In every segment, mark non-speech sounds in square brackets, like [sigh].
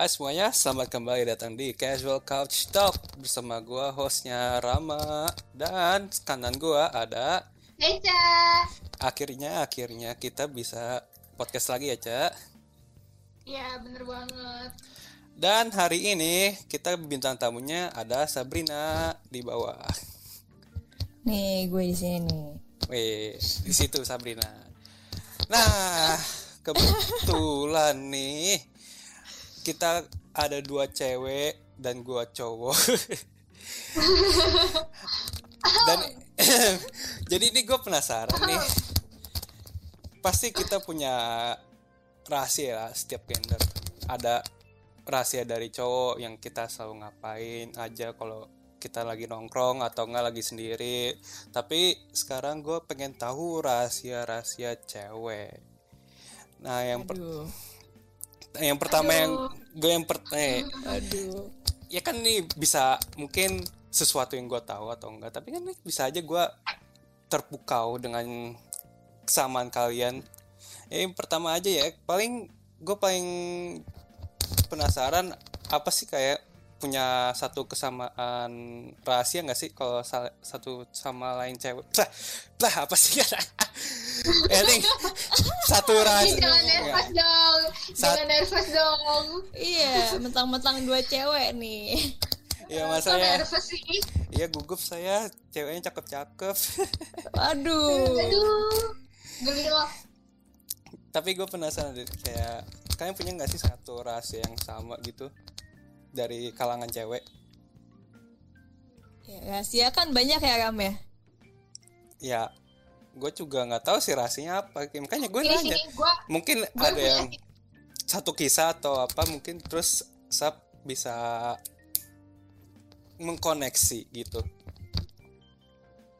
Hai semuanya, selamat kembali datang di Casual Couch Talk bersama gua hostnya Rama dan kanan gua ada Eca. akhirnya akhirnya kita bisa podcast lagi ya Cak. Ya bener banget. Dan hari ini kita bintang tamunya ada Sabrina di bawah. Nih, gue di sini. Wih, di situ Sabrina. Nah, kebetulan nih kita ada dua cewek dan gua cowok. dan [laughs] jadi ini gue penasaran nih. Pasti kita punya rahasia lah setiap gender. Ada rahasia dari cowok yang kita selalu ngapain aja kalau kita lagi nongkrong atau enggak lagi sendiri tapi sekarang gue pengen tahu rahasia-rahasia cewek nah yang per-. Yang pertama yang gue yang per eh, Aduh. ya kan nih bisa mungkin sesuatu yang gue tahu atau enggak tapi kan nih bisa aja gue terpukau dengan kesamaan kalian. Ya, yang pertama aja ya paling gue paling penasaran apa sih kayak punya satu kesamaan rahasia nggak sih kalau sa- satu sama lain cewek lah lah apa sih [laughs] ya nih satu [laughs] rahasia jangan nervous dong. Jangan nervous dong. Iya, mentang-mentang dua cewek nih. ya masanya nervous sih? Iya gugup saya ceweknya cakep-cakep [laughs] Aduh. Aduh. Tapi gue penasaran deh kayak kalian punya nggak sih satu rahasia yang sama gitu dari kalangan cewek Ya, rahasia kan banyak ya Ram ya. ya gue juga nggak tahu sih rahasianya apa makanya gue nanya sini gua mungkin gua ada punya yang satu kisah atau apa mungkin terus sab bisa mengkoneksi gitu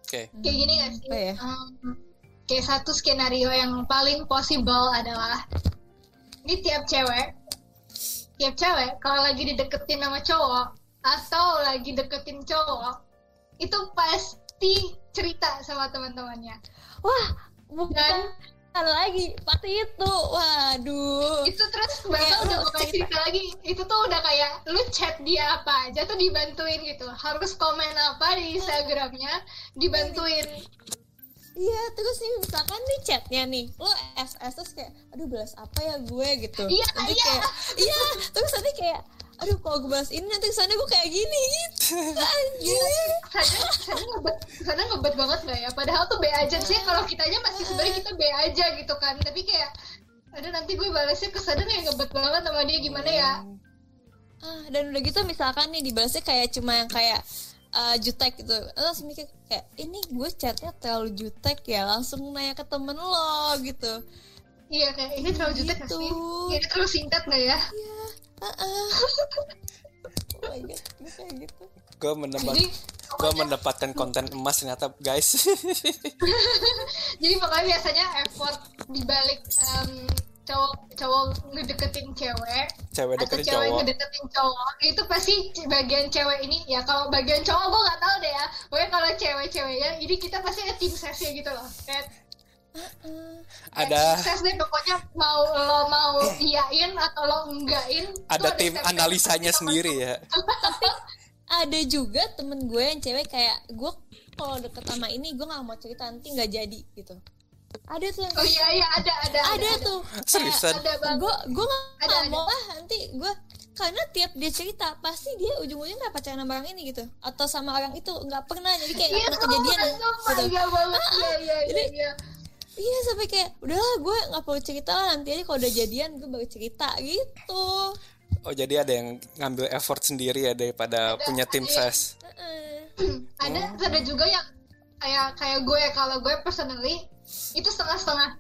oke kayak gini gak sih? Apa ya? Em, kayak satu skenario yang paling possible adalah ini tiap cewek tiap cewek kalau lagi dideketin sama cowok atau lagi deketin cowok itu pasti cerita sama teman-temannya. Wah, bukan dan lagi pasti itu. Waduh. itu terus Kayak udah bukan cerita lagi. Itu tuh udah kayak lu chat dia apa aja tuh dibantuin gitu. Harus komen apa di Instagramnya dibantuin Iya, terus nih misalkan nih chatnya nih, lo SS terus kayak, aduh balas apa ya gue gitu. Iya, nanti iya. kayak, iya, terus nanti kayak, aduh kalau gue balas ini nanti ke sana gue kayak gini gitu. Anjir. sana sana ngebet sana ngebet banget nggak ya padahal tuh B aja sih kalau kitanya masih sebenarnya kita B aja gitu kan tapi kayak aduh nanti gue balasnya ke sana kayak ngebet banget sama dia gimana ya Ah, dan udah gitu misalkan nih dibalasnya kayak cuma yang kayak uh, jutek gitu. Lo langsung mikir kayak ini gue chatnya terlalu jutek ya langsung nanya ke temen lo gitu. Iya kayak ini terlalu jutek Gitu. sih ini terlalu singkat nggak ya? Iya uh [laughs] oh my god kayak gitu. Gue mendapat jadi gue mendapatkan konten emas ternyata guys. [laughs] Jadi makanya biasanya effort dibalik em, cowok cowok ngedeketin cewek cewek atau deketin cewek cowok. ngedeketin cowok itu pasti bagian cewek ini ya kalau bagian cowok gue nggak tahu deh ya. Pokoknya kalau cewek-ceweknya jadi kita pasti ada tim sesnya gitu loh kayak ada tim ses deh pokoknya mau lo mau iyain atau lo enggakin ada tim analisanya sendiri ya. Ada juga temen gue yang cewek kayak gue kalau deket sama ini gue nggak mau cerita nanti nggak jadi gitu ada tuh. Yang oh iya iya ada ada ada, tuh. Seriusan? Ada banget. Gue gue Ada, nggak ada. mau ah nanti gue karena tiap dia cerita pasti dia ujung-ujungnya nggak pacaran sama orang ini gitu. Atau sama orang itu nggak pernah. Jadi kayak iya pernah kejadian sumpah, gitu. iya banget. Iya iya iya Jadi- iya. iya sampai kayak udahlah gue nggak perlu cerita lah. Nanti aja kalau udah jadian gue baru cerita gitu. Oh jadi ada yang ngambil effort sendiri ya daripada punya tim iya. ses Heeh. ada ada juga yang kayak kayak gue. Kalau gue personally itu setengah-setengah.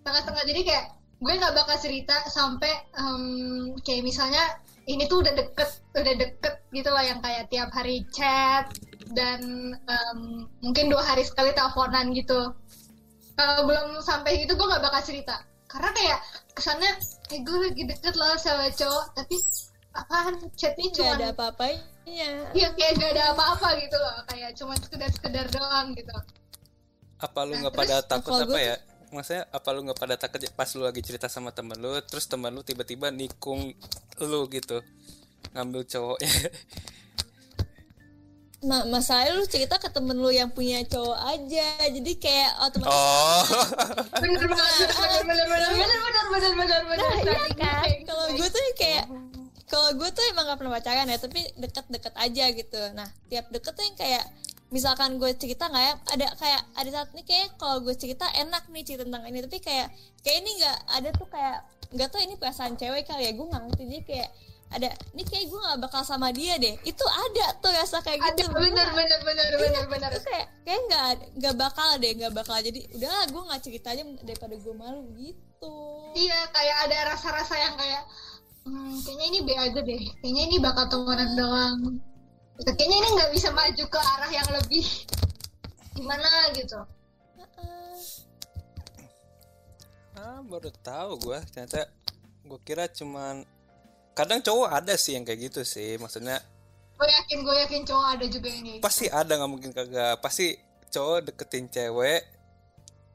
Setengah-setengah. Jadi kayak gue nggak bakal cerita sampai em, kayak misalnya ini tuh udah deket udah deket gitu loh yang kayak tiap hari chat dan em, mungkin dua hari sekali teleponan gitu. Kalau belum sampai gitu gue nggak bakal cerita. Karena kayak kesannya eh gue lagi deket loh sama cowok tapi apaan? Chatnya cuma ada apa-apanya. Iya kayak gak ada apa-apa gitu loh. Kayak cuma sekedar-sekedar doang gitu apa lu Nah, nggak pada terus takut apa gue ya? maksudnya apa lu nggak pada takut ya pas lu lagi cerita sama temen lu terus temen lu tiba-tiba nikung lu gitu ngambil cowoknya? Ma masalahnya lu cerita ke temen lu yang punya cowok aja jadi kayak otomatis oh. [laughs] Bener banget bener bener bener bener bener bener bener bener Nah, iya kan? kalau gue tuh kayak kalau gue tuh emang gak pernah pacaran ya tapi deket-deket aja gitu. Nah tiap deket tuh yang kayak misalkan gue cerita nggak ya ada kayak ada saat ini kayak kalau gue cerita enak nih cerita tentang ini tapi kayak kayak ini nggak ada tuh kayak nggak tahu ini perasaan cewek kali ya gue nggak ngerti. Jadi kayak ada ini kayak gue nggak bakal sama dia deh. Itu ada tuh rasa kayak ada gitu bener bener bener bener bener. Terus kayak kayak nggak nggak bakal deh nggak bakal. Jadi udahlah gue nggak cerita aja daripada gue malu gitu. Iya kayak ada rasa-rasa yang kayak hmm, kayaknya ini B aja deh. Kayaknya ini bakal temenan doang kayaknya ini nggak bisa maju ke arah yang lebih gimana gitu. Heeh. ah baru tahu gue ternyata gue kira cuman kadang cowok ada sih yang kayak gitu sih. Maksudnya gue yakin gue yakin cowok ada juga ini pasti ada nggak mungkin kagak. Pasti cowok deketin cewek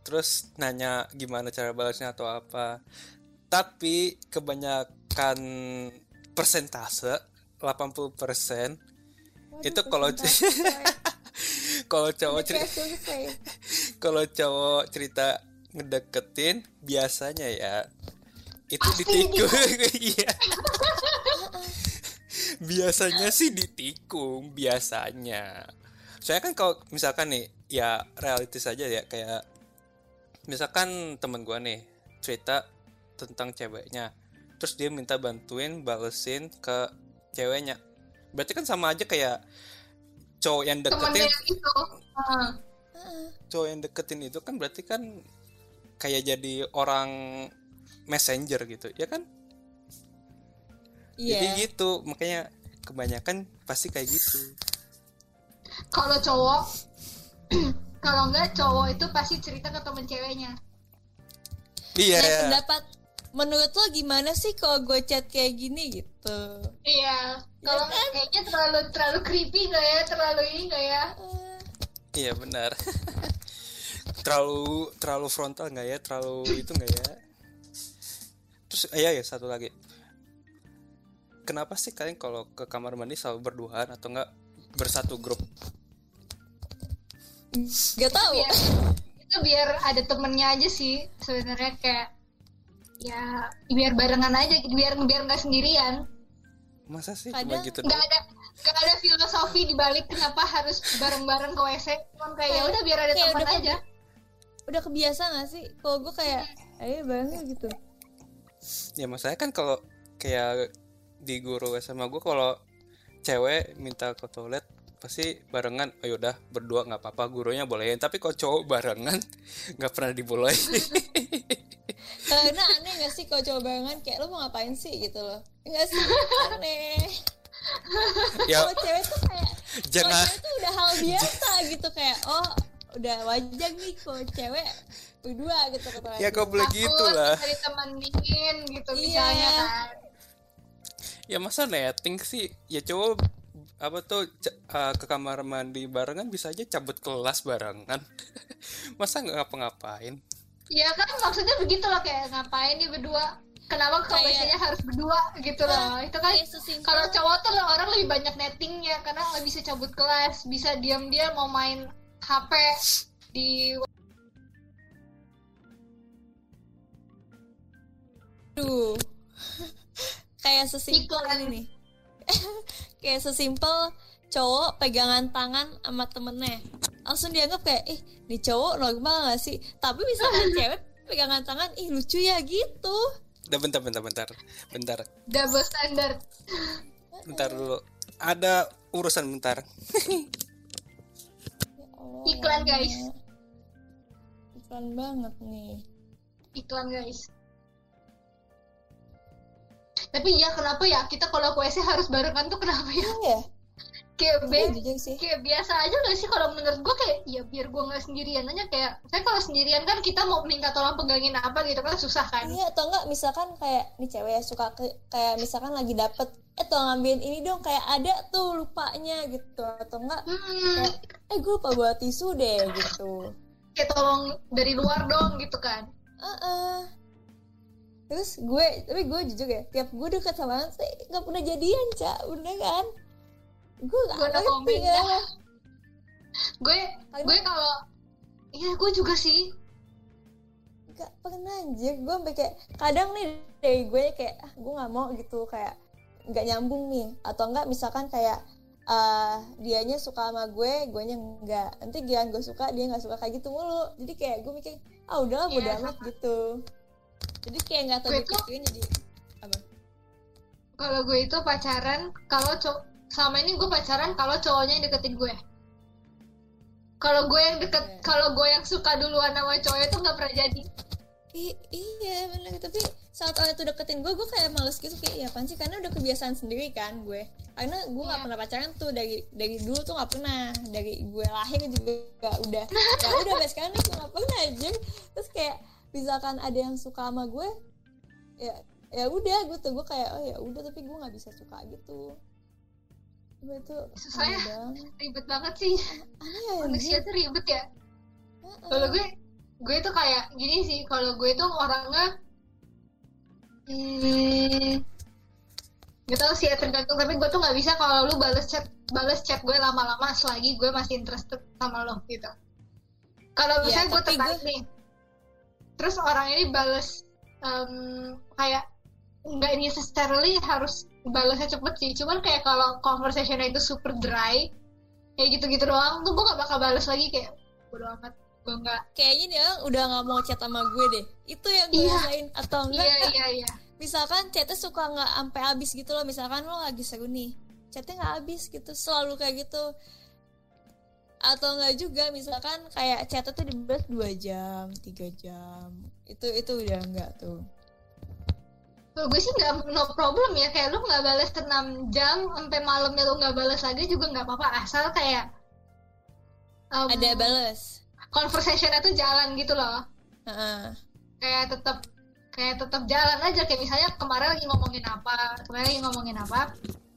terus nanya gimana cara balasnya atau apa. Tapi kebanyakan persentase 80% itu kalau [laughs] kalau cowok cerita [laughs] kalau cowok cerita ngedeketin biasanya ya itu Pasti ditikung. [laughs] iya. Biasanya sih ditikung biasanya. Saya kan kalau misalkan nih ya realistis aja ya kayak misalkan temen gua nih cerita tentang ceweknya. Terus dia minta bantuin balesin ke ceweknya berarti kan sama aja kayak cowok yang deketin yang itu. Ah. cowok yang deketin itu kan berarti kan kayak jadi orang messenger gitu ya kan? Iya. jadi gitu makanya kebanyakan pasti kayak gitu. Kalau cowok [clears throat] kalau enggak cowok itu pasti cerita ke temen ceweknya. Iya. Nah, pendapat menurut lo gimana sih kalau gue chat kayak gini gitu? iya kalau kan? kayaknya terlalu terlalu creepy nggak ya? Terlalu ini nggak ya? Eh, iya benar. [laughs] Terlalu terlalu frontal nggak ya? Terlalu itu nggak ya? Terus iya ya satu lagi. Kenapa sih kalian kalau ke kamar mandi selalu berduaan atau enggak bersatu grup? Gak tau. biar itu biar ada temennya aja sih sebenarnya kayak ya biar barengan aja biar biar nggak sendirian. Masa sih Kadang cuma gitu nggak ada nggak ada filosofi di balik kenapa harus bareng-bareng ke WC cuman kayak ya udah biar ada Kayak teman udah aja. Udah kebiasa gak sih? Kalau gue kayak, ayo barengnya gitu. ya maksudnya kan kalau kayak di guru SMA gue kalau cewek minta ke toilet pasti barengan ayo udah berdua nggak apa-apa gurunya bolehin. Tapi kalau cowok barengan [laughs] nggak pernah dibolehin [laughs] Karena aneh gak sih kalau coba barengan kayak lo mau ngapain sih? Gitu loh. Enggak sih, aneh. ya. Kalau cewek tuh kayak, kalau jangan cewek tuh udah hal biasa [laughs] gitu. Kayak, oh udah wajar nih kalau cewek berdua gitu kata ya kau boleh gitu lah. cari teman dingin gitu Iya. misalnya kan. Ya masa netting sih? Ya cowok apa tuh c- uh, ke kamar mandi barengan bisa aja cabut kelas barengan. [laughs] Masa nggak ngapa-ngapain ya kan maksudnya begitu loh kayak ngapain nih berdua kenapa ke Kayak- WC-nya harus berdua gitu loh itu kan kalau cowok tuh orang lebih banyak nettingnya karena nggak bisa cabut kelas bisa diam-diam mau main HP di Duh. [laughs] [laughs] kayak sesimpel ini nih. kayak sesimpel cowok pegangan tangan sama temennya. Langsung dianggap kayak, ih, nih cowok normal gak sih? Tapi misalkan [laughs] cewek pegangan tangan, ih lucu ya gitu. udah bentar bentar bentar bentar double standard bentar dulu ada urusan bentar Allah, [laughs] Iklan, guys. Iklan banget nih. iklan guys tapi ya kenapa ya kita kalau ke WC harus barengan tuh kenapa ya Iya, kayak iya be- sih. kayak biasa aja gak sih kalau menurut gue kayak ya biar gue nggak sendirian aja kayak saya kalau sendirian kan kita mau minta tolong pegangin apa gitu kan susah kan. Iya atau enggak misalkan kayak nih cewek yang suka ke, kayak misalkan lagi dapet eh tolong ngambilin ini dong kayak ada tuh lupanya gitu atau enggak Hmm, kayak eh gue lupa bawa tisu deh gitu. Kayak tolong dari luar dong gitu kan. Heeh. terus gue tapi gue jujur ya tiap gue deket sama Hansi nggak pernah jadian cak bener kan gue gak ngerti ya. gue gue kalau iya gue juga sih. Gak pernah anjir. Gue sampai kayak kadang nih dari gue kayak ah gue nggak mau gitu. Kayak nggak nyambung nih. Atau enggak misalkan kayak eh dianya suka sama gue gue nya enggak nanti dia gue suka dia nggak suka kayak gitu mulu. Jadi kayak gue mikir ah udahlah bodo Iya, amat gitu. Jadi kayak nggak tahu Gue tuh- dipikirin jadi apa? Kalau gue itu pacaran kalau cowok selama ini gue pacaran kalau cowoknya yang deketin gue. Kalau gue yang deket Iya. kalau gue yang suka duluan sama cowoknya itu nggak pernah jadi. I- iya bener. Tapi saat orang itu deketin gue gue kayak males gitu. Kayak ya sih? Karena udah kebiasaan sendiri kan gue. Karena gue nggak Iya. pernah pacaran tuh. Dari dari dulu tuh nggak pernah. Dari gue lahir juga gak udah. [laughs] Ya udah sampai sekarang nih gue nggak pernah aja terus kayak misalkan ada yang suka sama gue ya ya udah gue tuh gue kayak oh ya udah tapi gue nggak bisa suka gitu gue itu Susah ya. aneh banget ribet banget sih. Aneh ya manusia tuh ribet ya. Kalau gue gue tuh kayak gini sih. Kalau gue tuh orangnya hmm, gak tau sih ya tergantung. Tapi gue tuh nggak bisa kalau lu bales chat bales chat gue lama-lama selagi gue masih interested sama lo gitu. Kalau Iya, misalnya gue tapi tertarik nih terus orang ini bales em, kayak nggak necessarily harus balasnya cepet sih. Cuman kayak kalau conversationnya itu super dry kayak gitu-gitu doang tuh gue gak bakal balas lagi kayak bodo amat. Gue nggak. Kayaknya dia udah nggak mau chat sama gue deh. Itu yang gue Iya. rasain atau enggak? Iya iya iya. [laughs] Misalkan chatnya suka nggak sampai habis gitu loh. Misalkan lo lagi seru nih chatnya nggak habis gitu. Selalu kayak gitu. Atau enggak juga misalkan kayak chatnya tuh dibalas dua jam tiga jam. Itu itu udah enggak tuh Kalau gue sih nggak no problem ya. Kayak lu nggak balas 6 jam sampai malamnya lu nggak balas lagi juga nggak apa-apa. Asal kayak um, ada balas. conversationnya tuh jalan gitu loh. Heeh. kayak tetap kayak tetap jalan aja. Kayak misalnya kemarin lagi ngomongin apa kemarin lagi ngomongin apa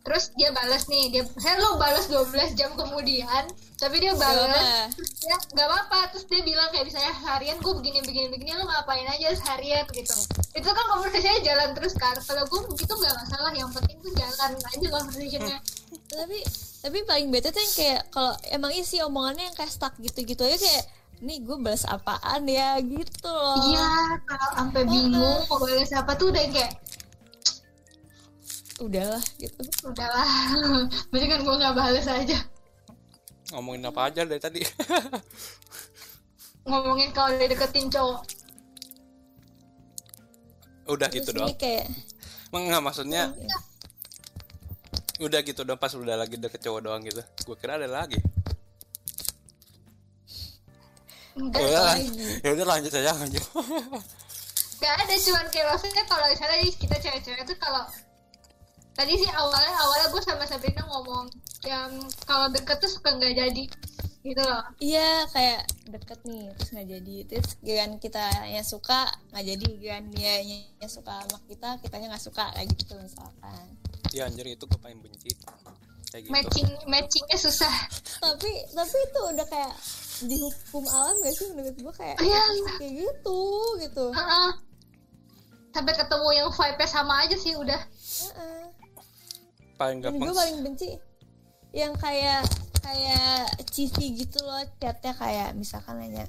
terus dia balas nih dia saya lu balas 12 jam kemudian tapi dia balas dia nggak apa-apa terus dia bilang kayak misalnya harian gue begini begini begini lu ngapain aja seharian gitu. Itu kan conversationnya jalan terus kan kalau gue begitu nggak masalah yang penting tuh jalan aja conversationnya. [laughs] Tapi tapi paling bete tuh yang kayak kalau emang isi omongannya yang kayak stuck gitu-gitu aja kayak nih gue balas apaan ya? Gitu loh. Iya kalau sampai bingung mau balas apa tuh udah kayak udahlah gitu. Udahlah. [laughs] Mendingan gue nggak balas aja. Ngomongin apa aja dari tadi? [laughs] Ngomongin kalau dia deketin cowok. Udah Terus gitu ini doang. kayak enggak maksudnya Iya. udah gitu doang pas udah lagi deket cowok doang gitu. Gue kira ada lagi. Enggak. Ya udah lagi. ya udah lanjut aja lanjut. Gak ada cuman kayak maksudnya kalau misalnya kita cewek-cewek tuh kalau tadi sih awalnya awalnya gue sama Sabrina ngomong yang kalau deket tuh suka nggak jadi gitu loh. Iya kayak deket nih terus nggak jadi. Terus giliran kita yang suka nggak jadi. Giliran dia yang suka sama kita kitanya nggak suka kayak gitu misalkan. Ya anjir itu gue paling benci. Kayak gitu. Matching matchingnya susah. [laughs] Tapi tapi itu udah kayak dihukum alam gak sih menurut gue kayak Iya. kayak gitu gitu. Heeh. sampai ketemu yang vibe sama aja sih udah. Heeh. Paling dan gampang gue paling benci yang kayak kayak cheesy gitu loh chatnya kayak misalkan nanya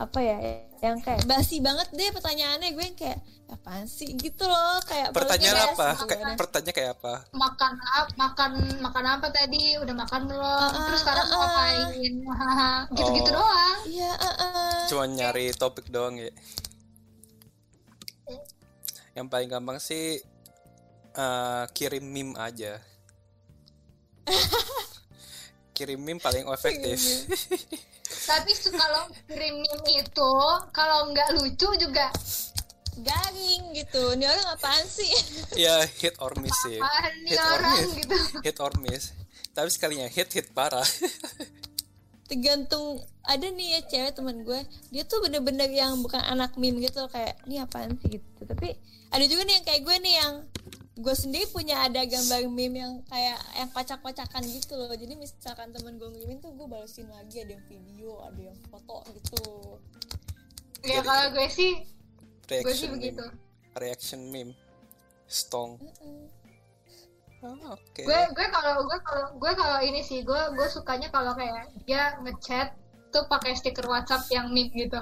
apa ya yang kayak basi banget deh pertanyaannya gue yang kayak apaan sih? gitu loh kayak pertanyaan apa? kayak gitu. pertanyaan kayak apa? Makan ap- makan makan apa tadi? Udah makan belum? Ah, terus sekarang mau ah. ngapain? Hahaha. [laughs] gitu-gitu Oh. doang. Iya, uh, cuma nyari topik doang ya. Yang paling gampang sih eh, kirim meme aja. Kirim meme paling efektif. [laughs] Tapi kalau kirim meme itu kalau nggak lucu juga garing gitu. Ini orang apaan sih? ya hit or miss sih. Apaan hit or orang miss. gitu? Hit or miss. Tapi sekalinya hit hit parah. [laughs] Tergantung ada nih ya cewek teman gue, dia tuh bener-bener yang bukan anak meme gitu loh, kayak ini apaan sih? gitu. Tapi ada juga nih yang kayak gue nih yang gue sendiri punya ada gambar meme yang kayak yang kocak-kocakan gitu loh. Jadi misalkan temen gue ngirimin tuh gue balesin lagi ada yang video ada yang foto gitu. Ya kalau gue sih gue sih begitu meme. reaction meme. Stong. Mm-mm. Ah, oke. Gue gue kalau gue kalau gue kalau ini sih gue gue sukanya kalau kayak dia ngechat tuh pakai stiker WhatsApp yang meme gitu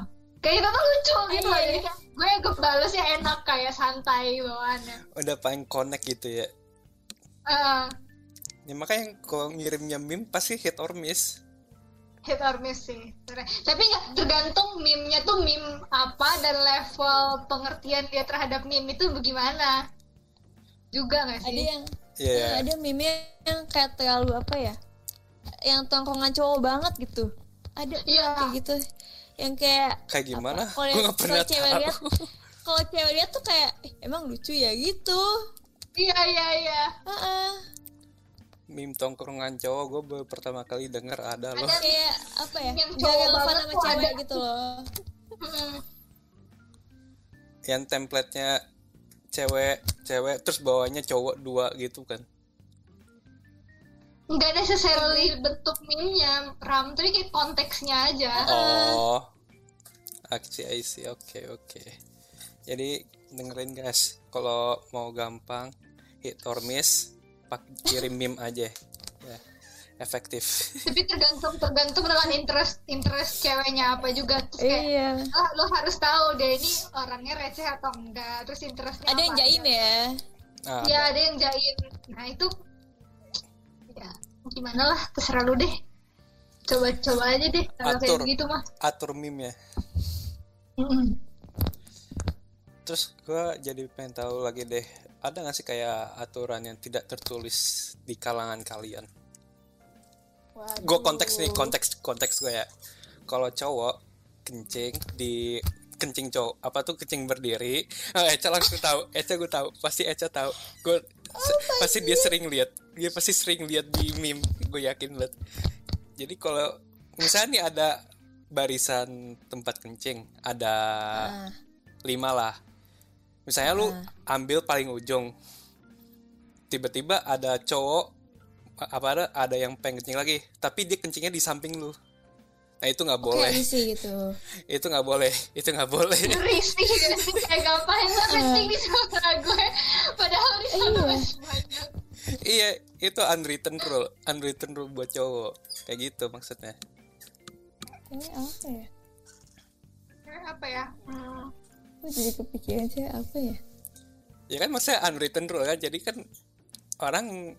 kayak itu tuh lucu gitu loh iya, jadi iya. kayak gue gue balesnya enak kayak santai bawaannya udah paling connect gitu ya. Eh, ya makanya kalau ngirimnya meme pasti hit or miss. Hit or miss sih tapi nggak tergantung meme-nya tuh meme apa dan level pengertian dia terhadap meme itu bagaimana. Juga nggak ada sih yang Iya. eh, ada meme yang kayak terlalu apa ya yang tongkongan cowok banget gitu. Ada Iya. kayak gitu yang kayak kayak gimana? kalau gue nggak kalau pernah cewek tahu. lihat kalau cewek lihat tuh kayak "Eh, emang lucu ya gitu. Iya iya iya. Heeh. meme tongkrongan cowok gue baru pertama kali denger ada loh. Ada. kayak apa ya Yang gak cowok banget sama cewek ada. gitu loh. Yang template-nya cewek cewek terus bawahnya cowok dua gitu kan nggak necessarily bentuk meme-nya ram tapi kayak konteksnya aja. Oh. Aksi I see. Oke oke. Jadi dengerin guys. Kalau mau gampang hit or miss pak kirim meme aja. Ya efektif. [laughs] Tapi tergantung tergantung dengan interest interest ceweknya apa juga. Terus kayak iya. Lo, lo harus tahu deh ini orangnya receh atau enggak? Terus interestnya ada yang apa jaim aja. ya? Ah, ya ada yang jaim. Nah itu ya gimana lah terserah lu deh. Coba coba aja deh kalau kayak gitu mah. Atur meme ya. Terus gue jadi pengen tahu lagi deh ada nggak sih kayak aturan yang tidak tertulis di kalangan kalian? Gue konteks nih konteks konteks gue ya. Kalau cowok kencing di kencing cowok apa tuh kencing berdiri. Ah, [laughs] Eca langsung tahu Eca gue tahu pasti Eca tahu. Gue pasti dia sering lihat. Dia pasti sering lihat di meme. Gue yakin banget. Jadi kalau misalnya nih ada barisan tempat kencing ada Nah, lima lah. Misalnya lu ambil paling ujung. Tiba-tiba ada cowok apa ada ada yang pengen kencing lagi. Tapi dia kencingnya di samping lu nah itu nggak boleh. kayak sih gitu. [laughs] Itu nggak boleh. Itu nggak boleh. Risih. Gak [laughs] [laughs] sih kayak ngapain lo kencing di gue. Padahal di sana Iya. masih banyak iya itu unwritten rule. Unwritten rule buat cowok. Kayak gitu maksudnya. Ini apa ya? Kayak apa ya? Hmm. gue jadi kepikiran sih apa ya? Ya kan maksudnya unwritten rule kan. Jadi kan orang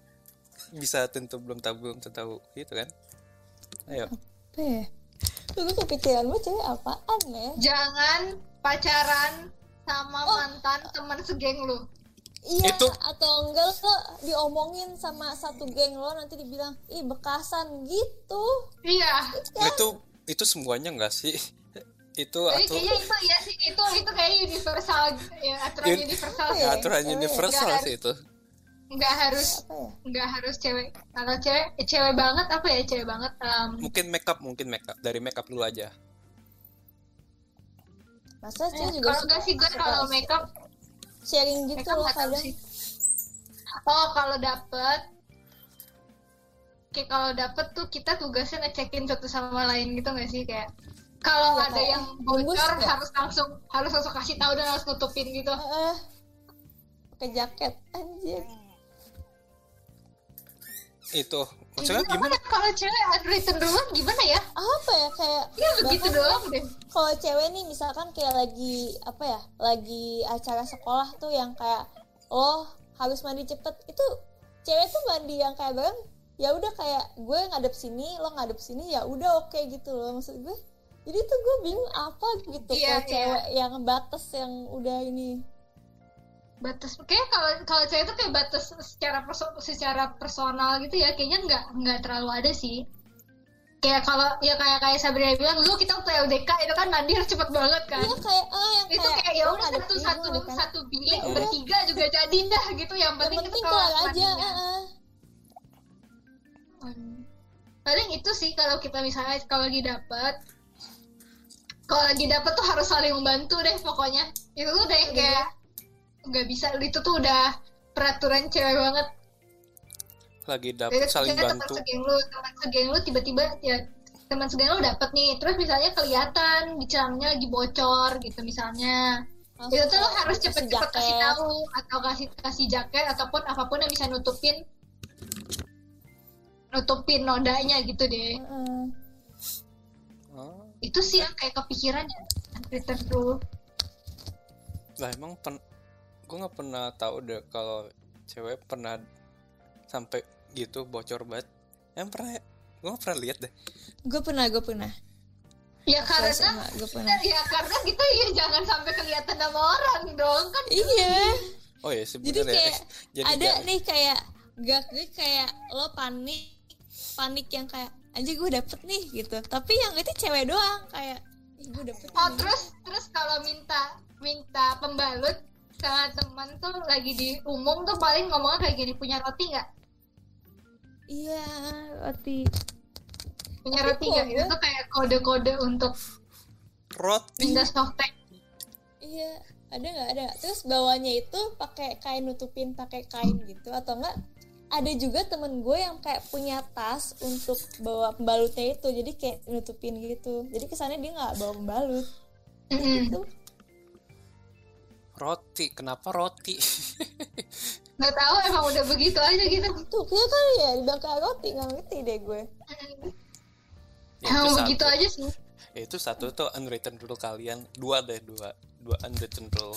bisa tentu belum tahu belum tentu tahu. Gitu kan? Ayo. Apa ya Tuh, gue kepikiran gue cewek apaan ya? Jangan pacaran sama mantan teman segeng lu. Iya, Itu- atau enggak lo diomongin sama satu geng lo nanti dibilang ih bekasan gitu. iya. Itu itu semuanya enggak sih? [laughs] Itu Jadi atur kayaknya itu ya sih itu itu kayak universal ya aturan Un- universal ya? aturan universal sih itu nggak harus Apa ya? nggak harus cewek kalau cewek eh, cewek banget apa ya cewek banget em, mungkin makeup mungkin makeup dari makeup dulu aja Masa cewek juga kalau enggak sih gue kalau makeup sharing gitu makeup loh nggak kadang. sih oh kalau dapet kayak kalau dapet tuh kita tugasnya ngecekin satu sama lain gitu nggak sih kayak kalau Iya, ada yang bungkus bocor nggak? harus langsung harus langsung kasih tahu dan harus nutupin gitu Heeh. pakai jaket anjir. Itu. Maksudnya gimana gimana? kalau cewek unwritten duluan gimana ya? Apa ya kayak ya begitu doang deh. Kalau cewek nih misalkan kayak lagi apa ya lagi acara sekolah tuh yang kayak lo harus mandi cepet. Itu cewek tuh mandi yang kayak bareng ya udah kayak gue ngadep sini lo ngadep sini ya udah oke gitu loh maksud gue. Jadi tuh gue bingung apa gitu Iya, kalau iya. cewek yang batas yang udah ini batas kayak kalau kalau cewek itu kayak batas secara perso- secara personal gitu ya kayaknya nggak nggak terlalu ada sih kayak kalau ya kayak kayak Sabrina bilang dulu kita waktu LDK itu kan harus cepet banget kan iya kayak ah yang itu kayak ya lo udah satu satu kanan. satu bilik Iya. bertiga juga jadi dah gitu yang yang penting, penting kita aja. Hmm. paling itu sih kalau kita misalnya kalau lagi dapet kalau lagi dapet tuh harus saling membantu deh pokoknya itu tuh udah yang kayak nggak bisa. Itu tuh udah peraturan cewek banget. Lagi Jadi dapet saling misalnya teman bantu. segeng lu teman segeng lu tiba-tiba ya teman segeng lu dapet nih. Terus misalnya kelihatan di celananya lagi bocor gitu misalnya. Itu tuh lo harus cepet-cepet kasih tahu atau kasih kasih jaket ataupun apa pun yang bisa nutupin. Nutupin nodanya gitu deh. Heeh. oh, itu sih yang kayak kepikiran ya return dulu lah emang pen gue nggak pernah tahu deh kalau cewek pernah sampai gitu bocor banget. Yang pernah gue nggak pernah lihat deh. Gue pernah gue pernah. Ya karena gue pernah. ya karena kita ya jangan sampai kelihatan sama orang dong kan? Iya. Oh ya jadi kayak jadi ada jangan- nih kayak gak gue kayak lo panik panik yang kayak anjir gue dapet nih gitu. Tapi yang itu cewek doang kayak gue dapet oh nih." terus terus kalau minta minta pembalut sama teman tuh lagi di umum tuh paling ngomongnya kayak gini punya roti nggak? Iya roti. Punya roti nggak? kok itu tuh kayak kode-kode untuk roti. minta softtek iya ada nggak? Ada terus bawahnya itu pakai kain nutupin pakai kain gitu atau enggak ada juga temen gue yang kayak punya tas untuk bawa pembalutnya itu jadi kayak nutupin gitu. Jadi kesannya dia nggak bawa pembalut. Mm-mm. Roti kenapa roti? [laughs] Nggak tahu emang udah begitu aja gitu. Tuh kayak kali ya dibakar roti nggak ngerti deh gue. Ya, emang itu begitu aja sih. Ya, itu satu tuh unwritten rule kalian. Dua deh dua. Dua unwritten rule.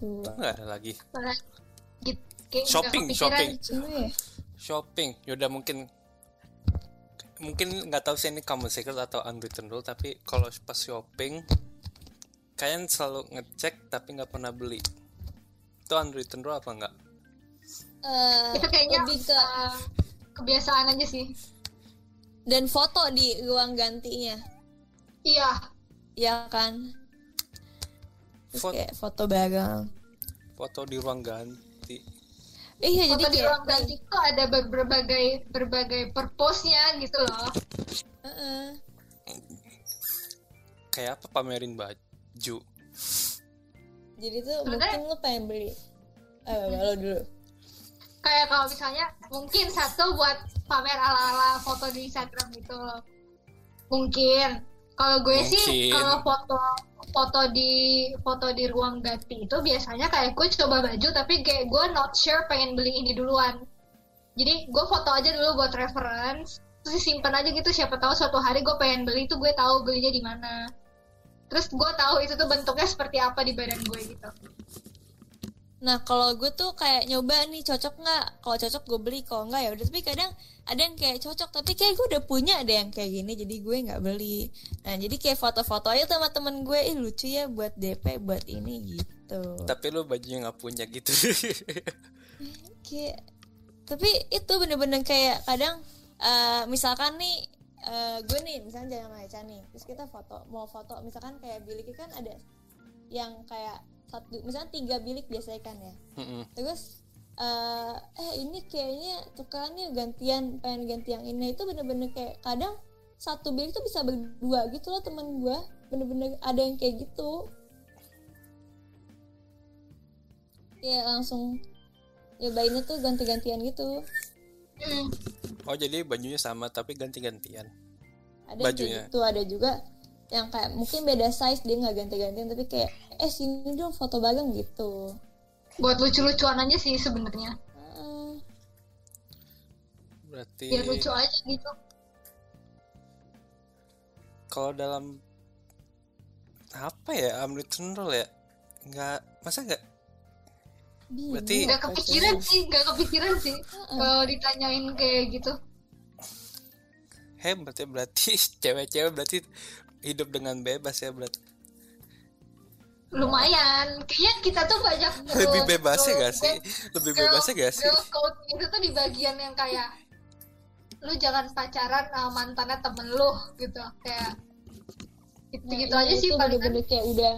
Tuh nggak ada lagi. Gitu, kayak Shopping, kepikiran. shopping. Ya. Shopping. Yaudah mungkin mungkin nggak tahu sih ini common secret atau unwritten rule tapi kalau pas shopping kalian selalu ngecek tapi nggak pernah beli. Itu unwritten rule apa enggak Eh, itu kayaknya lebih ke uh, kebiasaan aja sih. Dan foto di ruang gantinya. Iya. Ya kan? Terus Fot- kayak foto bareng. Foto di ruang ganti. Iya jadi foto di kayak ruang ganti itu ada ber- berbagai berbagai purpose-nya gitu loh. Heeh. kayak apa? Pamerin baju jadi tuh Sebenarnya- mungkin lu pengen beli. Eh lo dulu. Kayak kalau misalnya mungkin satu buat pamer ala-ala foto di Instagram gitu mungkin. Kalau gue sih Mungkin. kalau foto foto di foto di ruang ganti itu biasanya kayak gue coba baju tapi kayak gue not sure pengen beli ini duluan. Jadi gue foto aja dulu buat reference terus simpan aja gitu. Siapa tahu suatu hari gue pengen beli itu gue tahu belinya di mana terus gue tahu itu tuh bentuknya seperti apa di badan gue gitu. Nah kalau gue tuh kayak nyoba nih cocok nggak? Kalau cocok gue beli kalau nggak ya udah. Tapi kadang ada yang kayak cocok tapi kayak gue udah punya ada yang kayak gini jadi gue nggak beli. Nah jadi kayak foto-foto aja sama temen gue ih lucu ya buat DP buat ini gitu. Tapi lu bajunya nggak punya gitu. Kayak tapi itu bener-bener kayak kadang eh, misalkan nih eh, gue nih misalnya jangan Eca nih terus kita foto mau foto misalkan kayak bilik kan ada yang kayak satu misalnya tiga bilik biasanya kan ya. Mm-mm. terus eh eh ini kayaknya tukerannya gantian pengen ganti yang ini. Itu bener-bener kayak kadang satu bilik tuh bisa berdua gitu loh temen gue bener-bener ada yang kayak gitu. Kayak langsung nyobainnya tuh ganti-gantian gitu. Hmm. Oh jadi bajunya sama tapi ganti-gantian. Ada Bajunya. gitu ada juga yang kayak mungkin beda size dia nggak ganti-gantian tapi kayak eh sini dong foto bareng gitu. Buat lucu-lucuan aja sih sebenarnya. Heeh. berarti biar lucu aja gitu. Kalau dalam apa ya unwritten rule ya? Nggak masa nggak Berarti- nggak kepikiran sih? sih nggak kepikiran sih kalau ditanyain kayak gitu. Hebat ya berarti [laughs] cewek-cewek berarti hidup dengan bebas ya berarti. Lumayan. Kayaknya kita tuh banyak [laughs] lebih girl- bebasnya girl- gak sih? lebih girl- bebasnya gak sih? girl code itu tuh di bagian yang kayak lu jangan pacaran sama mantannya temen lu gitu kayak gitu, Nah, gitu iya, aja sih itu paling bener-bener kayak udah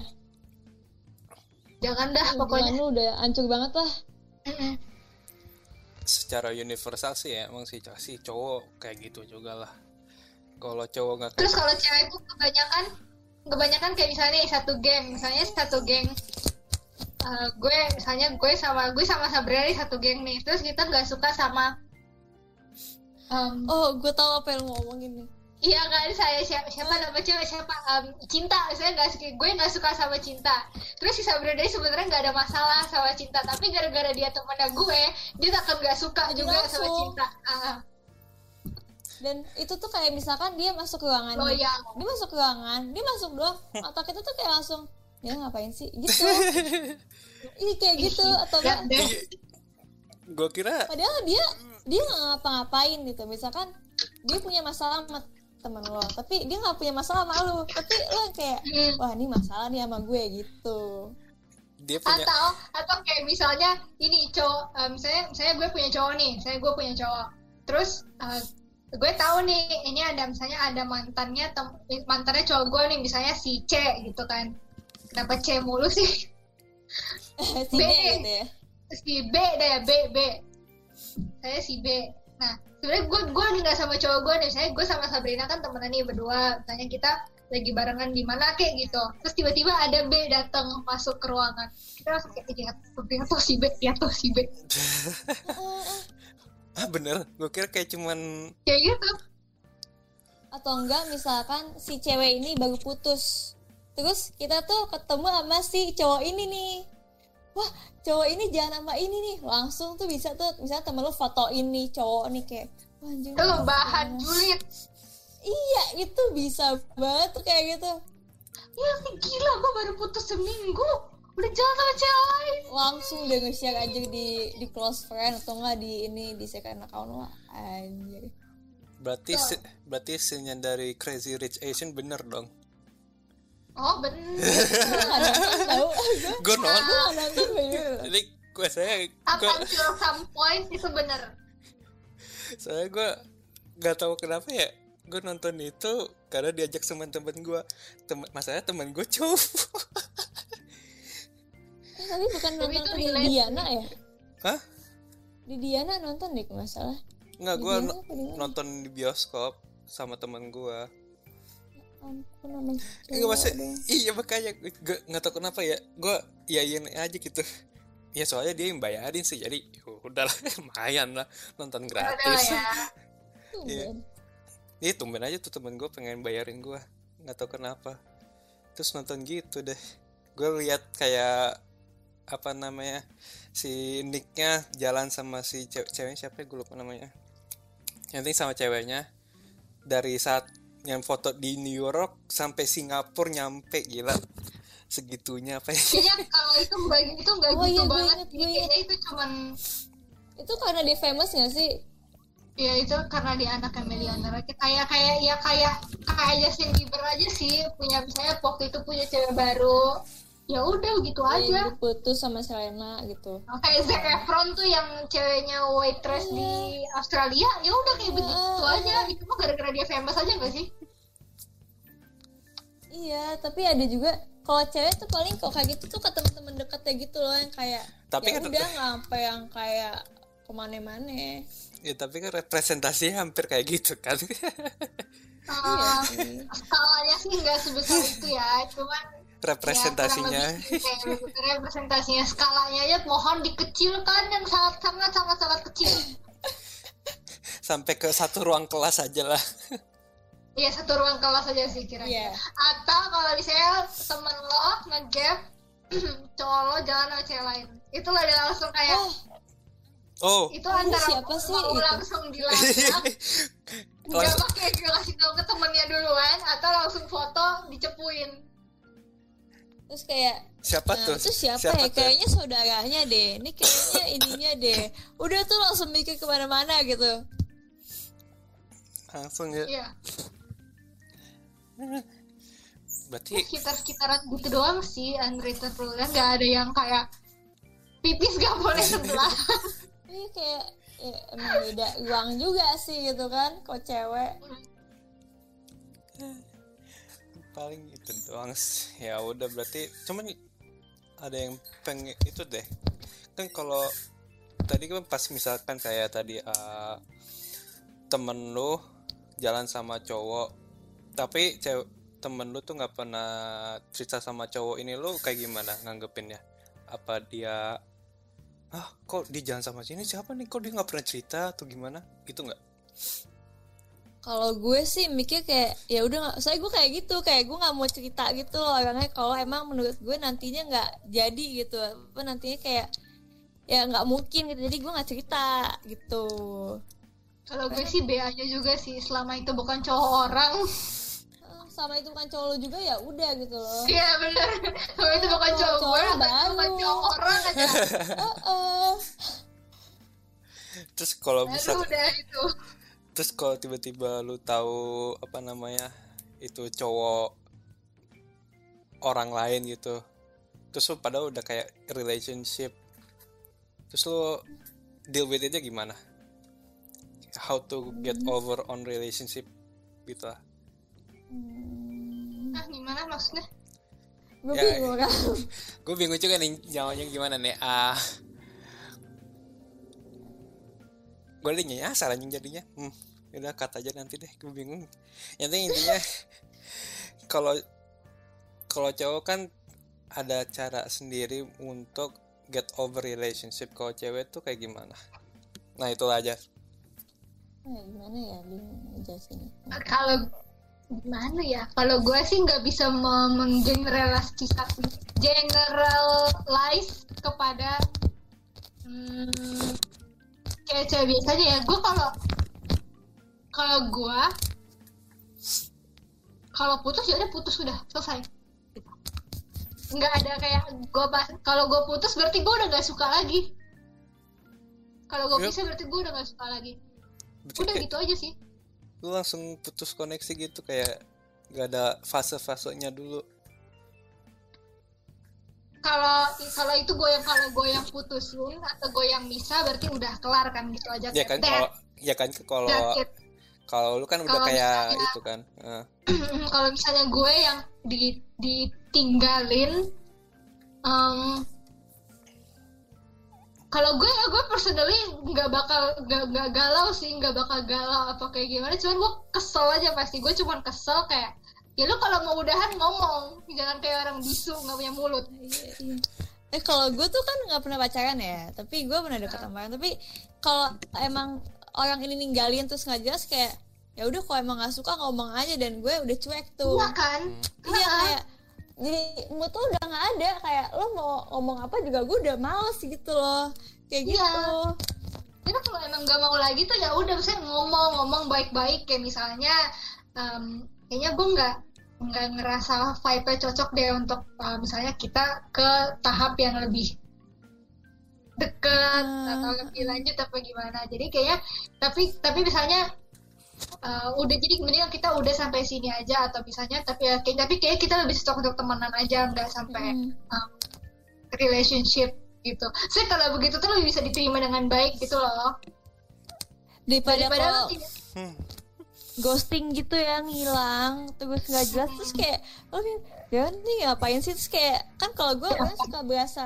jangan dah hubungan pokoknya. lu udah hancur banget lah. Secara universal sih ya emang sih sih cowok kayak gitu juga lah. Kalau cowok nggak terus kalau cewek tuh kebanyakan kebanyakan kayak misalnya nih satu geng. Misalnya satu geng eh, gue misalnya gue sama gue sama Sabrina satu geng nih. Terus kita nggak suka sama em, oh gue tahu apa yang lo ngomongin nih Iya kan? Saya siapa siapa nama cewek? Siapa? Em, cinta. Saya nggak suka gue nggak suka sama cinta. Terus si Sabrina ini sebenarnya nggak ada masalah sama cinta. Tapi gara-gara dia temannya gue dia akan nggak suka juga sama Langsung. cinta. Ah, dan itu tuh kayak misalkan dia masuk ke ruangan Oh, iya. dia masuk ke ruangan dia masuk doang. [laughs] Otak kita tuh kayak langsung dia ngapain sih? Gitu. [laughs] Ih kayak gitu atau ya, enggak? deh. gue kira padahal dia dia nggak ngapa-ngapain gitu. Misalkan dia punya masalah sama temen lo. Tapi dia nggak punya masalah sama lo tapi lo kayak Hmm. wah ini masalah nih sama gue gitu. Dia punya atau atau kayak misalnya ini cowok eh, misalnya misalnya gue punya cowok nih saya gue punya cowok. Terus eh, gue tahu nih ini ada misalnya ada mantannya tem- mantannya cowok gue nih misalnya si C gitu kan. Kenapa C mulu sih? [laughs] Si B. D gitu ya. Si B deh B B. Saya si B nah sebenarnya gue gue nggak sama cowok gue nih. Saya gue sama Sabrina kan temenan nih berdua. Misalnya kita lagi barengan di mana kayak gitu. Terus tiba-tiba ada B datang masuk ke ruangan. Kita langsung kayak Sabrina tuh si B dia tuh si B ah bener. Gue kira kayak cuman kayak gitu. Atau enggak misalkan si cewek ini baru putus. Terus kita tuh ketemu sama si cowok ini nih wah cowok ini jangan sama ini nih. Langsung tuh bisa tuh misalnya temen lu foto ini cowok nih kayak wah anjing ini bahan panas." julid. Iya itu bisa banget tuh kayak gitu. Ya gila gue baru putus seminggu. Udah jalan sama cewek lain. Langsung deh nge-share aja di di close friend atau enggak di ini di second account lo anjir. Berarti si- berarti scene dari Crazy Rich Asian bener dong oh bener. [laughs] Gue nggak nonton tau gue gue nonton jadi gue saya up gue until some point itu bener saya gue nggak tahu kenapa ya gue nonton itu karena diajak sama temen gue temen masalahnya temen gue cowok. Eh, tapi bukan Tapi nonton itu di relate. Diana ya? Hah? Di Diana nonton deh kalau nggak gue nonton di bioskop sama temen gue ampun namanya Enggak masa iya makanya gue nggak tahu kenapa ya gue iyain aja gitu. Ya soalnya dia yang bayarin sih jadi ya udahlah [laughs] lumayan lah nonton gratis. ya. [laughs] Iya. Iya tumben aja tuh temen gue pengen bayarin gue nggak tahu kenapa. Terus nonton gitu deh. Gue lihat kayak apa namanya si Nicknya jalan sama si cewek ceweknya siapa ya gue lupa namanya. Yang penting sama ceweknya. Dari saat yang foto di New York sampai Singapura nyampe gila. Segitunya apa ya kayaknya kalau itu nggak itu nggak Oh gitu iya, gue banget inget, sih. gue kayaknya itu cuman itu karena dia famous nggak sih? Ya itu karena dia anaknya miliuner kayak kayak ya kayak kayak Justin Bieber aja sih punya misalnya waktu itu punya cewek baru ya udah gitu Dia aja. putus sama Selena gitu. Kayak Zac Efron tuh yang ceweknya waitress di Australia ya udah kayak begitu aja. itu mah gara-gara dia famous aja gak sih? Iya tapi ada juga kalau cewek tuh paling kalau kayak gitu tuh ke temen-temen deketnya gitu loh yang kayak Tapi ya kan- udah nggak sampai yang kayak ke mana-mana ya tapi kan representasinya hampir kayak gitu kan. Uh, skalanya sih nggak sebesar itu ya cuman representasinya ya, representasinya skalanya aja mohon dikecilkan yang sangat sangat sangat sangat kecil sampai ke satu ruang kelas aja lah Iya satu ruang kelas aja sih kira-kira. Iya. Atau kalau misalnya temen lo ngegap [clears throat] cowok lo jalan sama cewek lain, itu lo udah langsung kayak oh oh itu antara siapa sih mau itu? langsung dilacak, [laughs] nggak pakai ngasih tahu ke temennya duluan, atau langsung foto dicepuin. Terus kayak siapa Nah, tuh itu siapa, ya? tuh? Kayaknya saudaranya deh. Ini kayaknya ininya deh. Udah tuh langsung mikir ke mana-mana gitu. langsung ya Iya, berarti sekitar-sekitaran gitu doang sih unrated rule nggak ada yang kayak pipis gak boleh [laughs] sebelah. Ini kayak ya, emang beda uang juga sih gitu kan. Kok cewek. Paling itu doang sih. ya udah berarti cuman ada yang pengen itu deh. Kan kalau tadi kan pas misalkan kayak tadi eh, temen lu jalan sama cowok tapi cewek temen lu tuh nggak pernah cerita sama cowok ini lu kayak gimana nganggepinnya? Apa dia ah kok dia jalan sama sini? Siapa nih? Kok dia nggak pernah cerita? Atau gimana? Gitu nggak kalau gue sih mikir kayak ya udah saya gue kayak gitu kayak gue nggak mau cerita gitu loh orangnya kalau emang menurut gue nantinya nggak jadi gitu apa nantinya kayak ya nggak mungkin gitu jadi gue nggak cerita gitu Kalau gue sih B aja juga sih selama itu bukan cowok orang. Eh, sama itu bukan cowok lo juga ya udah gitu loh Iya benar. Kalau itu bukan cowok gue, Cowok baru. bukan cowok orang aja. [laughs] oh, oh. terus kalau bisa Baru udah itu. Terus kalau tiba-tiba lu tahu apa namanya itu cowok orang lain gitu terus lu padahal udah kayak relationship terus lu deal with it gimana? How to get over on relationship gitu lah. Hmm, Nah gimana maksudnya? gue Ya, bingung. [laughs] kan gue bingung juga nih jawabnya gimana nih? Ah gue udah nyasar anjing jadinya. Hmm udah kata aja nanti deh gue bingung. Yang penting intinya kalau kalau cowok kan ada cara sendiri untuk get over relationship. Kalau cewek tuh kayak gimana? Nah itu aja. Eh, gimana ya bingung ngejelasin Kalau gimana ya? Kalau gue sih nggak bisa me- menggeneralisasi generalize kepada hmm, kayak cewek biasanya ya. Gue kalau kalau gue kalau putus ya udah putus udah selesai. Nggak ada kayak gue kalau gue putus berarti gue udah nggak suka lagi. Kalau gue Yep. bisa berarti gue udah nggak suka lagi. Berarti Udah kayak gitu aja sih. lu langsung putus koneksi gitu kayak gak ada fase-fasenya dulu kalau kalau itu gue yang kalau gue yang putusin atau gue yang bisa berarti udah kelar kan gitu aja. Ya kan kalau ya kan kalau kalau lu kan udah kayak misalnya- itu kan eh. [clears throat] kalau misalnya gue yang di ditinggalin em, kalau gue ya gue personally nggak bakal nggak nggak galau sih nggak bakal galau apa kayak gimana. Cuman gue kesel aja pasti. Gue cuman kesel kayak ya lu kalau mau udahan ngomong jangan kayak orang bisu nggak punya mulut Iya, iya. Eh kalau gue tuh kan nggak pernah pacaran ya, tapi gue pernah deket sama orang. Tapi kalau emang orang ini ninggalin terus nggak jelas kayak ya udah kalau emang nggak suka ngomong aja dan gue udah cuek tuh. iya kan Iya Heeh. kayak jadi mood tuh udah nggak ada kayak lo mau ngomong apa juga gue udah males gitu loh kayak Iya. gitu. kita kalau emang gak mau lagi tuh ya udah saya ngomong ngomong baik-baik kayak misalnya em, kayaknya gue nggak nggak ngerasa vibe-nya cocok deh untuk eh, misalnya kita ke tahap yang lebih deket Hmm. atau lebih lanjut apa gimana jadi kayaknya tapi tapi misalnya eh, udah jadi kemudian kita udah sampai sini aja atau misalnya tapi ya kayak tapi kayak kita lebih cocok untuk temenan aja nggak sampai Hmm. um, relationship gitu. Saya kalau begitu tuh lebih bisa diterima dengan baik gitu loh. Daripada, Daripada kalau lo tidak- Hmm. Ghosting gitu yang hilang terus nggak jelas terus kayak oh ya nih ngapain sih? Terus kayak kan kalau gue orangnya suka berasa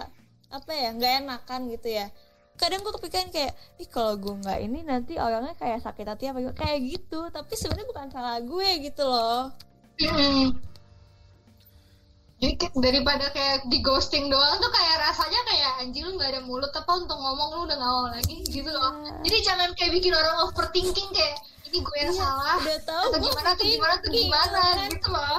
apa ya nggak enakan gitu ya. Kadang gue kepikiran kayak ih kalau gue nggak ini nanti orangnya kayak sakit hati apa gimana?" kayak gitu tapi sebenarnya bukan salah gue gitu loh. Kayak- daripada kayak di ghosting doang tuh kayak rasanya kayak anjing lu nggak ada mulut apa untuk ngomong lu udah nggak mau lagi gitu loh. Jadi jangan kayak bikin orang overthinking kayak ini gue yang Iya, salah. udah tahu atau gimana tuh gimana tuh overthinking, gimana kan. gitu loh.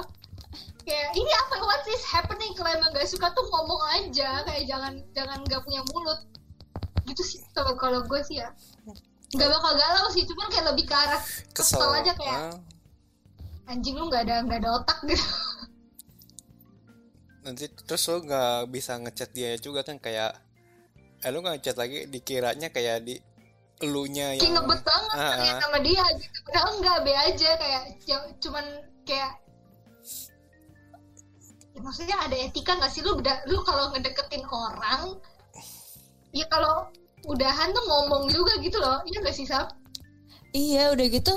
Kayak ini apa? What is happening? Kalau emang gak suka tuh ngomong aja. Kayak jangan jangan nggak punya mulut. Gitu sih kalau kalau gue sih ya. Nggak bakal galau sih cuman kayak lebih ke arah kesel kesel aja kayak Ah, anjing lu nggak ada nggak ada otak gitu. Nanti terus lo nggak bisa ngechat dia juga kan kayak eh lu nggak ngechat lagi? Dikiranya kayak di elunya kayak yang ngebet banget ternyata ah. sama dia gitu. Padahal enggak be aja kayak ya, cuman kayak ya, maksudnya ada etika nggak sih? Lu udah lu kalau ngedeketin orang ya kalau udahan tuh ngomong juga gitu loh. Iya gak sih Sab? iya udah gitu.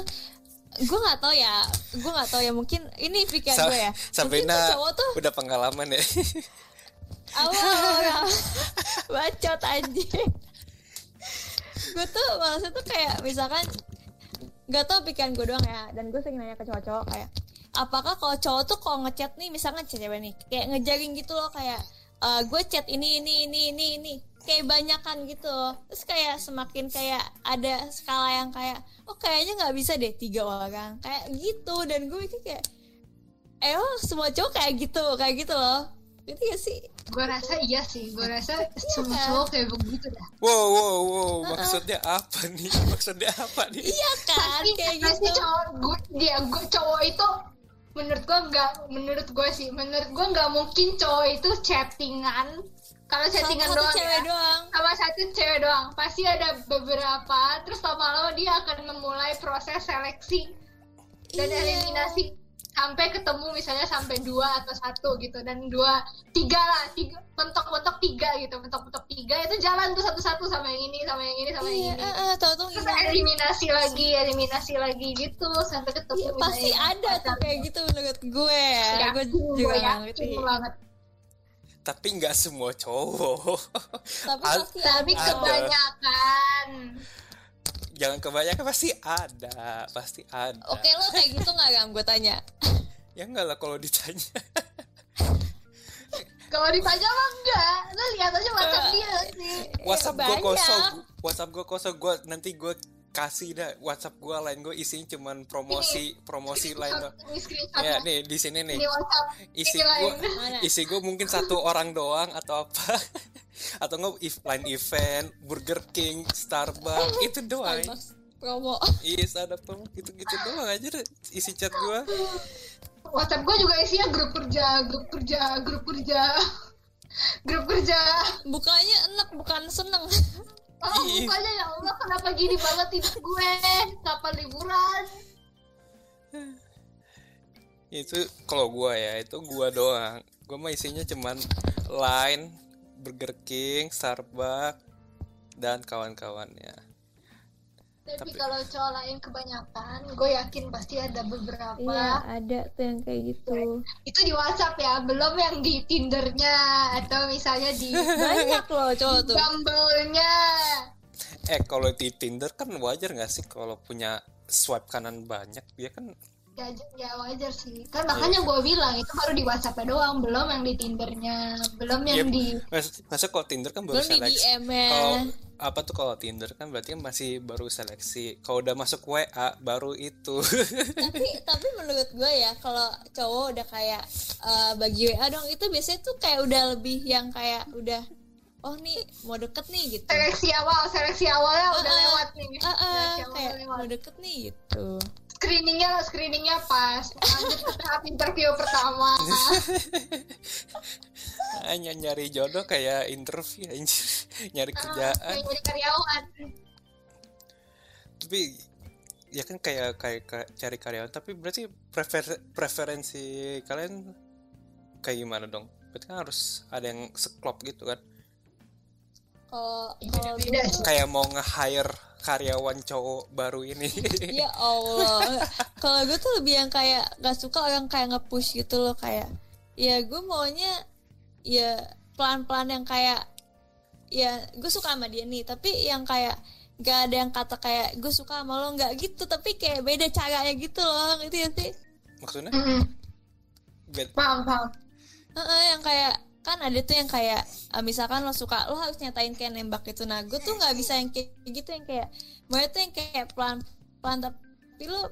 Gue nggak tahu ya. Gue nggak tahu ya. Mungkin ini pikiran Sa- gue ya. Sampai mungkin tuh nah cowok tuh udah pengalaman ya. Awal [laughs] bacot anjing gue tuh maksudnya tuh kayak misalkan gak tau pikiran gue doang ya dan gue sering nanya ke cowok-cowok kayak apakah kalau cowok tuh kalau ngechat nih misalkan cewek nih kayak ngejaring gitu loh kayak eh, gue chat ini ini ini ini ini kayak banyakan gitu terus kayak semakin kayak ada skala yang kayak oh kayaknya nggak bisa deh tiga orang kayak gitu. Dan gue mikir kayak eh semua cowok kayak gitu kayak gitu loh? Itu ya sih gue rasa iya sih gue rasa [laughs] semua kan? cowok kayak begitu dah Wow, wow, wow, maksudnya apa nih? [laughs] Maksudnya apa nih? iya kan pasti kayak pasti gitu cowok gue dia gue cowok itu menurut gue nggak menurut gue sih menurut gue nggak mungkin cowok itu chattingan kalau chattingan satu doang cewek ya, doang sama satu cewek doang pasti ada beberapa terus lama-lama dia akan memulai proses seleksi dan Iya. eliminasi sampai ketemu misalnya sampai dua atau satu gitu. Dan dua tiga lah tiga mentok-mentok tiga gitu mentok-mentok tiga itu jalan tuh satu-satu sama yang ini sama yang ini sama iya yang ini tahu-tahu terus eliminasi lagi eliminasi lagi gitu sampai ketemu Iya, pasti ada tuh kayak gitu menurut gue ya. Gue juga gue yakin ngerti. banget. Tapi nggak semua cowok. tapi tapi ada. kebanyakan Jangan kebanyakan pasti ada, pasti ada. oke lo kayak gitu nggak gam? Gue tanya. Ya enggak lah kalau ditanya. kalau ditanya mah enggak lo lihat aja WhatsApp dia sih. WhatsApp gue kosong, WhatsApp gue kosong, gue nanti gue kasih dah WhatsApp gue lain gue isinya cuman promosi promosi lain doang. ini screenshot Ya nih di sini nih. Ini WhatsApp. Isi ini gue isi gue mungkin satu orang doang atau apa atau nggak if line event Burger King Starbucks itu doang. Starbucks promo. Iya ada promo gitu gitu doang aja deh isi chat gue WhatsApp gue juga isinya grup kerja grup kerja grup kerja. Grup kerja. Bukanya enak bukan seneng. Oh Ih. bukannya ya Allah kenapa gini banget hidup gue? Kapan liburan? Itu kalau gue ya itu gue doang. Gue mah isinya cuman line Burger King Starbucks dan kawan-kawannya. Tapi Tapi- kalau cowok lain kebanyakan gue yakin pasti ada beberapa. Iya ada tuh yang kayak gitu. Itu di WhatsApp ya belum yang di Tindernya atau misalnya di [laughs] banyak loh cowok tuh. Bumble-nya. Eh kalau di Tinder kan wajar nggak sih kalau punya swipe kanan banyak? Dia kan ya, ya wajar sih kan makanya gue bilang itu baru di WhatsApp doang belum yang di Tindernya belum yang Yep. di Mas, masa kalau Tinder kan baru belum di seleksi. DM -nya. Kalau apa tuh kalau Tinder kan berarti kan masih baru seleksi. Kalau udah masuk WA baru itu. [laughs] tapi tapi menurut gue ya kalau cowok udah kayak eh, bagi WA dong itu biasanya tuh kayak udah lebih yang kayak udah oh nih mau deket nih gitu seleksi awal seleksi awalnya udah Ah, ah. lewat nih seleksi awal kayak lewat mau deket nih gitu screeningnya screeningnya pas lanjut ke tahap interview pertama Hanya nyari jodoh kayak interview anjir. [laughs] nyari kerjaan. kayak jadi karyawan Tapi ya kan kayak kayak kayak cari karyawan tapi berarti prefer- preferensi kalian kayak gimana dong? Berarti kan harus ada yang seklop gitu kan. kalau Kayak mau nge-hire karyawan cowok baru ini. [laughs] ya Allah kalau gue tuh lebih yang kayak gak suka orang kayak nge-push gitu loh kayak ya gue maunya ya pelan-pelan yang kayak ya gue suka sama dia nih tapi yang kayak gak ada yang kata kayak gue suka sama lo nggak gitu tapi kayak beda caranya gitu loh gitu ya sih Maksudnya? Mm-mm. bed- paham paham Heeh, yang kayak kan ada tuh yang kayak eh, misalkan lo suka lo harus nyatain kayak nembak itu nah gue tuh nggak bisa yang kayak gitu yang kayak mau tuh yang kayak pelan pelan tapi lo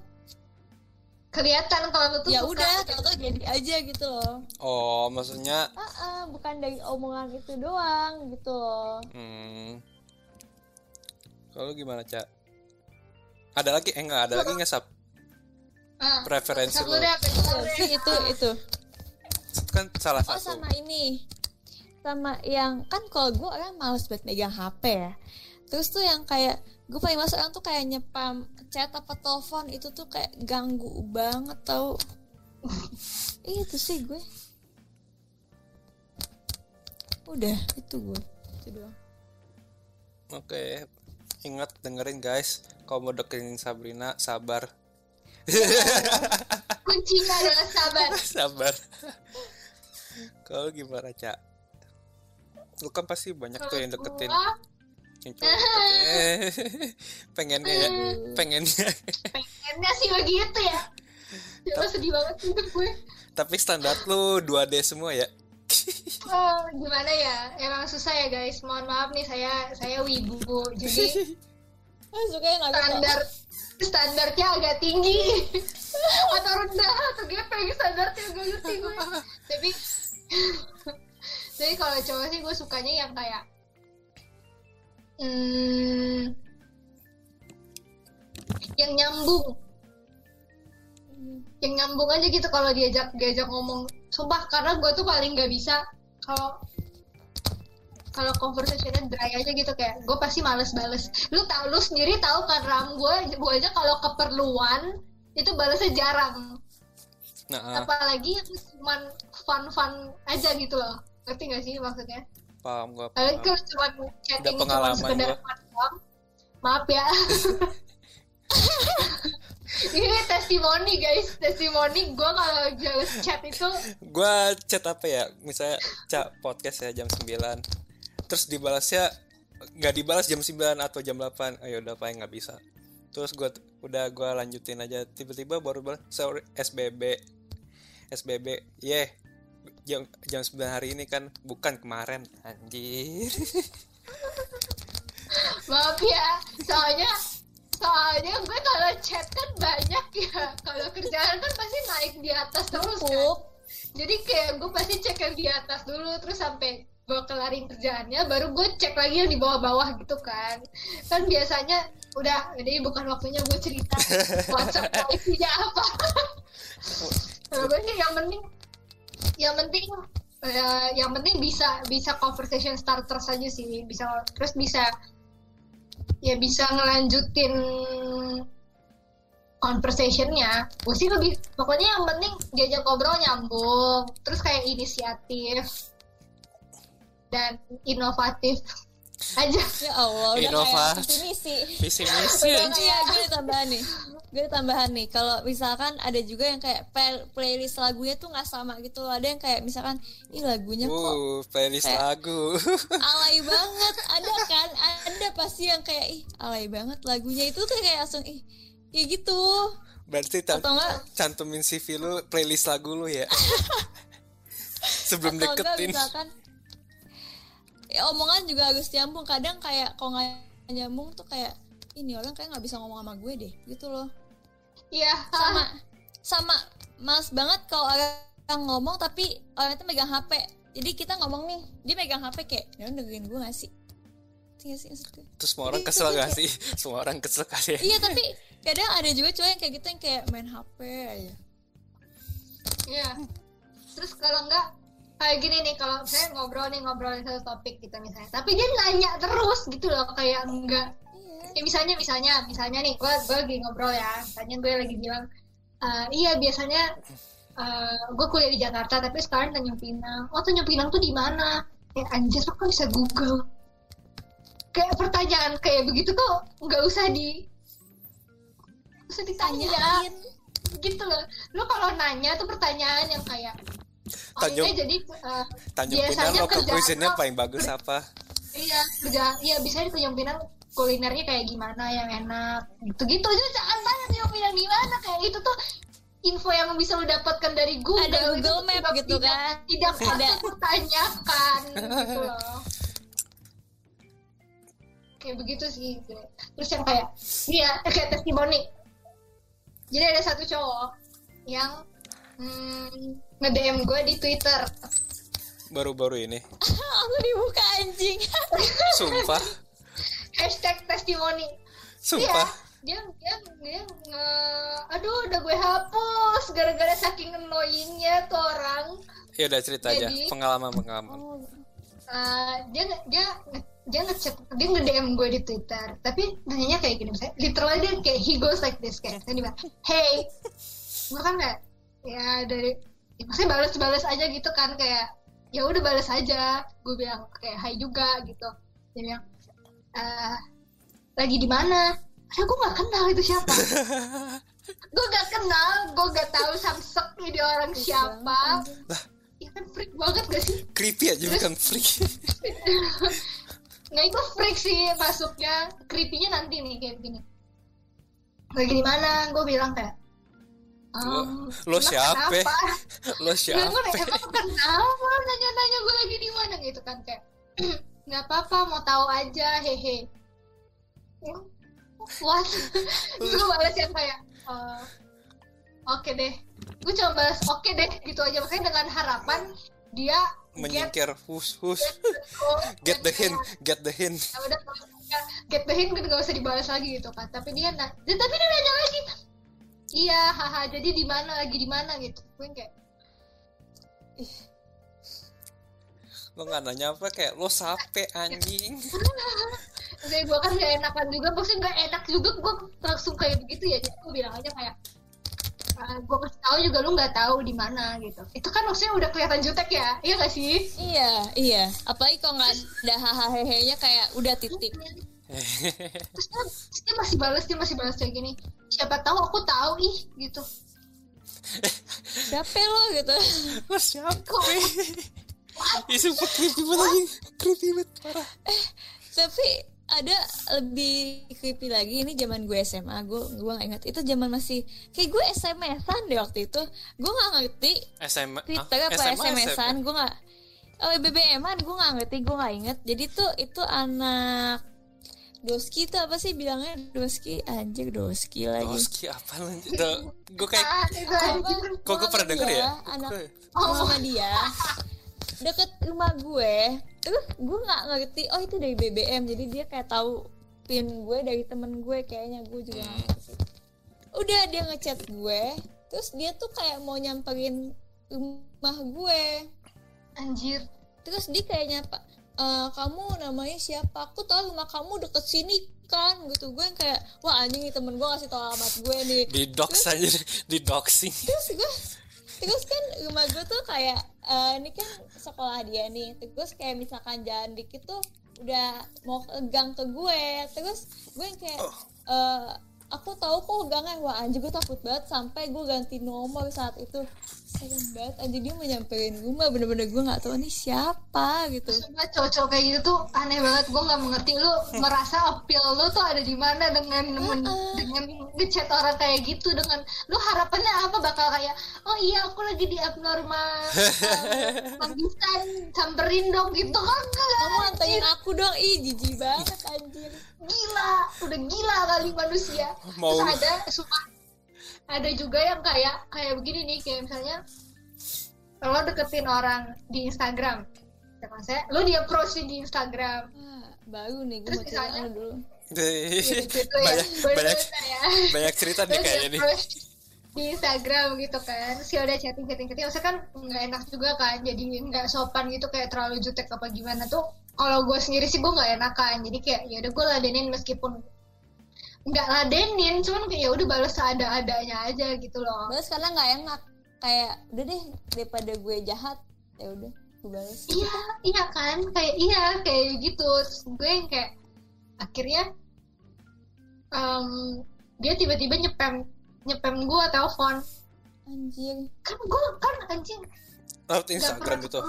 kelihatan kalau lu tuh ya suka udah tau jadi aja gitu loh Oh, maksudnya ah ah, bukan dari omongan itu doang gitu loh Hmm. Kalau gimana, Cak? Ada lagi? Eh enggak, ada lagi nggak Sap? Ah, Preferensi deh, Itu itu itu Itu kan salah oh satu. sama ini sama yang kan kalau gue orang males banget megang HP ya terus tuh yang kayak gue paling males orang tuh kayak nyepam chat apa telepon itu tuh kayak ganggu banget tau Ih, [laughs] itu sih gue udah itu gue itu doang Oke. Ingat dengerin guys, kalau mau deketin Sabrina sabar. kuncinya adalah sabar [laughs] sabar. [laughs] Kalau gimana, Cak? Lu kan pasti banyak tuh yang deketin. Gua Yang [laughs] pengennya ya, pengennya. [laughs] pengennya sih begitu ya Cuma sedih banget sih gue Tapi standar lu 2D semua ya. [laughs] Oh, gimana ya? Emang susah ya guys. Mohon maaf nih saya saya wibu. Jadi Ah, standar standarnya agak tinggi atau rendah atau gepeng standarnya gue ngerti gue. Tapi jadi kalau cowok sih gue sukanya yang kayak hmm, yang nyambung. Yang nyambung aja gitu kalau diajak diajak ngomong. Sumpah karena gue tuh paling nggak bisa kalau kalau conversationnya dry aja gitu kayak gue pasti males bales. Lu tau lu sendiri tahu kan ram? Gue gue aja kalau keperluan itu balesnya jarang nah ah, apalagi yang cuman fun fun aja gitu loh. Ngerti gak sih maksudnya? Paham gua kalian paham. kalau cuma chatting cuma pengalaman sekedar fun doang. Maaf ya. [laughs] Ini testimoni guys. Testimoni gue kalau jelas chat itu gua chat apa ya? Misalnya cak podcast ya jam 9 terus dibalasnya nggak dibalas jam 9 atau jam 8 ayo udah paling nggak bisa. Terus gua udah gua lanjutin aja. Tiba-tiba baru balas sorry SBB SBB yeah jam jam 9 hari ini kan bukan kemarin anjir. [laughs] Maaf ya soalnya soalnya gue kalau chat kan banyak ya. Kalau kerjaan kan pasti naik di atas terus kan. Jadi kayak gue pasti cek yang di atas dulu terus sampai gue kelarin kerjaannya baru gue cek lagi yang di bawah-bawah gitu kan. Kan biasanya udah jadi bukan waktunya gue cerita. [laughs] WhatsApp isinya apa? Kalau gue sih yang penting yang penting eh, yang penting bisa bisa conversation starter saja sih. Bisa terus bisa ya bisa ngelanjutin conversationnya. Gue sih lebih pokoknya yang penting diajak ngobrol nyambung terus kayak inisiatif dan inovatif aja Ya Allah, udah Inovasi. kayak visi misi. visi misi. Iya, gue ada tambahan nih. Gue ada tambahan nih. Kalau misalkan ada juga yang kayak play- playlist lagunya tuh nggak sama gitu. Ada yang kayak misalkan, ih lagunya kok uh playlist Kayak- lagu [laughs] alay banget. Ada kan? Ada pasti yang kayak ih alay banget lagunya itu tuh kayak langsung ih kayak gitu. berarti Atau enggak cantumin CV lu playlist lagu lu ya [laughs] sebelum atau enggak deketin misalkan ya, omongan juga harus nyambung. Kadang kayak kalau nggak nyambung tuh kayak ini orang kayak nggak bisa ngomong sama gue deh gitu loh. Iya. Sama sama mas banget kalau orang ngomong tapi orang itu megang HP jadi kita ngomong nih dia megang HP kayak ya dengerin gue gak sih? Terus semua orang kesel gak sih? [laughs] Semua orang kesel kali ya. Iya tapi kadang ada juga cowok yang kayak gitu yang kayak main HP aja. Iya. Terus kalau enggak kayak gini nih kalau saya ngobrol nih ngobrolin satu topik gitu misalnya. Tapi dia nanya terus gitu loh kayak enggak. Iya. Ya misalnya misalnya misalnya nih gue gue lagi ngobrol ya. Misalnya gue lagi bilang "Eh, iya biasanya gue kuliah di Jakarta tapi sekarang Tanjung Pinang. Oh Tanjung Pinang tuh di mana? Kayak anjir lo kan bisa Google? Kayak pertanyaan kayak begitu tuh nggak usah di usah ditanya. Tanyain. Gitu loh. Lo kalau nanya tuh pertanyaan yang kayak Tanjung- jadi eh, Tanjung Pinang biasanya local cuisine-nya paling bagus apa? Iya, kerja, iya bisa di Tanjung Pinang kulinernya kayak gimana yang enak gitu-gitu. Aja jangan tanya Tanjung Pinang di mana kayak itu tuh info yang bisa lo dapatkan dari Google Ada itu Google Map tidak- gitu tidak, kan. tidak Ada. patut ditanyakan gitu loh. Kayak begitu sih terus yang kayak iya kayak testimoni. Jadi ada satu cowok yang hmm, nge-DM gue di Twitter. Baru-baru ini. [laughs] Aku dibuka anjing. Sumpah. Hashtag testimoni. Sumpah. Iya, dia dia dia nge aduh udah gue hapus gara-gara saking annoyingnya tuh orang. Ya udah cerita aja. Jadi- pengalaman pengalaman. Oh, Eh, dia dia nge- dia ngechat dia nge DM gue di Twitter. Tapi nanyanya kayak gini misalnya literally dia kayak he goes like this kayak tadi bilang hey gue kan nggak? Ya dari ya, maksudnya balas-balas aja gitu kan kayak ya udah balas aja. Gue bilang kayak hai juga gitu. Dia bilang "Eh, lagi di mana? Ya gue nggak kenal itu siapa. [laughs] Gue gak kenal gue gak tahu samsek ini orang siapa. ya kan freak banget gak sih? Creepy aja bukan freak. [laughs] Nah itu freak sih masuknya. Creepy-nya nanti nih kayak begini. Lagi di mana? Gue bilang kayak Um, lo emang [laughs] siapa? kenapa? lo siapa? Gue kenapa? Nanya-nanya gue lagi di mana gitu kan kayak [clears throat] nggak apa-apa mau tahu aja hehe. What [laughs] gue balas yang kayak "Eh, oke deh. Gue cuma balas oke deh gitu aja. Makanya dengan harapan dia menyingkir. hus hus. oh, [laughs] get the hint get the hint. Ya udah get the hint gitu gak usah dibalas lagi gitu kan. Tapi dia na- ya, tapi dia nanya lagi iya haha jadi di mana lagi di mana gitu. Gue kayak lo nggak nanya apa kayak lo sape anjing. [laughs] Maksudnya gue kan gak enakan juga, maksudnya gak enak juga. Gue langsung kayak begitu ya. Jadi gue bilang aja kayak gue kasih tahu juga lu nggak tahu di mana gitu. Itu kan maksudnya udah kelihatan jutek ya. Iya gak sih? Iya iya. Apalagi kalau nggak ada hahaha nya kayak udah titik terus dia, dia masih balas dia masih balas kayak gini. Siapa tahu aku tahu ih gitu. Siapa lo gitu. Lo siapa Kok- Ih, sumpah creepy banget anjing creepy banget parah. Tapi ada lebih creepy lagi ini zaman gue SMA gue gue nggak ingat. Itu zaman masih kayak gue SMS-an deh waktu itu. Gue nggak ngerti SMA Twitter ah, apa SMA, SMS-an gue nggak oh BBM-an gue nggak ngerti gue nggak inget jadi tuh itu anak Doski itu apa sih bilangnya? Doski anjir Doski lagi. Doski apa lanjut gue kayak ah kok gue pernah denger ya? anak Oh. sama dia. Deket rumah gue. Terus gue nggak ngerti oh itu dari BBM jadi dia kayak tahu pin gue dari temen gue kayaknya. Gue juga ngerti udah dia ngechat gue. Terus dia tuh kayak mau nyamperin rumah gue. Anjir. Terus dia kayak nyapa "Eh, kamu namanya siapa? Aku tahu rumah kamu deket sini kan gitu. Gue yang kayak wah anjing nih temen gue ngasih tau alamat gue nih. Di dox aja di doxing. terus gue terus kan rumah gue tuh kayak eh, ini kan sekolah dia nih. Terus kayak misalkan jalan dikit tuh udah mau ke gang ke gue. Terus gue yang kayak eh, aku tahu kok gangnya. Wah anjir gue takut banget sampai gue ganti nomor saat itu serem banget. Anjir dia mau nyamperin rumah bener-bener gue nggak tahu ini siapa gitu. Sumpah cowok-cowok kayak gitu tuh aneh banget. Gue nggak mengerti. Lu merasa appeal lu tuh ada di mana dengan men- dengan ngechat orang kayak gitu? Dengan lu harapannya apa? Bakal kayak oh iya aku lagi di abnormal. [laughs] Um, bisa samperin dong gitu. Kan kamu anterin aku dong. Ih jijik banget anjir. Gila. Udah gila kali manusia. Mau- terus ada sumpah ada juga yang kayak kayak begini nih kayak misalnya lo deketin orang di Instagram. Ya maksudnya lo di approach di Instagram. Wah, baru nih gue Terus mau misalnya- lu dulu. Gitu ya. [laughs] Banyak banyak Bener-bener ya. banyak cerita nih kayaknya nih. di Instagram gitu kan. Si udah chatting chatting. Chatting maksudnya kan nggak enak juga kan jadi nggak sopan gitu kayak terlalu jutek apa gimana tuh. Kalau gue sendiri sih gue nggak enakan. Jadi kayak ya udah gue ladenin meskipun nggak ladenin cuman kayak ya udah balas seada-adanya aja gitu loh. Balas karena nggak enak. Kayak udah deh daripada gue jahat ya udah gue balas. Iya iya kan? Kayak iya kayak gitu. Terus gue yang kayak akhirnya em, dia tiba-tiba nyepam nyepam gue telepon. Anjir kan gue kan anjing. Lewat Instagram gitu?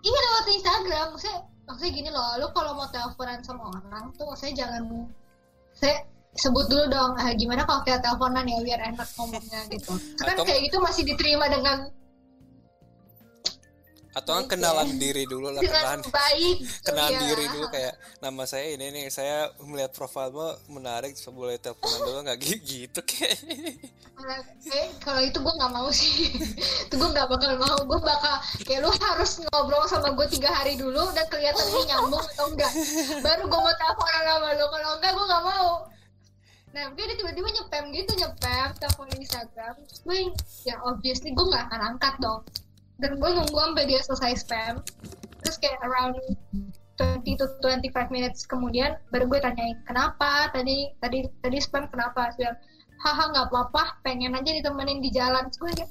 iya lewat Instagram. Maksudnya maksudnya gini loh lu kalau mau teleponan sama orang tuh maksudnya jangan saya sebut dulu dong ah, gimana kalau kita teleponan ya biar enak ngomongnya gitu. Kan Atau- kayak gitu masih diterima dengan atau kan Baik kenalan diri dulu lah kenalan dengan [laughs] baik kenalan Iya. diri dulu kayak nama saya ini nih saya melihat profilmu menarik so boleh teleponan dulu nggak? [laughs] Gi- gitu kayak. Nah, eh, kalau itu gue nggak mau sih. [laughs] Itu gue nggak bakal mau. Gue bakal kayak lu harus ngobrol sama gue tiga hari dulu dan kelihatan ini nyambung atau enggak baru gue mau teleponan sama lu. Kalau enggak gue nggak mau nah dia dia tiba-tiba nyepam gitu nyepam telepon Instagram. Gue ya obviously gue nggak akan angkat dong. Dan gue nunggu sampai dia selesai spam. Terus kayak around 20 to 25 minutes kemudian baru gue tanyain kenapa? Tadi tadi tadi spam kenapa? Bilang, haha nggak apa-apa pengen aja ditemenin di jalan. Terus gue kayak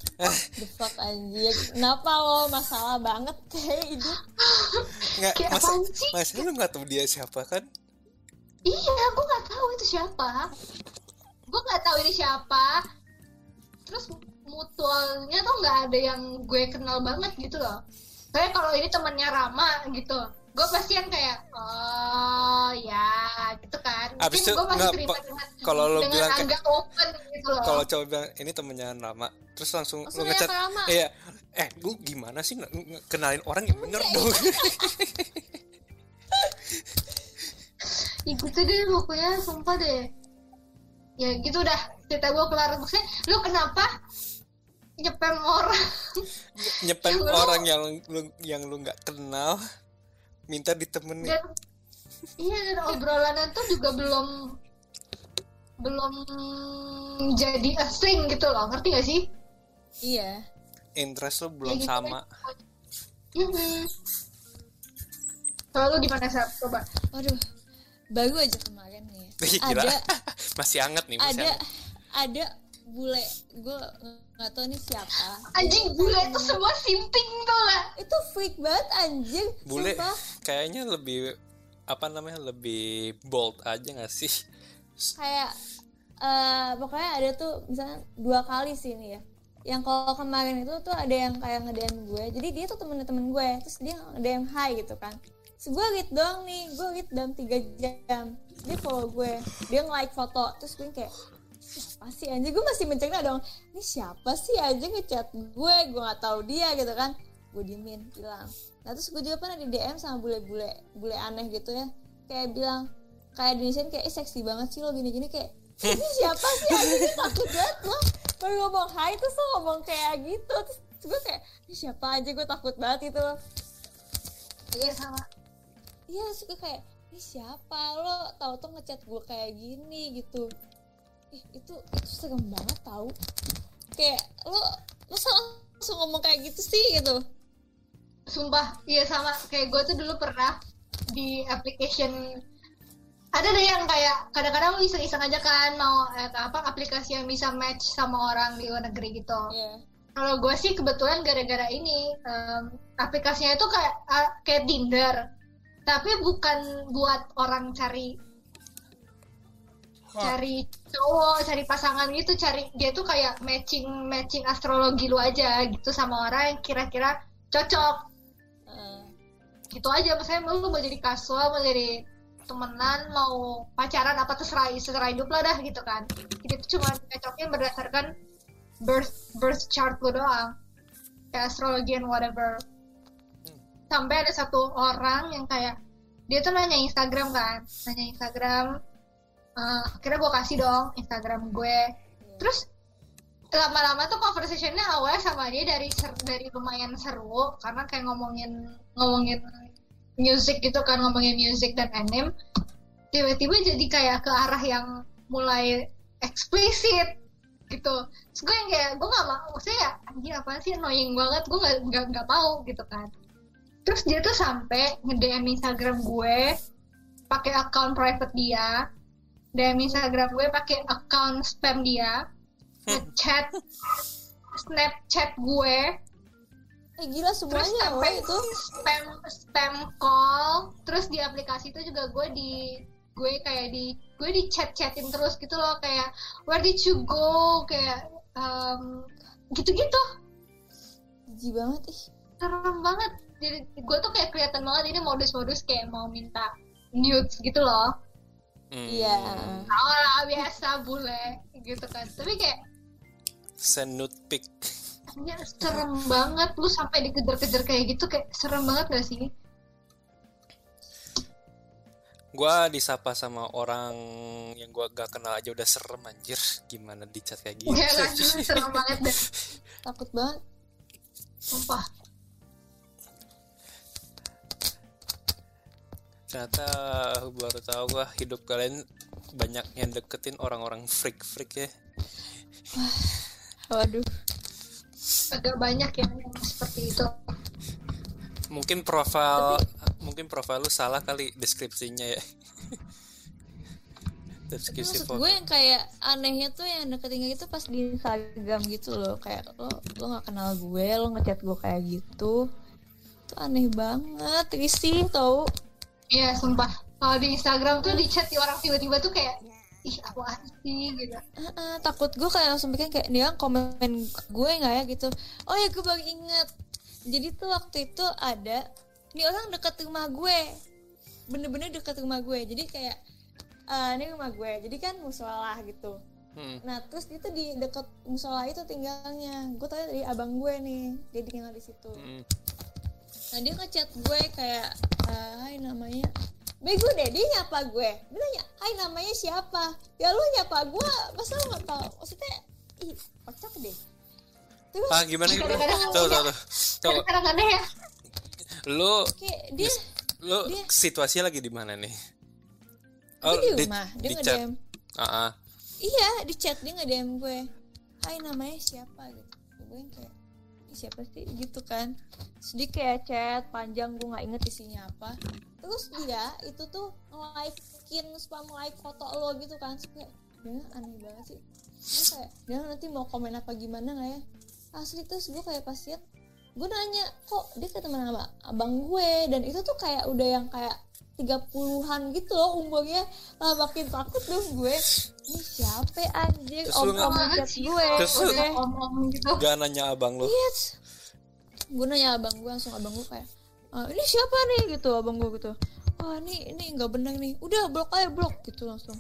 the fuck anjir. Kenapa lo? Masalah banget kayak itu nggak Kayak masa sih? masa lu nggak tahu dia siapa kan iya gue nggak tahu itu siapa. Gue nggak tahu ini siapa. Terus mutualnya tuh nggak ada yang gue kenal banget gitu loh. Kayak kalau ini temannya Rama gitu gue pasti yang kayak oh ya gitu kan. Abis itu gue masih nggak, terima dengan kalau lo dengan bilang kayak- agak open gitu loh. kalau cowok bilang ini temennya lama terus langsung Langsung ke Rama. iya eh lu gimana sih kenalin orang yang bener dong [laughs] ya gitu deh pokoknya sumpah deh. Ya gitu dah. Cerita gue kelar. Maksudnya lu kenapa nyepem orang? [laughs] Nyepem Ya, lu- orang yang lu yang lu nggak kenal minta ditemenin. Dan iya dan obrolannya tuh juga belum belum jadi asing gitu loh. Ngerti gak sih? Iya. Interest lu belum gitu sama. hmm. kalau lu di mana sih coba. Waduh baru aja kemarin nih Ih, gila. [laughs] ada [laughs] masih hangat nih masih ada hangat. ada bule gue nggak tahu nih siapa. Anjing bule itu semua simping tuh lah itu freak banget anjing bule sumpah. kayaknya lebih apa namanya lebih bold aja gak sih? Kayak eh pokoknya ada tuh misalnya dua kali sih ini ya. Yang kalau kemarin itu tuh ada yang kayak nge-DM gue. Jadi dia tuh temen-temen gue. Terus dia nge-DM hi gitu kan terus gue read doang nih gue read dalam tiga jam. Dia follow gue dia nge-like foto terus gue kayak siapa sih anjing? Gue masih mencerna dong ini siapa sih aja ngechat gue? Gue nggak tahu dia gitu kan. Gue diemin bilang nah terus gue juga pernah di DM sama bule-bule bule aneh gitu ya. Kayak bilang kayak di kayak eh, seksi banget sih lo gini-gini kayak ini siapa sih anjing? Gue takut banget lo. Baru ngomong hai terus lo ngomong kayak gitu. Terus gue kayak ini siapa aja gue takut banget itu. Iya sama iya gue kayak ini siapa lo? Tahu tuh ngechat gue kayak gini gitu. Ih, itu itu serem banget tahu kayak lo masa langsung ngomong kayak gitu sih? Gitu. Sumpah, iya sama. Kayak gue tuh dulu pernah di application ada deh yang kayak kadang-kadang iseng-iseng aja kan mau eh, apa aplikasi yang bisa match sama orang di luar negeri gitu. Iya. Kalau gue sih kebetulan gara-gara ini em, aplikasinya itu kayak ah, kayak Tinder, tapi bukan buat orang cari cari cowok, cari pasangan gitu, cari dia tuh kayak matching matching astrologi lu aja gitu sama orang yang kira-kira cocok. Heeh. gitu aja misalnya lu mau jadi kasual mau jadi temenan mau pacaran apa terserah terserah hidup lah dah gitu kan. Jadi itu cuma cocoknya berdasarkan birth birth chart lu doang. Kayak astrologi and whatever sampai ada satu orang yang kayak dia tuh nanya Instagram kan nanya Instagram Eh, akhirnya gue kasih dong Instagram gue. Terus lama-lama tuh conversationnya awalnya sama dia dari dari lumayan seru karena kayak ngomongin ngomongin music gitu kan ngomongin music dan anime. Tiba-tiba jadi kayak ke arah yang mulai eksplisit gitu. Terus gue yang kayak gue gak mau maksudnya ya anjing apa sih annoying banget gue gak, gak, gak mau gitu kan terus dia tuh sampai nge-DM Instagram gue pakai account private dia. DM Instagram gue pakai account spam dia. Ngechat [laughs] Snapchat gue. Eh gila terus semuanya sampai woi itu. spam spam call. Terus di aplikasi itu juga gue di gue kayak di gue di chat chatin terus gitu loh kayak where did you go? Kayak um, gitu-gitu. Jijik banget ih. Serem banget jadi gue tuh kayak kelihatan banget ini modus-modus kayak mau minta nudes gitu loh. Hmm. iya. Tau lah biasa bule gitu kan. Tapi kayak send nude pic ya, serem banget. Lu sampai dikejar-kejar kayak gitu kayak serem banget gak sih? Gua disapa sama orang yang gua gak kenal aja udah serem anjir. Gimana di chat kayak gitu? Ya serem banget deh. [laughs] Takut banget. Sumpah ternyata baru tahu gua hidup kalian banyak yang deketin orang-orang freak freak ya. Waduh. Agak banyak ya yang seperti itu. Mungkin profil mungkin profil lu salah kali deskripsinya ya. Tapi [laughs] deskripsi maksud foto. gue yang kayak anehnya tuh yang deketin kayak gitu pas di Instagram gitu loh. Kayak lo lo nggak kenal gue lo ngechat gue kayak gitu. Itu aneh banget risih tau iya sumpah. Kalau di Instagram tuh di chat di orang tiba-tiba tuh kayak ih apaan sih gitu. Heeh, takut gue kayak langsung bikin kayak dia komen gue nggak ya gitu. Oh ya gue baru inget jadi tuh waktu itu ada ini orang dekat rumah gue. Bener-bener dekat rumah gue. Jadi kayak eh, ini rumah gue. Jadi kan musola gitu. Hmm. nah terus itu di deket musola itu tinggalnya. Gue tanya dari abang gue nih dia tinggal di situ. Hmm. Nah dia ngechat gue kayak eh, hai namanya. Bego deh dia nyapa gue. Dia nanya hai namanya siapa? Ya lu nyapa gue masa lu nggak tahu? Maksudnya ih kocak deh. Terus Ah gimana gimana? Tuh tuh tuh. Tuh, kadang aneh ya. Lu kayak dia lu Dia- situasinya lagi di mana nih? dia di rumah dia di chat. DM Ah, ah. iya di chat dia nge DM gue. Hai namanya siapa? Gitu. Gue kayak "Ih, siapa sih? Gitu kan. Sedih kayak chat panjang gue nggak inget isinya apa. Terus dia itu tuh nge-likein spam like foto lo gitu kan. Kayak dia aneh banget sih. Gue kayak dia nanti mau komen apa gimana nggak ya? Asli terus gue kayak pas liat gue nanya kok dia ketemu sama abang gue? Dan itu tuh kayak udah yang kayak tiga puluhan gitu loh umurnya. Lah makin takut dong gue. Ini siapa anjing? Terus om om gue. Terus lu- udah. Ngomong gitu. Gak nanya abang lu. yes. Gue nanya abang gue langsung abang gue kayak "Ah, ini siapa nih? Gitu abang gue gitu. Wah ini ini nggak benar nih. Udah blok aja blok gitu langsung.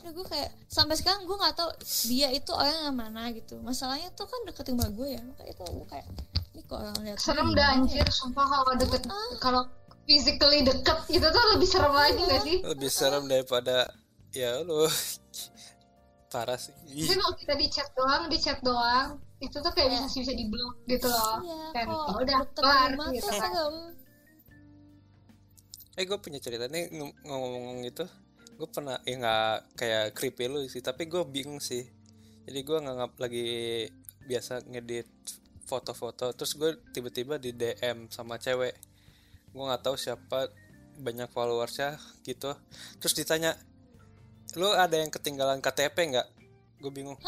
Nah, gue kayak sampai sekarang gue nggak tahu dia itu orang yang mana gitu. Masalahnya tuh kan deket rumah gue ya. Makanya itu gue kayak ini kok orang lihat serem dah ya?" anjir. sumpah kalau deket Ah. kalau physically deket itu tuh lebih serem lagi gak sih Lebih serem daripada ya lu. [laughs] Parah sih. Ih, tapi kalau kita di chat doang di chat doang itu tuh kayak bisa bisa di blok gitu loh iya dan kok ya udah kelar gitu kan serem Eh gue punya cerita nih ngom- ngomong-ngomong gitu. Gue pernah ya nggak kayak creepy lu sih, tapi gue bingung sih. Jadi gue nganggap lagi biasa ngedit foto-foto, terus gue tiba-tiba di DM sama cewek. Gue nggak tahu siapa banyak followersnya gitu. Terus ditanya, lu ada yang ketinggalan KTP nggak? Gue bingung.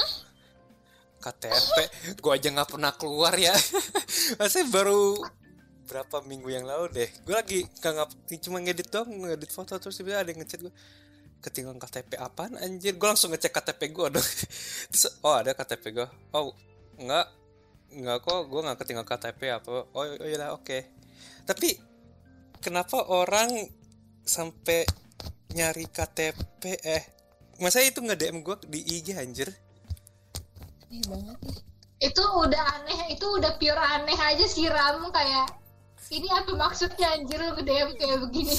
KTP, gue aja nggak pernah keluar ya. [laughs] Masih baru berapa minggu yang lalu deh. Gue lagi nggak cuma ngedit doang ngedit foto terus tiba ada yang ngechat gue ketinggalan KTP apaan anjir? Gue langsung ngecek KTP gue dong. [laughs] Terus oh ada KTP gue oh enggak enggak kok gue nggak ketinggalan KTP apa. Oh oh iya oke. Tapi kenapa orang sampai nyari KTP eh masa itu nggak DM gue di IG anjir? Aneh banget nih. Itu udah aneh itu udah pure aneh aja sih Ram kayak ini apa maksudnya anjir lu DM kayak begini?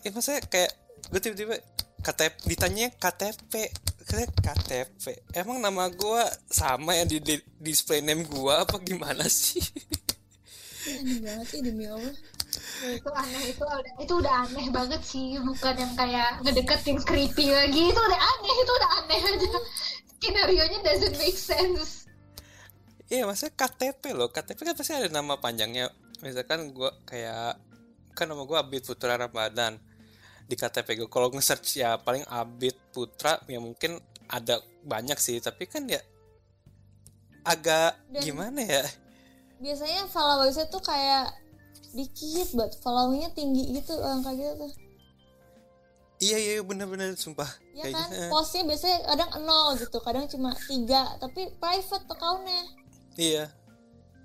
Ya masa kayak gue tiba-tiba KTP ditanya KTP Kayak KTP emang nama gue sama yang di, di display name gue apa gimana sih? Ih, aneh banget sih demi allah itu aneh itu udah itu udah aneh banget sih. Bukan yang kayak ngedeketin creepy lagi. Itu udah aneh itu udah aneh aja. Skenario nya doesn't make sense. Iya masa KTP loh. KTP kan pasti ada nama panjangnya. Misalkan gue kayak kan nama gue Abid Putra Ramadan. Di KTP gue kalau nge-search ya paling Abid Putra ya mungkin ada banyak sih. Tapi kan ya agak Dan- gimana ya? biasanya followersnya tuh kayak dikit buat followingnya tinggi gitu orang kayak gitu tuh iya iya bener-bener sumpah ya Kayak kan gitu. postnya biasanya kadang nol gitu kadang cuma tiga tapi private accountnya Iya.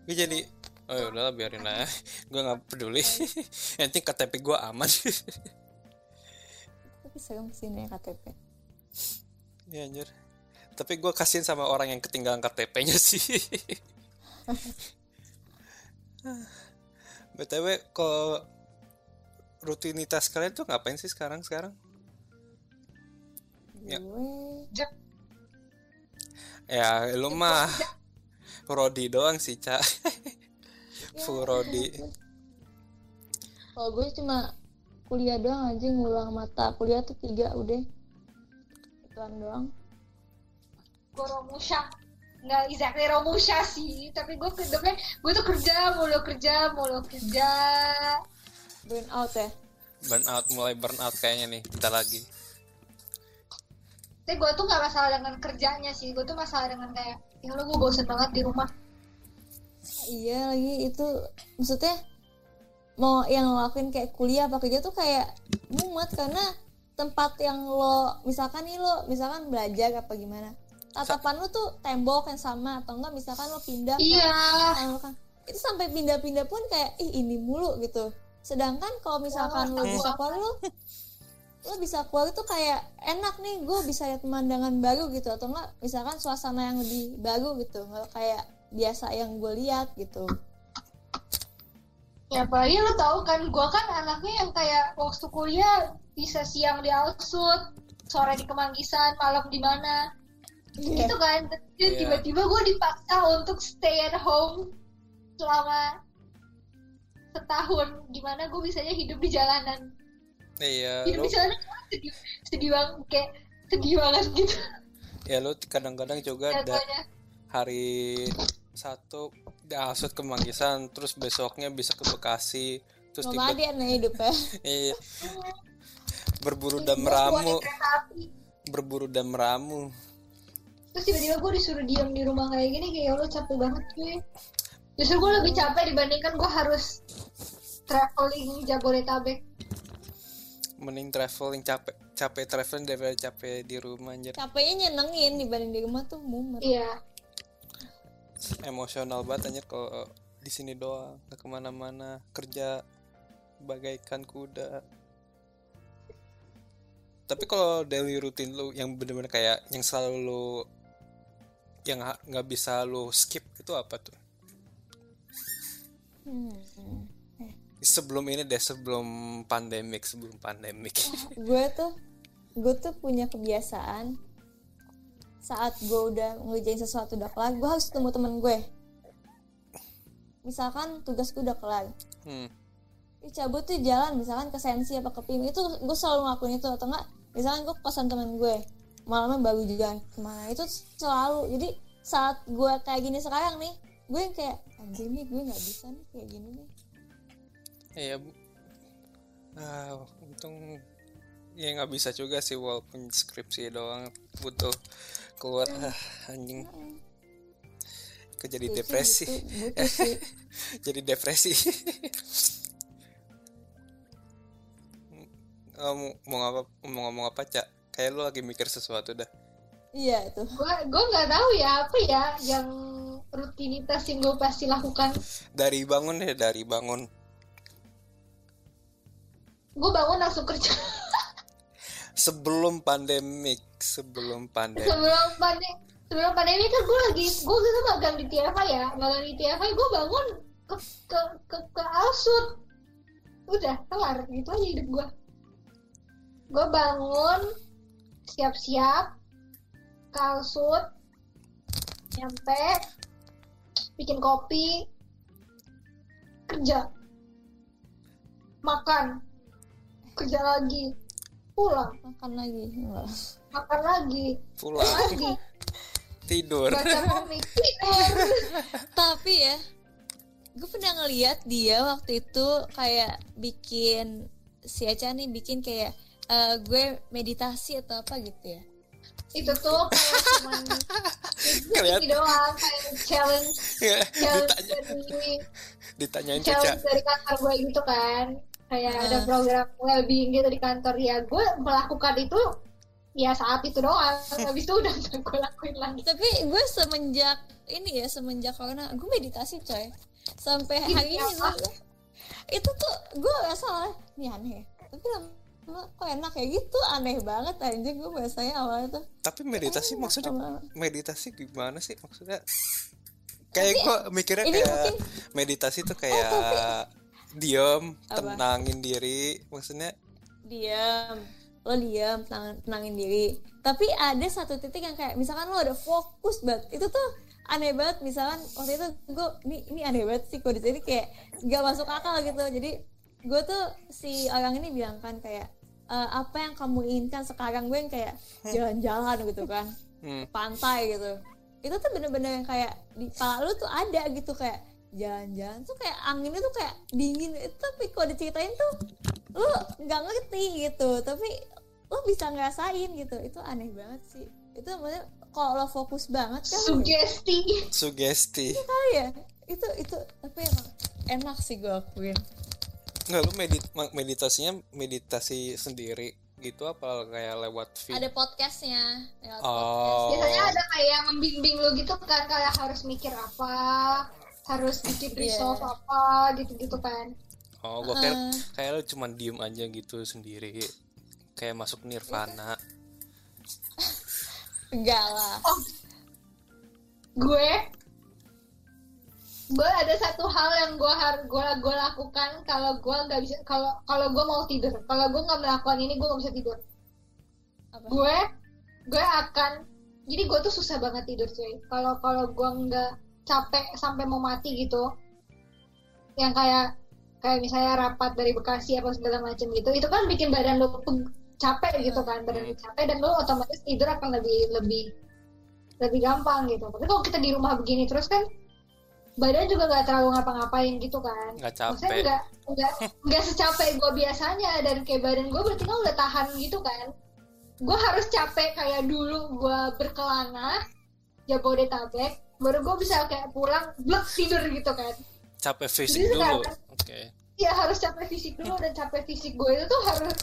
Gue jadi oh ya udahlah biarin aja. [laughs] gue nggak peduli. [laughs] Penting KTP gue aman. tapi serem sih nih KTP ya anjir. Tapi gue kasihin sama orang yang ketinggalan KTP-nya sih. [laughs] BTW kalau rutinitas kalian tuh ngapain sih sekarang sekarang? Ya. Ya lu mah [laughs] Rodi doang sih, Cak. [laughs] Ya, Full Rodi. kalau gue cuma kuliah doang aja ngulang mata kuliah tuh tiga udah ituan doang gue romusha nggak exactly romusha sih tapi gue ke depan gue tuh kerja mulu kerja mulu kerja burn out ya Burn out mulai burn out kayaknya nih. Kita lagi. tapi gue tuh nggak masalah dengan kerjanya sih gue tuh masalah dengan kayak ya lo gue bosen banget di rumah iya lagi itu maksudnya mau yang ngelakuin kayak kuliah apa kerja tuh kayak mumet karena tempat yang lo misalkan nih lo misalkan belajar apa gimana tatapan lo tuh tembok yang sama atau enggak? Misalkan lo pindah iya. Kan itu sampai pindah-pindah pun kayak ih ini mulu gitu. Sedangkan kalau misalkan Oh, di sekolah lo lo bisa keluar itu kayak enak nih gue bisa lihat pemandangan baru gitu. Atau enggak misalkan suasana yang lebih baru gitu. Kayak biasa yang gue lihat gitu. Ya apalagi lo tau kan, gue kan anaknya yang kayak waktu kuliah bisa siang di Alsut, sore di Kemanggisan, malam di mana. Iya. Gitu kan. Terus Iya. tiba-tiba gue dipaksa untuk stay at home selama setahun. Gimana gue bisanya hidup di jalanan. iya Hidup lu di jalanan gue sedih, sedih banget, kayak sedih banget gitu. ya lu kadang-kadang juga ada Jatuhnya. hari satu diasut ke Manggisan terus besoknya bisa ke Bekasi terus tiba nomaden nih hidupnya [laughs] iya, berburu dan meramu berburu dan meramu terus tiba-tiba gue disuruh diam di rumah kayak gini kayak lo capek banget cuy justru gue lebih capek dibandingkan gue harus traveling Jabodetabek. Mending traveling capek capek traveling daripada capek di rumah anjir. Capeknya nyenengin dibanding di rumah tuh mumet. Iya. Emosional banget anjir kalau di sini doang. Nggak ke mana-mana kerja bagaikan kuda. Tapi kalau daily rutin lu yang bener-bener kayak yang selalu lu yang nggak bisa lu skip itu apa tuh? Hmm. sebelum ini deh sebelum pandemik sebelum pandemik. [laughs] Gue tuh gue tuh punya kebiasaan saat gue udah ngerjain sesuatu udah kelar gue harus ketemu temen gue. Misalkan tugas gue udah kelar. Hmm. Ih, cabut tuh jalan misalkan ke sensi apa ke pim. Itu gue selalu ngelakuin itu atau enggak misalkan gue kosan temen gue malamnya baru juga ke mana. Itu selalu jadi saat gue kayak gini sekarang nih gue yang kayak anjir nih gue nggak bisa nih kayak gini nih. Iya, Bu. ah, untung ya nggak bisa juga sih walaupun skripsi doang butuh keluar. Ah, anjing. Kejadi Skripsi depresi? butuh- butuh [laughs] sih. jadi depresi. [laughs] Kamu mau ngapa mau ngomong apa cak kayak lu lagi mikir sesuatu dah. Iya itu. Gue gue nggak tahu ya apa ya yang rutinitas yang gue pasti lakukan. Dari bangun deh dari bangun. Gue bangun langsung kerja. Sebelum pandemik sebelum pandemik. Sebelum pandemi sebelum pandemi kan gue lagi gue gitu magang di TFA ya. Magang di TFA gue bangun ke ke ke, ke Alsut. Udah kelar. Gitu aja hidup gue gue bangun siap-siap ke Alsut nyampe bikin kopi kerja. Makan. Kerja lagi. Pulang. Makan lagi. Enggak makan lagi. Pulang. Lagi. [laughs] Tidur. Baca komik. Tidur [laughs] tapi ya gue pernah ngeliat dia waktu itu kayak bikin si Aca nih bikin kayak eh, gue meditasi atau apa gitu ya. Itu tuh kayak cuman [laughs] Kelihatan. ini doang kayak challenge challenge ditanya. dari ditanyain challenge Caca dari kantor gue gitu kan. Kayak ada Ah. program well-being gitu di kantor. Ya gue melakukan itu ya saat itu doang. Habis itu udah gak gue lakuin lagi. Tapi gue semenjak ini ya semenjak corona gue meditasi coy. Sampai hari ini apa? gue itu tuh gue gak salah. Ini aneh. Tapi lama kok enak kayak gitu aneh banget anjing gue biasanya awalnya tuh. Tapi meditasi Enak maksudnya meditasi gimana sih? Maksudnya kayak gua mikirnya kayak mungkin- meditasi tuh kayak diem Apa? tenangin diri maksudnya diam lo diam tenang, tenangin diri. Tapi ada satu titik yang kayak misalkan lo udah fokus banget itu tuh aneh banget. Misalkan waktu itu gue ini ini aneh banget sih gue di sini kayak gak masuk akal gitu. Jadi gue tuh si orang ini bilang kan kayak "Eh, apa yang kamu inginkan sekarang gue yang kayak jalan-jalan gitu kan. Hmm, pantai gitu. Itu tuh bener-bener yang kayak di kepala lu tuh ada gitu kayak jalan-jalan tuh kayak anginnya tuh kayak dingin. Itu tapi kalau diceritain tuh lu nggak ngerti gitu. Tapi lu bisa ngerasain gitu. Itu aneh banget sih. Itu maksudnya kalau lo fokus banget kan sugesti. Sugesti. Kali ya. Itu itu tapi emang enak sih gue akuin nggak lu medit meditasinya meditasi sendiri gitu apa kayak lewat feed ada podcastnya lewat podcast. oh biasanya ada kayak membimbing lu gitu kan kayak harus mikir apa harus bikin Iya. resolve apa gitu-gitu kan oh gua kayak Uh. kayak lu cuma diem aja gitu sendiri kayak masuk nirvana enggak lah gue gue ada satu hal yang gue harus gue gue lakukan kalau gue nggak bisa kalau kalau gue mau tidur. Kalau gue nggak melakukan ini gue nggak bisa tidur. Apa? Gue gue akan jadi gue tuh susah banget tidur cuy. Kalau kalau gue nggak capek sampai mau mati gitu yang kayak kayak misalnya rapat dari Bekasi apa segala macam gitu itu kan bikin badan lo capek gitu kan badan lo capek dan lo otomatis tidur akan lebih lebih lebih gampang gitu. Tapi kalau kita di rumah begini terus kan badan juga nggak terlalu ngapa-ngapain gitu kan. Nggak maksudnya capek. nggak nggak nggak secapek gue biasanya dan kayak badan gue berarti kan udah tahan gitu kan. Gue harus capek kayak dulu gue berkelana Jabodetabek baru gue bisa kayak pulang blek tidur gitu kan. Capek fisik Jadi dulu oke. Ya harus capek fisik dulu dan capek fisik gue itu tuh harus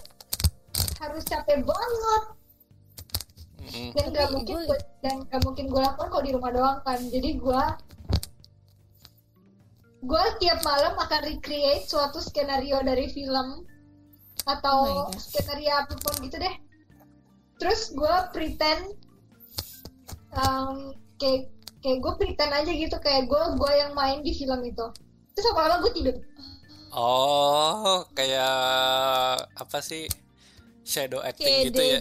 harus capek banget. Mm. dan gak mungkin gue- gue, dan gak mungkin gue lakukan kalau di rumah doang kan. Jadi gue gue tiap malam akan recreate suatu skenario dari film Oh atau God. skenario apa pun gitu deh. Terus gue pretend um, kayak kayak gue pretend aja gitu kayak gue gue yang main di film itu. Terus lama-lama gue tidur? Oh kayak apa sih? Shadow acting kayak gitu ya?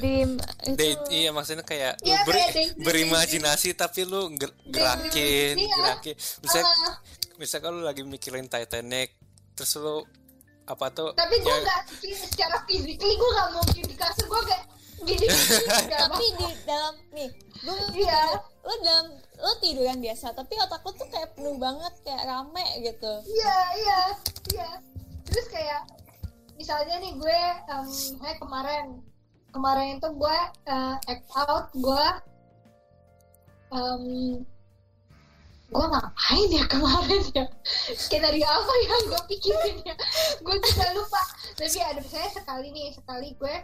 Day, iya maksudnya kayak lu Iya, beri- kayak berimajinasi tapi lu ger- gerakin iya. gerakin. Misalnya Ah, misalnya lu lagi mikirin Titanic terus lu apa tuh tapi gue ya- nggak secara physically gue nggak mungkin di kasur gue kayak gini [laughs] tapi di dalam nih gue Iya. lo dalam lo tiduran biasa tapi otak lo tuh kayak penuh banget kayak rame gitu Iya, iya, iya. Terus kayak misalnya nih gue em, kayak kemarin kemarin itu gue eh, act out gue em, gue ngapain ya kemarin ya? Skenario apa yang gue pikirin ya? Gue juga lupa. Tapi ada misalnya sekali nih sekali gue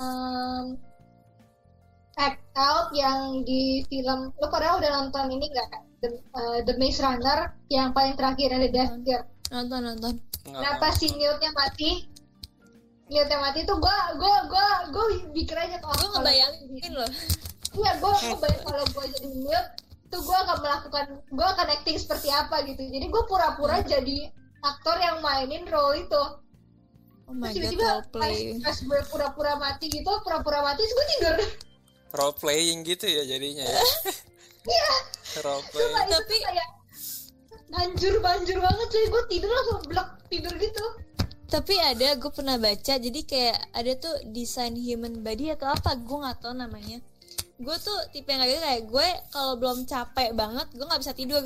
em, act out yang di film lo pada udah nonton ini nggak? The, eh, The Maze Runner yang paling terakhir ada Death Gear nonton nonton. Pas si Newtnya mati? Newtnya mati tuh gue gue gue gue pikir aja kalau gue ngebayangin loh. Iya gue ngebayang kalau gue jadi Newt tuh gue akan melakukan gue akan acting seperti apa gitu. Jadi gue pura-pura jadi aktor yang mainin role itu. Oh my terus god tiba-tiba role pas, play pas gue pura-pura mati gitu pura-pura mati terus gue tidur. Role playing gitu ya jadinya ya. [laughs] Iya. Role playing. itu Tapi- kayak banjur banjur banget cuy gue tidur langsung blok tidur gitu. Tapi ada gue pernah baca jadi kayak ada tuh desain human body atau apa gue nggak tahu namanya gue tuh tipe yang kayak gitu kayak gue kalau belum capek banget gue nggak bisa tidur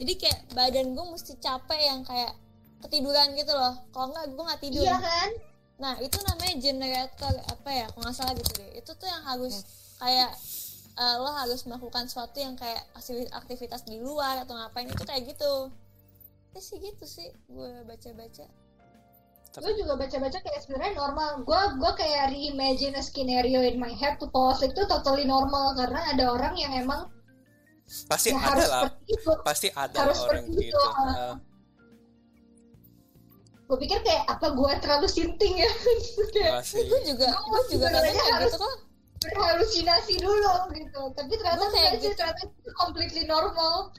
jadi kayak badan gue mesti capek yang kayak ketiduran gitu loh kalau nggak gue nggak tidur iya kan Nah, itu namanya generator apa ya? Kalau nggak salah gitu deh. Itu tuh yang harus kayak eh, lo harus melakukan sesuatu yang kayak aktivi- aktivitas di luar atau ngapain itu kayak gitu. Ya sih gitu sih gue baca-baca. Gue juga baca-baca kayak sebenarnya normal gue gue kayak reimagine a scenario in my head to fall asleep itu totally normal karena ada orang yang emang pasti ya ada harus lah seperti itu pasti ada Harus lah orang gitu ah. Ah. gue pikir kayak apa gue terlalu sinting ya [laughs] Gue juga gue juga kayak harus- gitu kok. berhalusinasi dulu gitu tapi ternyata Gua kayak gitu. ternyata itu completely normal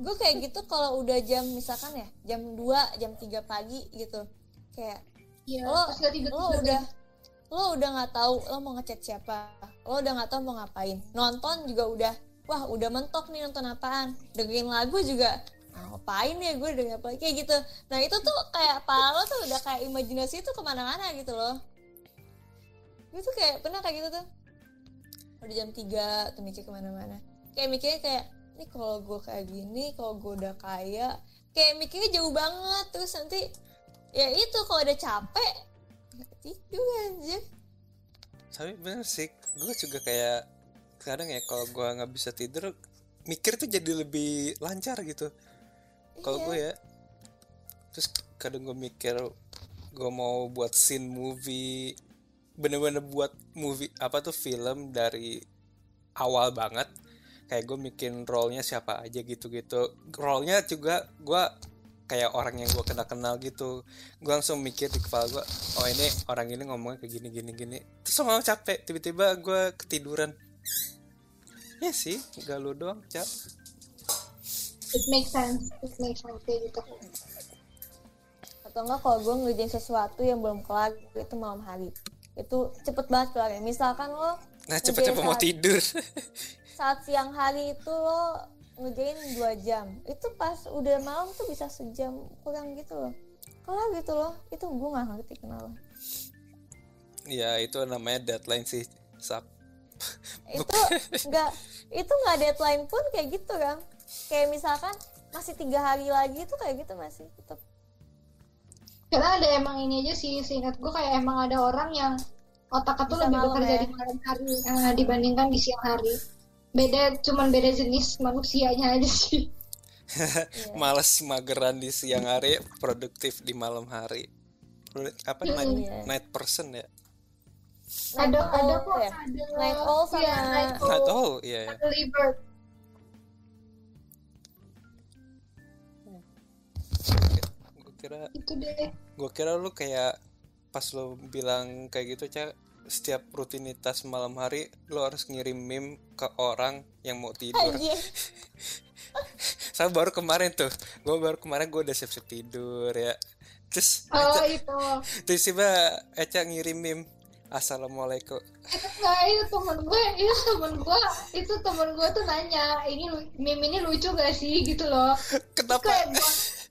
Gue kayak gitu kalau udah jam misalkan ya jam 2, jam 3 pagi gitu. Kayak Iya, lo nggak tidur lo udah lo udah nggak tahu lo mau ngechat siapa lo udah nggak tahu mau ngapain. Nonton juga udah wah udah mentok nih nonton apaan. Dengerin lagu juga ah, ngapain ya gue dengerin apa? Kayak gitu. Nah itu tuh kayak pala lo tuh udah kayak imajinasi itu ke mana-mana gitu loh. Gue tuh kayak pernah kayak gitu tuh. Udah jam 3 tuh mikir ke mana-mana. Kayak mikirnya kayak ini kalau gue kayak gini kalau gue udah kaya kayak mikirnya jauh banget. Terus nanti ya itu kalau udah capek tidur aja tapi bener sih gue juga kayak kadang ya kalau gue nggak bisa tidur mikir tuh jadi lebih lancar gitu. Kalau Iya. gue ya terus kadang gue mikir gue mau buat scene movie bener-bener buat movie apa tuh film dari awal banget. Kayak gue bikin role-nya siapa aja gitu-gitu. Role-nya juga gue kayak orang yang gue kenal kenal gitu. Gue langsung mikir di kepala gue oh ini orang ini ngomongnya kayak gini gini gini. Terus lama capek tiba-tiba gue ketiduran. Ya sih gak lu doang cap it makes sense it makes sense kayak gitu. Atau enggak kalau gue ngerjain sesuatu yang belum kelar itu malam hari. Itu cepet banget kelarnya. Misalkan lo nah cepet-cepet mau saat- tidur. saat siang hari itu lo ngerjain dua jam. Itu pas udah malam tuh bisa sejam kurang gitu loh. Kelar gitu loh. Itu gue nggak ngerti kenapa. Ya itu namanya deadline sih sap. Itu nggak itu nggak deadline pun kayak gitu kan kayak misalkan masih tiga hari lagi tuh kayak gitu masih tetap karena ada emang ini aja sih seingat gue kayak emang ada orang yang otaknya tuh Bisa lebih bekerja ya. di malam hari eh, dibandingkan di siang hari beda cuman beda jenis manusianya aja sih. [laughs] Males mageran di siang hari produktif di malam hari. Apa namanya Iya. night person ya? Ada Night ada owl kok ya? ada. Night owl sama- Iya, night owl, night owl iya ya. early bird. Gue kira itu deh. gue kira lu kayak pas lu bilang kayak gitu cak setiap rutinitas malam hari lu harus ngirim meme ke orang yang mau tidur. Saya [laughs] baru kemarin tuh gue baru kemarin gue udah siap-siap tidur ya. Terus oh Eca, itu. terus tiba Eca ngirim meme assalamualaikum. Itu enggak itu temen gue itu temen gue itu temen gue tuh nanya ini meme ini lucu gak sih? Gitu loh. [laughs] Kenapa? Kayak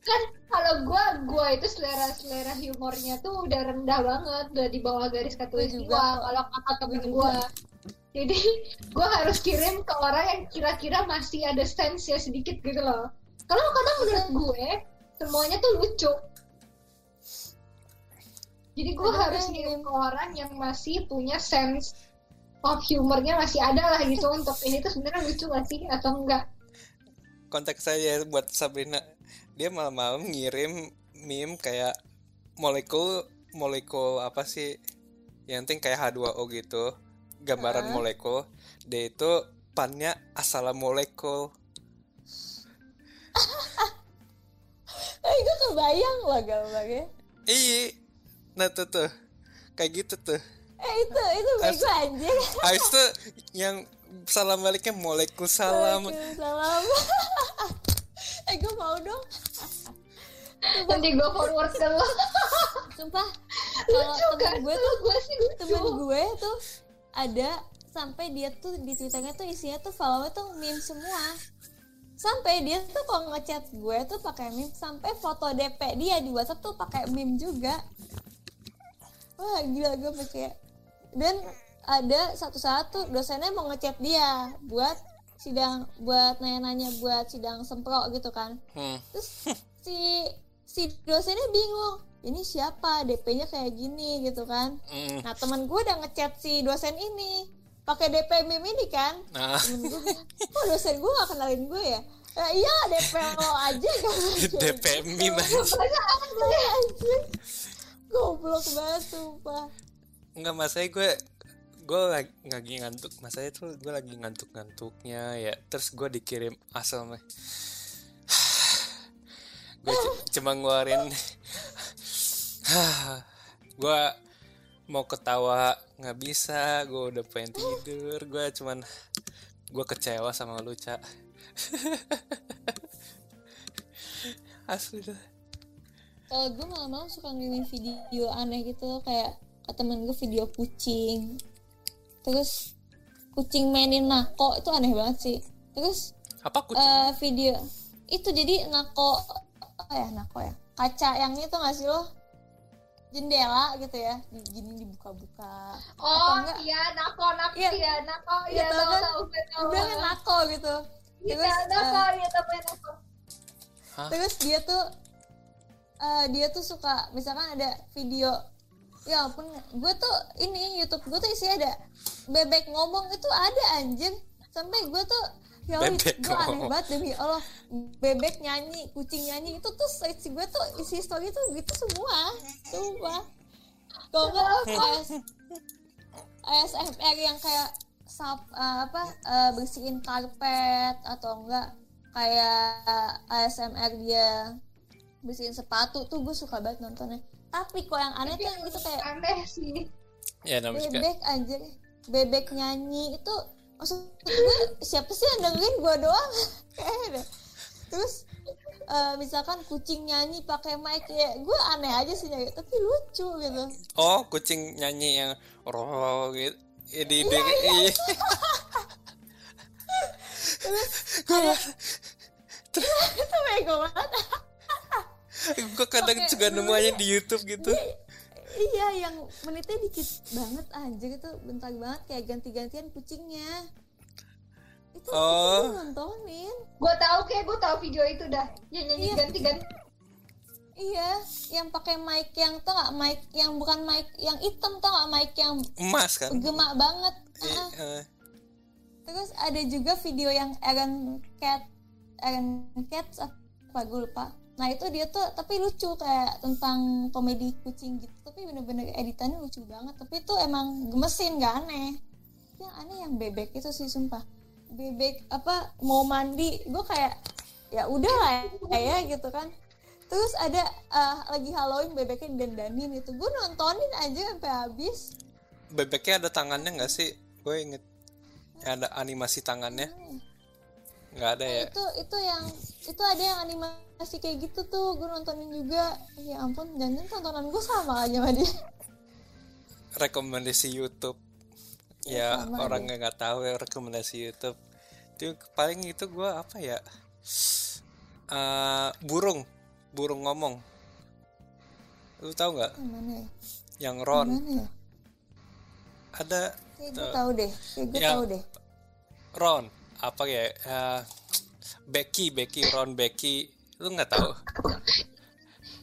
kan kalau gue gue itu selera selera humornya tuh udah rendah banget udah di bawah garis Gua katulistiwa juga. kok. kalau kata temen Gua. Gue jadi [laughs] gue harus kirim ke orang yang kira-kira masih ada sense ya sedikit gitu loh. Kalau kadang menurut gue semuanya tuh lucu. Jadi gue harus ngirim ke orang yang masih punya sense of humornya masih ada lah gitu. Untuk ini tuh sebenarnya lucu gak sih? Atau enggak? Konteks saya buat Sabrina dia malam-malam ngirim meme kayak molekul molekul apa sih? Yang penting kayak H2O gitu gambaran Hah? molekul. Dia itu pannya assalamualaikum. Eh gue kebayang loh gambarnya. Iya. Nah tuh tuh. Kayak gitu tuh. Eh itu itu bego anjir habis itu yang salam baliknya Waalaikumsalam salam [laughs] eh gue mau dong. [laughs] Nanti gue forward ke lo. Sumpah kalau lucu kan? temen gue tuh gue sih lucu. temen gue tuh ada sampai dia tuh di twitternya tuh isinya tuh follower tuh meme semua. Sampai dia tuh kalau ngechat gue tuh pakai meme sampai foto DP dia di WhatsApp tuh pakai meme juga. Wah gila gue pakai dan ada satu saat tuh dosennya mau ngechat dia buat sidang buat nanya-nanya buat sidang sempro gitu kan. Hmm. terus [laughs] si si dosennya bingung ini siapa? DP-nya kayak gini gitu kan. Hmm. nah teman gue udah ngechat si dosen ini pakai DP meme ini kan. Nah temen gue kok dosen gue gak kenalin gue ya? Ya iya DP lo aja kan. [laughs] DP meme anjir goblok banget sumpah. Enggak masanya gue gue lagi, lagi ngantuk. Masanya tuh gue lagi ngantuk-ngantuknya ya. Terus gue dikirim asal mah [sighs] gue c- cuma ngeluarin [sighs] gue mau ketawa nggak bisa gue udah pengen tidur. Gue cuman gue kecewa sama lu cak [laughs] asli dah. Kalau gue malam-malam suka ngirimin video aneh gitu kayak ke temen gue video kucing terus kucing mainin nako itu aneh banget sih. Terus apa kucing? eh video. Itu jadi nako apa ya nako ya? Kaca yang itu nggak sih lo? Jendela gitu ya di, gini dibuka-buka. Oh enggak iya nako nako Iya. iya nako Iya, iya tau tahu tahu udah kan nako gitu. Iya terus nako eh, iya tahu nako Hah? terus dia tuh eh, dia tuh suka misalkan ada video ya ampun gue tuh ini YouTube gue tuh isinya ada bebek ngomong itu ada anjing. Sampai gue tuh ya Bebek gue aneh banget demi Allah. Bebek nyanyi kucing nyanyi itu tuh search gue tuh isi story tuh gitu semua sumpah kalau nggak AS, ASMR yang kayak sap eh, apa eh, bersihin karpet atau enggak kayak ASMR dia bersihin sepatu tuh gue suka banget nontonnya tapi kok yang aneh tuh yang gitu kayak aneh sih. Ya namanya juga bebek aja bebek nyanyi itu maksud gue siapa sih yang dengerin? Gue doang. Kayak [laughs] ada. Terus eh, misalkan kucing nyanyi pakai mic ya gue aneh aja sih nyanyi tapi lucu gitu. Oh kucing nyanyi yang roh gitu. Ya, di, Iya, di- iya. [laughs] itu bego banget [laughs] gue kadang juga nemu aja di YouTube gitu. iya yang menitnya dikit banget aja gitu bentar banget kayak ganti-gantian kucingnya. Itu Oh. gue nontonin. Gue tahu kayak gue tahu video itu dah. Yang nyanyi Iya. ganti ganti. Iya yang pakai mic yang tau gak mic yang bukan mic yang hitam tau gak mic yang emas kan? gemak banget. I- eh, terus ada juga video yang Aaron Cat Aaron Cats apa gue lupa nah itu dia tuh tapi lucu kayak tentang komedi kucing gitu. Tapi bener-bener editannya lucu banget. Tapi itu emang gemesin gak aneh. Yang aneh yang bebek itu sih sumpah. Bebek apa mau mandi gue kayak ya udah lah ya gitu kan. Terus ada ah, lagi Halloween bebeknya dandanin itu gue nontonin aja sampai habis. Bebeknya ada tangannya nggak sih? Gue inget. Ada animasi tangannya nggak ada ya? itu itu yang itu ada yang animasi kayak gitu tuh gue nontonin juga. Ya ampun jangan tontonan gue sama aja sama dia. Rekomendasi YouTube. Ya, ya sama orang yang nggak tahu ya rekomendasi YouTube. Itu paling itu gue apa ya? Eh, burung. Burung ngomong. Lu tahu nggak? Yang ya? Yang yang Ron. mana ya? Ada kayak gue tahu deh kayak gue Yang- tahu deh. Ron apa ya Eh, Becky Becky Ron Becky lu nggak tahu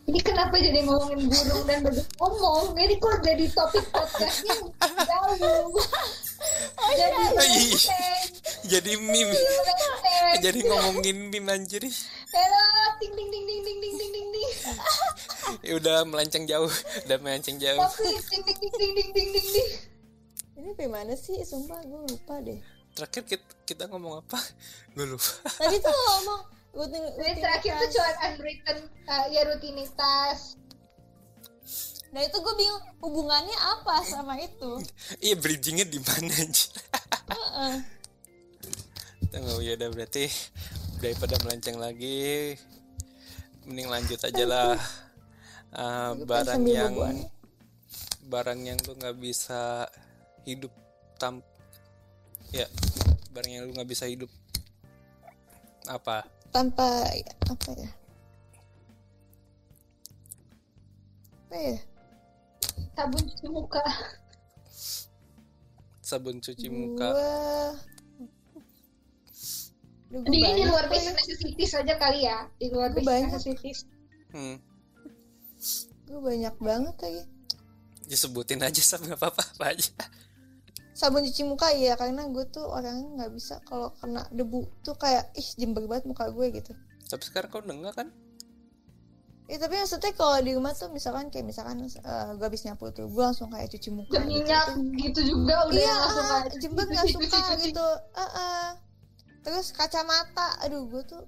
ini kenapa jadi ngomongin burung dan bebek ngomong ini kok jadi topik podcastnya jauh jadi melenceng jadi meme jadi melenceng jadi ngomongin meme anjir Hello, ting ting ting ting ting ting ting ting ting ya udah melenceng jauh udah melenceng jauh tapi ting ting ting ting ting ting ini bagaimana sih sumpah gue lupa deh terakhir kita, kita ngomong apa? [laughs] Gue lupa. Tadi tuh [laughs] ngomong rutin Jadi terakhir tuh cuma unwritten uh, ya rutinitas. Nah itu gue bingung hubungannya apa sama itu? [laughs] Iya bridgingnya di mana anjir Heeh. Tunggu ya udah berarti daripada melenceng lagi. Mending lanjut aja lah. Ah, pengen barang yang barang yang lu nggak bisa hidup tam ya barang yang lu nggak bisa hidup. Apa? Tanpa apa ya? Apa ya? Sabun cuci muka. Sabun cuci muka. Duh, di di luar basic necessities aja kali ya. Di luar banyak. necessities. Hmm. gue banyak banget lagi. Disebutin aja sama apa-apa apa aja sabun cuci muka ya karena gue tuh orangnya nggak bisa kalau kena debu. Tuh kayak ih jember banget muka gue gitu. Tapi sekarang kau dengar kan? Ya tapi maksudnya kalau di rumah tuh misalkan kayak misalkan eh, gue habis nyapu tuh gue langsung kayak cuci muka jam gitu. minyak gitu juga udah iya langsung ah, kayak nggak cuci, [laughs] suka gitu. Ah, ah. terus kacamata aduh gue tuh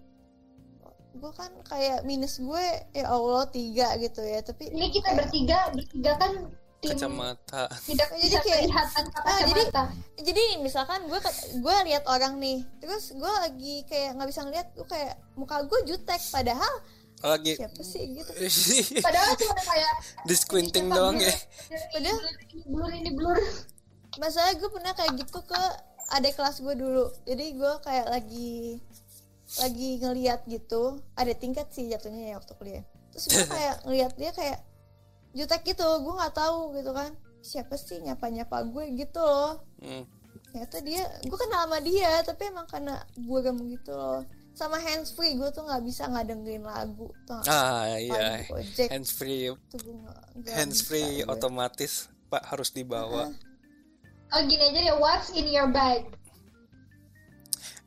gue kan kayak minus gue ya allah tiga gitu ya tapi ini kita bertiga bertiga kan tim kacamata. tidak Jadi kayak- Ah, jadi- kacamata. jadi misalkan gue gue lihat orang nih terus gue lagi kayak nggak bisa ngeliat gue kayak muka gue jutek padahal lagi. siapa sih gitu. [laughs] Padahal cuma kayak di squinting doang ya. Padahal ini blur ini blur. Masalah gue pernah kayak gitu ke adik kelas gue dulu. Jadi gue kayak lagi lagi ngeliat gitu. Ada tingkat sih jatuhnya ya waktu kuliah. Terus gue [laughs] kayak ngeliat dia kayak jutek gitu gue nggak tahu gitu kan. Siapa sih nyapa nyapa gue gitu loh. Hmm. ternyata dia gue kenal sama dia tapi emang karena gue gitu loh. Sama hands free gue tuh nggak bisa nggak dengerin lagu tuh ah iya. Gojek. Hands free. Tuh gue nggak- nggak hands bisa free gue. otomatis pak harus dibawa. Oh gini aja deh what's in your bag?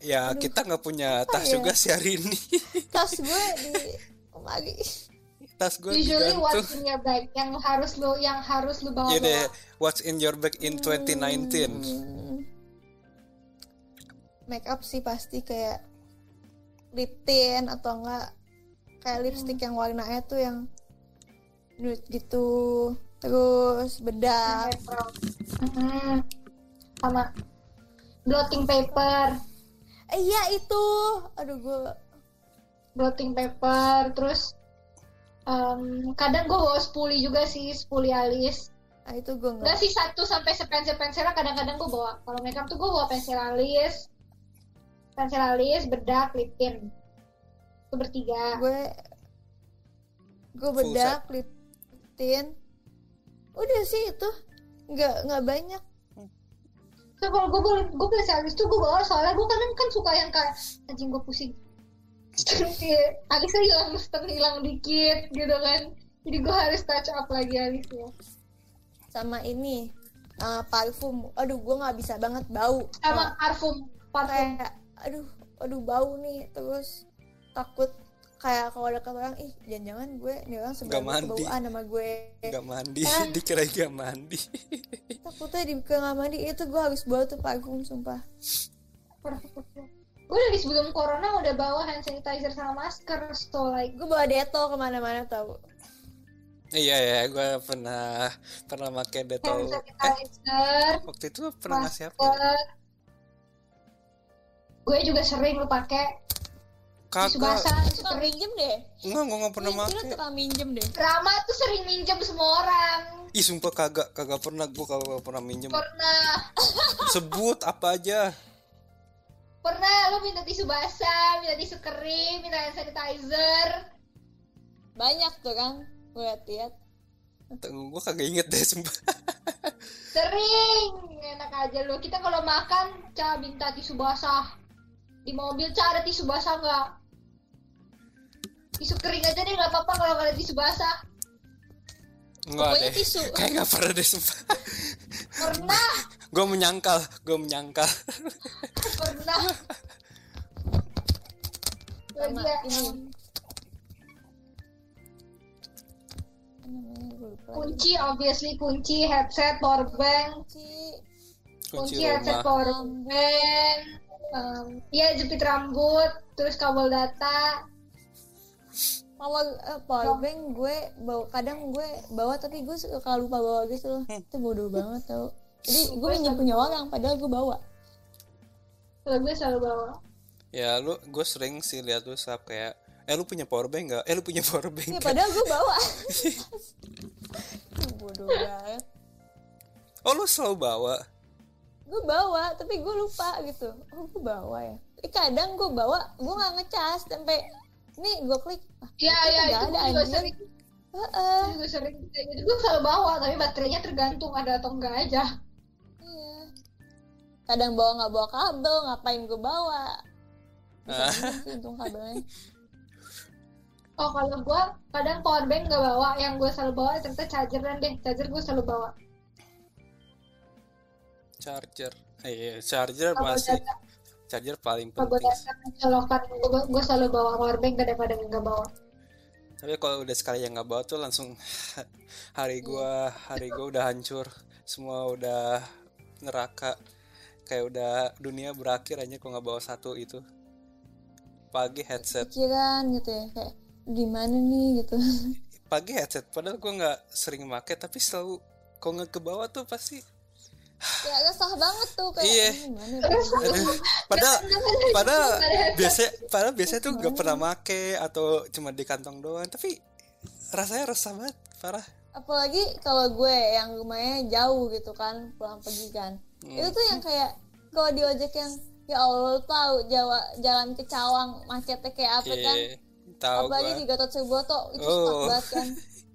Ya kita nggak punya tas ya? juga sih hari ini. Tas gue di lagi tas gue usually digantung. what's in your bag yang harus lu yang harus lu bawa ya deh what's in your bag in 2019 Hmm. make up sih pasti kayak lip tint atau enggak kayak lipstick yang warnanya tuh yang nude gitu. Terus bedak. Hmm. sama blotting paper. Eh, iya itu. Aduh gue blotting paper terus em, kadang gue bawa spoolie juga sih spoolie alis. Ah itu gue enggak nggak sih satu sampai sepensil pensilnya kadang-kadang gue bawa. Kalau makeup tuh gue bawa pensil alis. Pensil alis bedak lip tint itu bertiga. Gue gue bedak lip tint udah sih itu. Nggak nggak banyak. So kalau gue beli gue beli alis tuh gue bawa soalnya gue kadang kan suka yang kayak anjing gue pusing alisnya hilang setengah hilang dikit gitu kan. Jadi gue harus touch up lagi alisnya sama ini eh, parfum. Aduh gue nggak bisa banget bau. Sama parfum parfum. Kayak aduh aduh bau nih terus takut kayak kalau ada orang ih jangan-jangan gue nih orang mandi. kebauan sama gue. Nggak mandi Ah. [laughs] dikira nggak mandi. Takutnya di ke nggak mandi itu gue habis bawa tuh parfum sumpah gue dari sebelum corona udah bawa hand sanitizer sama masker so like gue bawa detol ke mana-mana tau. Iya ya gue pernah pernah pakai hand detol eh sanitizer waktu itu pernah ngasih apa ya? masker. Gue juga sering lu pakai tisu kagak basah tisu kering. minjem deh. Enggak gue nggak pernah Iya, Cina pakai suka minjem deh. Rama tuh sering minjem semua orang. Ih sumpah kagak kagak pernah gue kagak pernah minjem. Pernah. [laughs] Sebut apa aja pernah lu minta tisu basah minta tisu kering minta hand sanitizer? Banyak tuh kan gue liat-liat. Gue kagak inget deh sumpah. [laughs] Sering enak aja lu. Kita kalau makan ca minta tisu basah. Di mobil ca ada tisu basah nggak? Tisu kering aja deh nggak apa-apa kalau nggak ada tisu basah. Enggak Pokoknya deh. tisu. [laughs] kayak nggak pernah deh sumpah. Pernah. Gue menyangkal gue menyangkal [laughs] sama ini lagi. kunci obviously kunci headset power bank. Kunci. Kunci kunci headset rumah. power bank. Em, ya jepit rambut terus kabel data. Power eh, power bank gue bawa kadang gue bawa tapi gue suka lupa bawa gitu loh. Itu bodoh banget tau. Jadi gue minjem punya orang padahal gue bawa kalau gue selalu bawa. Ya lu gue sering sih lihat lu sap kayak eh lu punya power bank nggak? Eh lu punya [laughs] power bank ya padahal gue bawa. [laughs] Bodoh banget. Oh lu selalu bawa? Gue bawa tapi gue lupa gitu. Oh gue bawa ya? Eh, kadang gue bawa gue nggak ngecas sampai nih gue klik. Ah, ya itu ya itu ada gue juga sering. Heeh. gue juga sering gitu. Gue selalu bawa tapi baterainya tergantung ada atau enggak aja. Kadang bawa nggak bawa kabel, ngapain gue bawa? Bisa minjem sih untung kabelnya. oh kalau gue kadang power bank nggak bawa. Yang gue selalu bawa ternyata chargeran deh. Charger gue selalu bawa. Charger. Eh, iya, charger Kabel masih. data. charger paling penting colokan. Gue gue selalu bawa power bank daripada nggak bawa. Tapi kalau udah sekali yang nggak bawa tuh langsung [laughs] hari gua hari gua udah hancur. Semua udah neraka kayak udah dunia berakhir aja kalau nggak bawa satu itu pagi headset Pikiran gitu ya, kayak gimana nih gitu. [laughs] pagi headset padahal gua nggak sering make tapi selalu kalau nggak ke bawah tuh pasti [sighs] ya resah banget tuh kayak Iya. "Ini gimana ya?" Padahal [laughs] padahal Nggak ada headset. biasa padahal biasanya tuh gak pernah make atau cuma di kantong doang tapi rasanya resah banget parah Apalagi kalau gue yang rumahnya jauh gitu kan, pulang pergi kan. Hmm. Itu tuh yang kayak kalau di ojek yang ya Allah lu tahu Jawa jalan ke Cawang macetnya kayak apa kan. iya tahu apalagi gua di Gatot Subroto itu Oh. stuck banget kan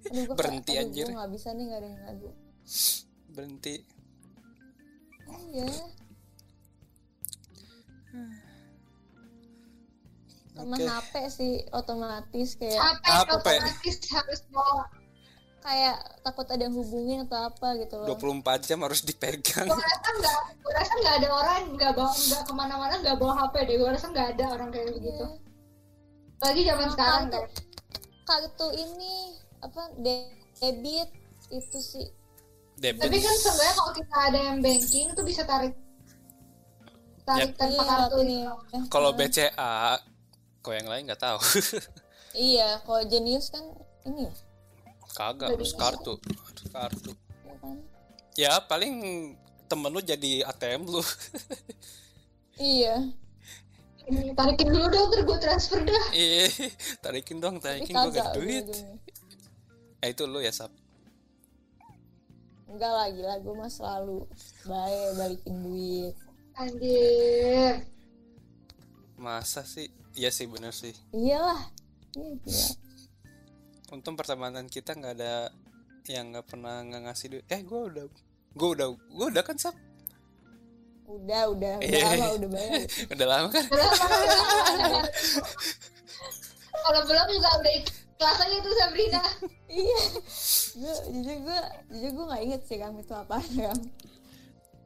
aduh gue Berhenti, kayak, anjir. gue gak bisa nih gak ada yang ngadu berhenti iya sama Oke. HP sih otomatis kayak Apa, Pe? otomatis harus bawa kayak takut ada yang hubungin atau apa gitu loh. 24 jam harus dipegang. Gue rasa nggak gue rasa nggak ada orang yang nggak bawa nggak ke mana-mana nggak bawa HP deh. Gue rasa nggak ada orang kayak begitu Iya. lagi zaman sekarang kartu kan kartu ini apa de- debit itu sih. Debit. Tapi kan sebenarnya kalau kita ada yang banking tuh bisa tarik tarik tanpa iya kartu ini ini. Kalau BCA kok yang lain nggak tahu? [laughs] Iya kalau jenius kan ini kagak harus kartu. Harus kartu. Ya kan? Ya paling temen lu jadi ATM lu. [laughs] Iya. Ini, tarikin dulu dong terus gue transfer dah. Iya tarikin dong tarikin gue gak duit. eh itu lu ya sap. Enggak lagi lah gue mah selalu baik balikin duit. Anjir. Masa sih? Iya sih bener sih. Iyalah. Iya untung pertemanan kita nggak ada yang nggak pernah nggak ngasih duit. Eh gue udah gue udah gue udah kan sap? Udah udah. Udah Iya. lama udah bayar [laughs] udah lama kan? Kalau belum juga udah ikhlas aja tuh Sabrina. [laughs] Iya. Gue jujur gue jujur gue nggak inget sih kamu itu apa kan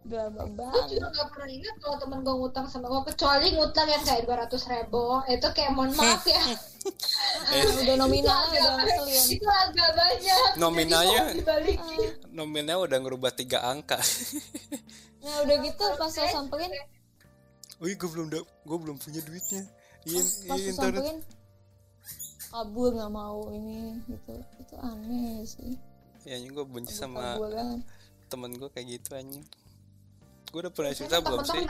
udah lama gue banget juga gak pernah ingat kalau temen gue ngutang sama gue kecuali ngutang yang kayak 200 ribu. Itu kayak mohon maaf ya. [laughs] Eh, udah nominal itu udah itu agak banyak. Nominalnya- dibalikin. Nominalnya udah ngerubah tiga angka. [laughs] Nah udah gitu pas lo samperin? Wih gue belum gue belum punya duitnya. Iya pas iya lo ntar samperin? Kabur nggak mau ini gitu. Itu aneh sih. Ya gue benci sama kan. temen gue kayak gitu anjing gue udah pernah cerita belum sih?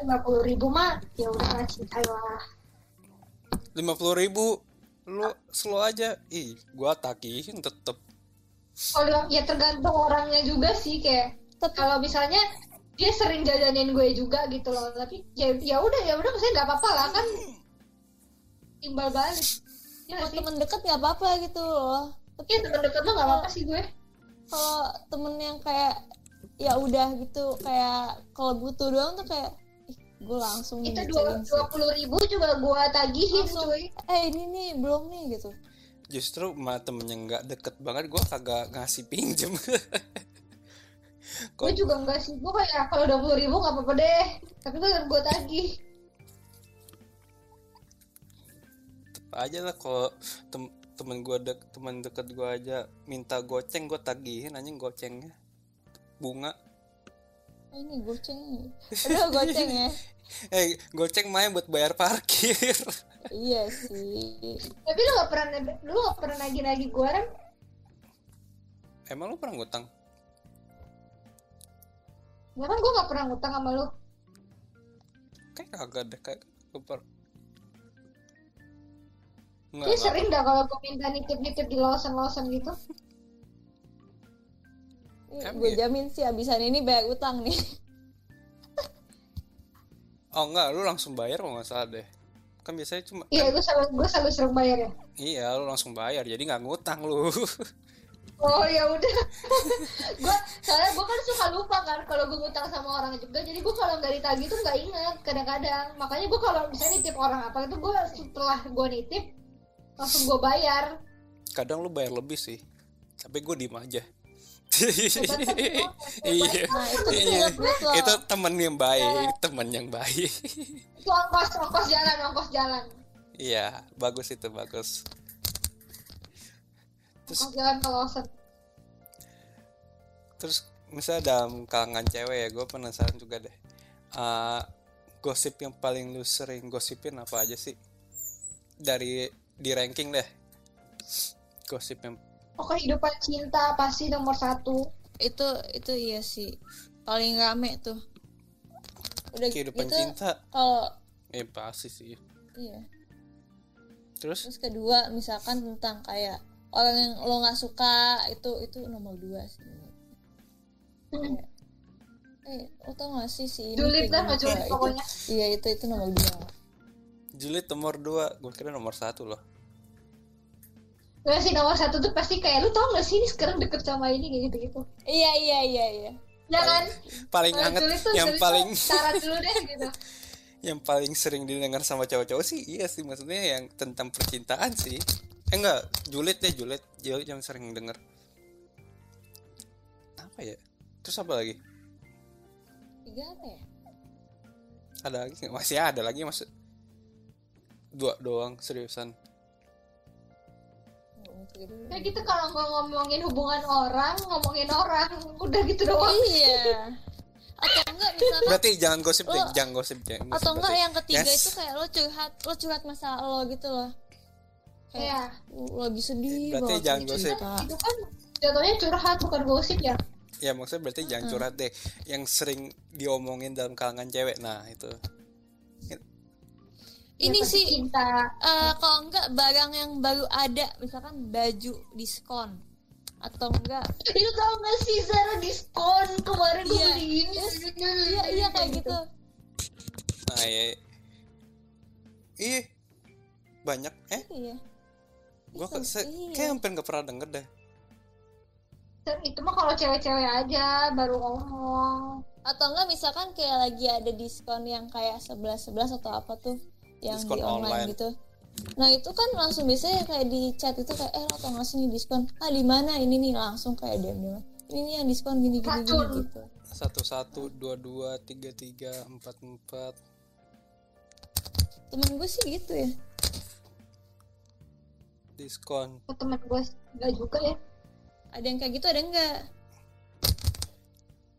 lima puluh ribu mah ya udah lah cinta lah. Lima puluh ribu lu slow aja. Ih gue tagihin tetep. Kalau ya tergantung orangnya juga sih kayak kalau misalnya dia sering jajanin gue juga gitu loh. Tapi ya ya udah ya udah maksudnya nggak apa-apa lah kan. Timbal balik. Ya kalau temen deket nggak apa-apa gitu loh. Tapi Iya temen deket mah nggak apa-apa sih gue. Kalau temen yang kayak ya udah gitu kayak kalau butuh doang tuh kayak gue langsung itu nih dua puluh ribu juga gue tagihin Langsung. cuy. Eh ini nih belum nih gitu. Justru sama temen yang nggak deket banget gue kagak ngasih pinjem. Gue juga enggak sih gue kayak kalau dua puluh ribu nggak apa-apa deh. Tapi gue gue tagih. Aja lah kalau tem temen gue dek temen deket gue aja minta goceng gue tagihin anjing gocengnya bunga. Ah, ini goceng nih. Udah [laughs] goceng ya. Eh goceng main buat bayar parkir. Iya sih. Tapi lu gak pernah lu gak pernah nagih-nagih gue kan emang lu pernah ngutang? Ya kan gue gak pernah ngutang sama lu. Kayak kagak deh kayak gue per dia Nggak, sering dah kalau gue minta nitip-nitip di Lawson-Lawson gitu gue iya? jamin sih abisan ini bayar utang nih. [laughs] Oh enggak lu langsung bayar kalau nggak salah deh. Kan biasanya cuma iya gue selalu gue selalu sering bayar ya? Iya lu langsung bayar jadi nggak ngutang lu. [laughs] Oh ya udah. [laughs] Gue soalnya gue kan suka lupa kan kalau gue ngutang sama orang juga jadi gue kalau nggak ditagih tuh nggak inget kadang-kadang. Makanya gue kalau misalnya nitip orang apa itu gue setelah gue nitip langsung gue bayar. Kadang lu bayar lebih sih tapi gue diem aja iya. Nah itu iya. itu temen yang baik temen yang baik. Itu ongkos ongkos jalan ongkos jalan. Iya bagus itu bagus. Terus ongkos jalan terus misalnya dalam kalangan cewek ya gue penasaran juga deh. Eh, gosip yang paling lu sering gosipin apa aja sih? Dari di ranking deh. Gosip yang oh kehidupan cinta pasti nomor satu. Itu itu iya sih. Paling rame tuh. Udah kehidupan gitu cinta? kalau eh pasti sih. Iya. Terus? Terus kedua misalkan tentang kayak orang yang lo nggak suka itu itu nomor dua sih. Hmm. eh lo tau gak sih si ini julid gini, nggak julid kayak pokoknya? Iya itu itu nomor dua. Julid nomor dua gue kira nomor satu loh Gak sih nomor satu tuh pasti kayak lu tau gak sih ini sekarang deket sama ini? Kayak gitu gitu iya iya iya. Iya ya kan? Paling hangat yang paling syarat dulu deh gitu. [laughs] Yang paling sering didengar sama cowok-cowok sih iya sih. Maksudnya yang tentang percintaan sih. Eh enggak julid deh julid. Julid yang sering denger. Apa ya? Terus apa lagi? Tiga apa ya? Ada lagi masih ada lagi maksud dua doang seriusan Dulu. kayak gitu kalau nggak ngomongin hubungan orang ngomongin orang. Udah gitu doang. Iya atau enggak misalkan berarti jangan gosip deh Lo- jangan gosip gosip atau enggak yang ketiga Yes. itu kayak lo curhat lo curhat masalah lo gitu loh. Kayak Iya. "Uh, lagi sedih Berarti banget jangan gosip. cinta." itu kan jatuhnya curhat bukan gosip ya? Ya maksudnya berarti jangan curhat deh. Yang sering diomongin dalam kalangan cewek. Nah itu ini Ya, sih cinta eh, kalau enggak barang yang baru ada misalkan baju diskon atau enggak? Itu tau gak sih Zara diskon? Kemarin gue Iya. beli ini iya iya kayak gitu. nah ya iya banyak eh? Iya. Se- iya. kayak hampir nggak pernah denger deh. Itu mah kalau cewek-cewek aja baru ngomong. Atau enggak misalkan kayak lagi ada diskon yang kayak 11 11 atau apa tuh yang Diskon di online, online. gitu. Nah itu kan langsung biasanya kayak di chat itu kayak eh lo tau gak sih nih diskon? Ah di mana? Ini nih langsung kayak dia bilang ini nih yang diskon gini gini gini gitu. Satu satu dua dua tiga tiga empat empat. Temen gue sih gitu ya. Diskon. Temen gue enggak juga ya. Ada yang kayak gitu ada enggak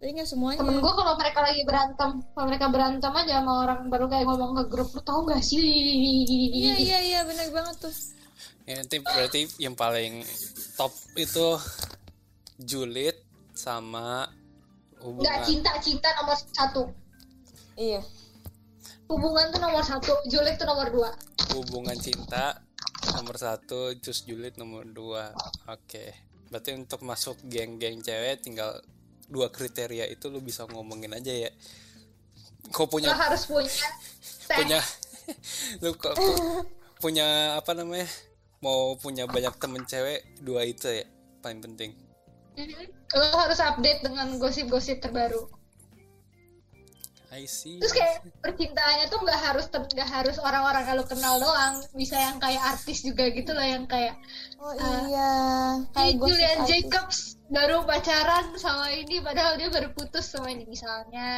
tapi enggak semuanya. Temen gue kalau mereka lagi berantem kalau mereka berantem aja sama orang baru kayak ngomong ke grup lu tau gak sih? Iya iya iya benar banget tuh. Ya nanti berarti yang paling top itu julid sama nggak hubungan cinta cinta nomor satu. Iya. Hubungan tuh nomor satu julid tuh nomor dua. Hubungan cinta nomor satu terus julid nomor dua. Oke. Berarti untuk masuk geng-geng cewek tinggal dua kriteria itu lu bisa ngomongin aja ya. Kau lo punya harus punya teh [laughs] punya [laughs] lu kok kok punya apa namanya? Mau punya banyak temen cewek dua itu ya paling penting. Mhm. lo harus update dengan gosip-gosip terbaru I see. Terus kayak percintaannya tuh nggak harus nggak harus orang-orang lo kenal doang. Bisa yang kayak artis juga gitu loh yang kayak oh Ah. iya. Kayak Julian Jacobs baru pacaran sama ini padahal dia baru putus sama ini misalnya.